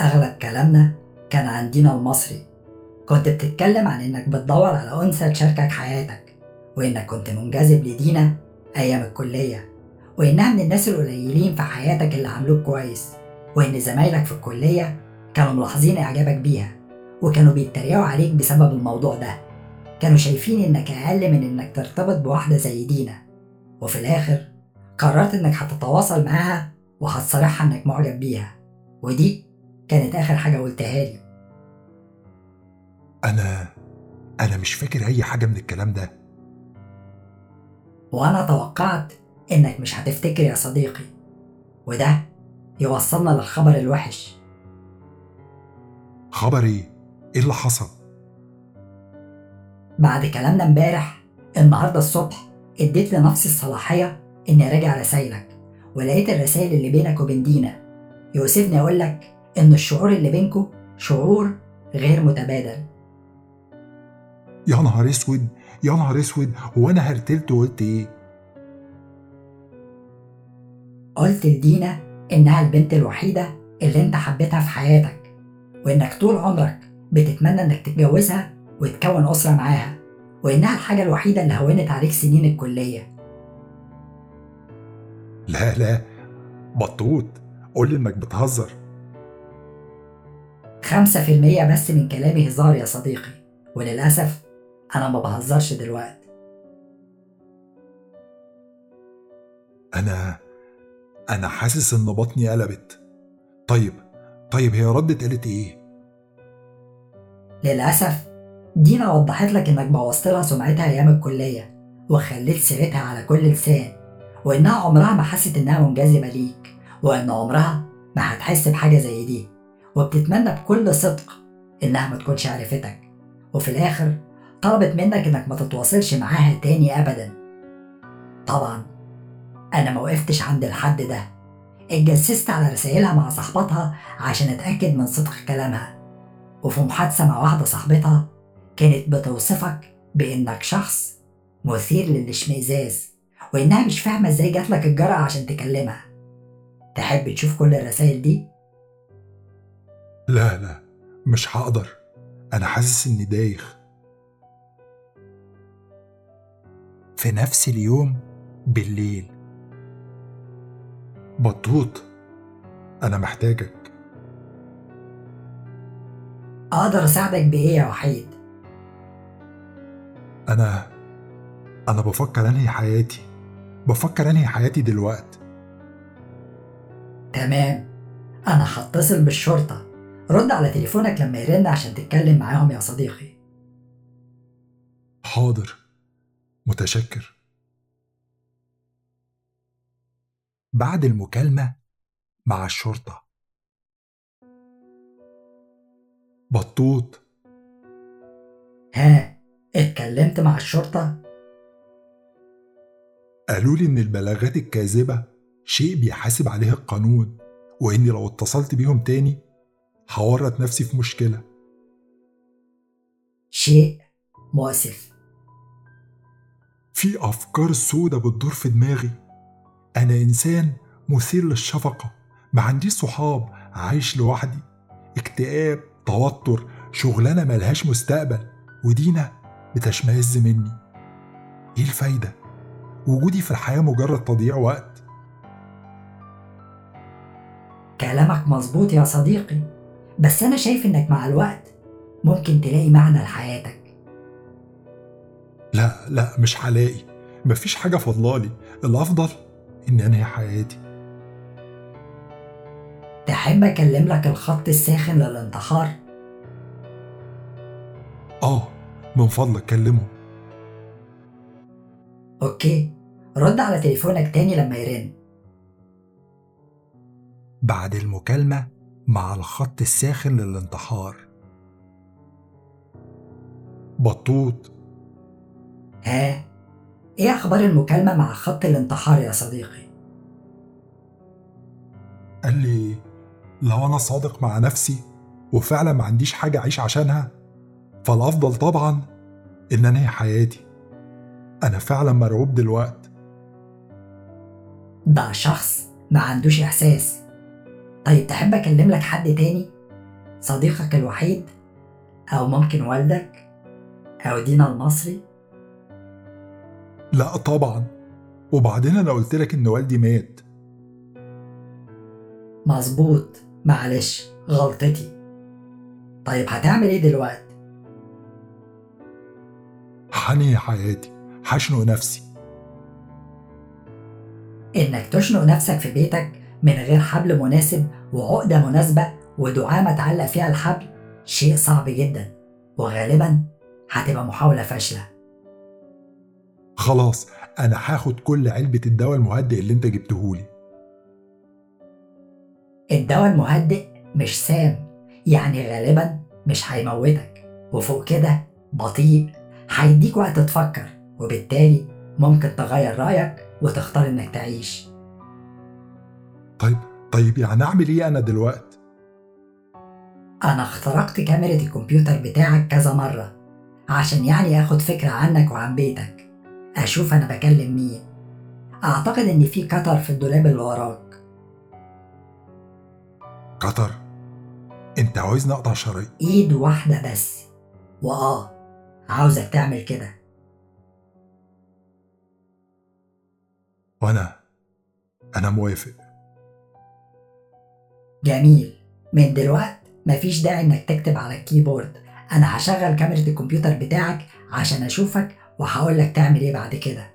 أغلب كلامنا كان عن دينا المصري. كنت بتتكلم عن إنك بتدور على أنثى تشاركك حياتك وإنك كنت منجذب لدينا أيام الكلية وإنها من الناس القليلين في حياتك اللي عاملوك كويس وإن زمايلك في الكلية كانوا ملاحظين إعجابك بيها وكانوا بيتريقوا عليك بسبب الموضوع ده. كانوا شايفين إنك أقل من إنك ترتبط بواحدة زي دينا. وفي الآخر قررت إنك هتتواصل معاها وهتصارحها إنك معجب بيها ودي كانت آخر حاجة قلتها لي. أنا أنا مش فاكر أي حاجة من الكلام ده وأنا توقعت إنك مش هتفتكر يا صديقي وده يوصلنا للخبر الوحش خبر إيه؟ اللي حصل؟ بعد كلامنا امبارح النهارده الصبح اديت لنفسي الصلاحية إني أراجع رسايلك ولقيت الرسائل اللي بينك وبين دينا يوسفني أقول لك إن الشعور اللي بينكو شعور غير متبادل يا نهار أسود يا نهار أسود هو أنا هرتلت وقلت إيه؟ قلت لدينا إنها البنت الوحيدة اللي أنت حبيتها في حياتك وإنك طول عمرك بتتمنى إنك تتجوزها وتكون أسرة معاها وإنها الحاجة الوحيدة اللي هونت عليك سنين الكلية. لا لا بطوط قول لي إنك بتهزر. خمسة في المية بس من كلامي هزار يا صديقي وللأسف أنا ما بهزرش دلوقتي. أنا أنا حاسس إن بطني قلبت. طيب طيب هي ردت قالت إيه؟ للأسف دينا وضحت لك إنك بوظت لها سمعتها أيام الكلية وخليت سيرتها على كل لسان وإنها عمرها ما حست إنها منجذبة ليك وإن عمرها ما هتحس بحاجة زي دي وبتتمنى بكل صدق إنها ما تكونش عرفتك. وفي الآخر طلبت منك إنك ما تتواصلش معاها تاني أبدا. طبعا أنا ما وقفتش عند الحد ده. اتجسست على رسائلها مع صاحبتها عشان أتأكد من صدق كلامها. وفي محادثة مع واحدة صاحبتها كانت بتوصفك بإنك شخص مثير للإشمئزاز وإنها مش فاهمة إزاي جاتلك الجرأة عشان تكلمها. تحب تشوف كل الرسائل دي؟ لا لا مش هقدر. أنا حاسس إني دايخ. في نفس اليوم بالليل. بطوط أنا محتاجك. أقدر أساعدك بإيه يا وحيد؟ أنا أنا بفكر أنهي حياتي بفكر أنهي حياتي دلوقتي تمام. أنا هتصل بالشرطة. رد على تليفونك لما يرن عشان تتكلم معاهم يا صديقي. حاضر. متشكر. بعد المكالمة مع الشرطة. بطوط. ها اتكلمت مع الشرطة؟ قالوا لي إن البلاغات الكاذبة شيء بيحاسب عليه القانون وإني لو اتصلت بيهم تاني هورط نفسي في مشكلة. شيء مؤسف. في أفكار سودة بتدور في دماغي. أنا إنسان مثير للشفقة ما عنديش صحاب عايش لوحدي. اكتئاب توتر شغلانة ملهاش مستقبل ودينا بتشمئز مني. إيه الفايدة؟ وجودي في الحياة مجرد تضييع وقت. كلامك مظبوط يا صديقي بس أنا شايف إنك مع الوقت ممكن تلاقي معنى لحياتك. لا لا مش هلاقي مفيش حاجة فضلالي الأفضل إني أنهي حياتي. تحب أكلم لك الخط الساخن للانتحار؟ آه من فضلك كلمه. أوكي. رد على تليفونك تاني لما يرن. بعد المكالمة مع الخط الساخن للانتحار. بطوط ها إيه أخبار المكالمة مع خط الانتحار يا صديقي؟ قال لي لو أنا صادق مع نفسي وفعلا ما عنديش حاجة أعيش عشانها فالأفضل طبعا إن أنهي حياتي أنا فعلا مرعوب دلوقتي ده شخص ما عندوش إحساس طيب تحب أكلم لك حد تاني؟ صديقك الوحيد؟ أو ممكن والدك؟ أو دينا المصري؟ لا طبعا. وبعدين أنا قلت لك إن والدي مات. مظبوط. معلش غلطتي. طيب هتعمل إيه دلوقتي؟ هنهي حياتي هشنق نفسي. إنك تشنق نفسك في بيتك من غير حبل مناسب وعقدة مناسبة ودعامة تعلق فيها الحبل شيء صعب جدا. وغالبا هتبقى محاولة فاشلة. خلاص أنا هاخد كل علبة الدواء المهدئ اللي أنت جبتهولي. الدواء المهدئ مش سام يعني غالبا مش هيموتك. وفوق كده بطيء هيديك وقت تفكر وبالتالي ممكن تغير رأيك وتختار إنك تعيش. طيب طيب يعني أعمل إيه أنا دلوقتي أنا اخترقت كاميرا الكمبيوتر بتاعك كذا مرة عشان يعني آخد فكرة عنك وعن بيتك. أشوف أنا بكلم مين. أعتقد إن في قطر في الدولاب اللي وراك. قطر؟ أنت عاوزني أقطع شرايين إيد واحدة بس. وآه عاوزك تعمل كده. وأنا أنا موافق. جميل. من دلوقت مفيش داعي إنك تكتب على الكيبورد. أنا هشغل كاميرا الكمبيوتر بتاعك عشان أشوفك وهقولك تعمل إيه بعد كده.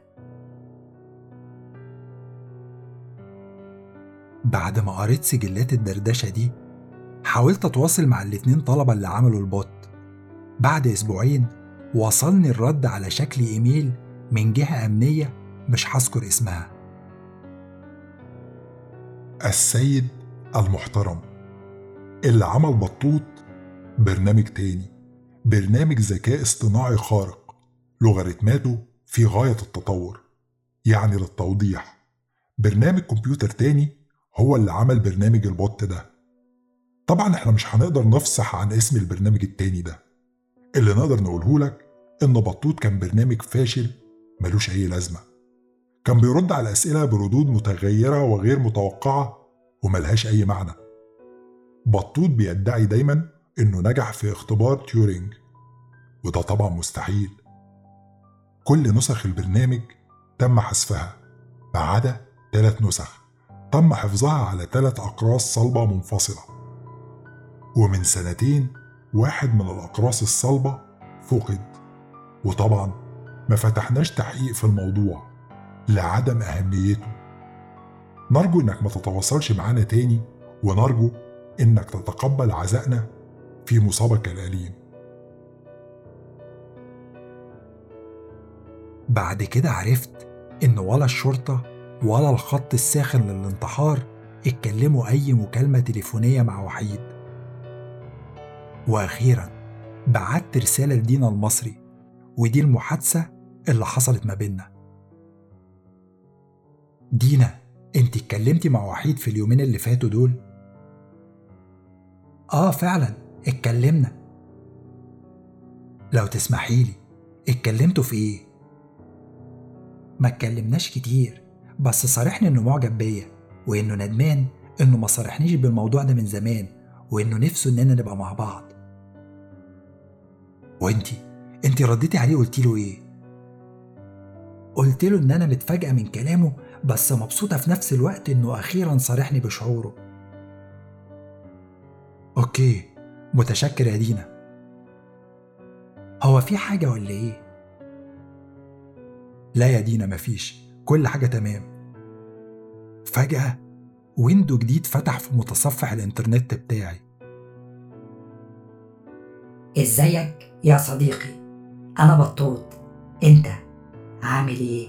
بعد ما قريت سجلات الدردشة دي حاولت أتواصل مع الاتنين طلبة اللي عملوا البوت. بعد أسبوعين وصلني الرد على شكل إيميل من جهة أمنية مش هذكر اسمها. السيد المحترم اللي عمل بطوط برنامج تاني برنامج ذكاء اصطناعي خارق. لوغاريتماته في غاية التطور يعني للتوضيح. برنامج كمبيوتر تاني هو اللي عمل برنامج البوت ده. طبعا إحنا مش هنقدر نفصح عن اسم البرنامج التاني ده. اللي نقدر نقوله لك إن بطوط كان برنامج فاشل ملوش أي لازمة. كان بيرد على أسئلة بردود متغيرة وغير متوقعة وملهاش أي معنى. بطوط بيدعي دايما إنه نجح في اختبار تيورينج وده طبعا مستحيل. كل نسخ البرنامج تم حذفها. ما عدا ثلاث نسخ. تم حفظها على ثلاث أقراص صلبة منفصلة. ومن سنتين واحد من الأقراص الصلبة فقد. وطبعا ما فتحناش تحقيق في الموضوع لعدم أهميته. نرجو إنك ما تتواصلش معانا تاني ونرجو إنك تتقبل عزائنا في مصابك الأليم بعد كده عرفت إن ولا الشرطة ولا الخط الساخن للانتحار اتكلموا أي مكالمة تليفونية مع وحيد. وأخيرا بعت رسالة لدينا المصري ودي المحادثة اللي حصلت ما بينا دينا أنت اتكلمتي مع وحيد في اليومين اللي فاتوا دول؟ آه فعلا اتكلمنا. لو تسمحيلي اتكلمتوا في إيه؟ ما اتكلمناش كتير بس صارحني إنه معجب بيا وإنه ندمان إنه ما صارحنيش بالموضوع ده من زمان وإنه نفسه إننا نبقى مع بعض. وإنتي؟ إنتي رديتي عليه قلتي له إيه؟ قلت له إن أنا متفاجئة من كلامه بس مبسوطة في نفس الوقت إنه أخيرا صارحني بشعوره. okay متشكر يا دينا. هو في حاجة ولا إيه؟ لا يا دينا مفيش كل حاجة تمام. فجأة window جديد فتح في متصفح الانترنت بتاعي. إزيك يا صديقي؟ أنا بطوط. أنت عامل إيه؟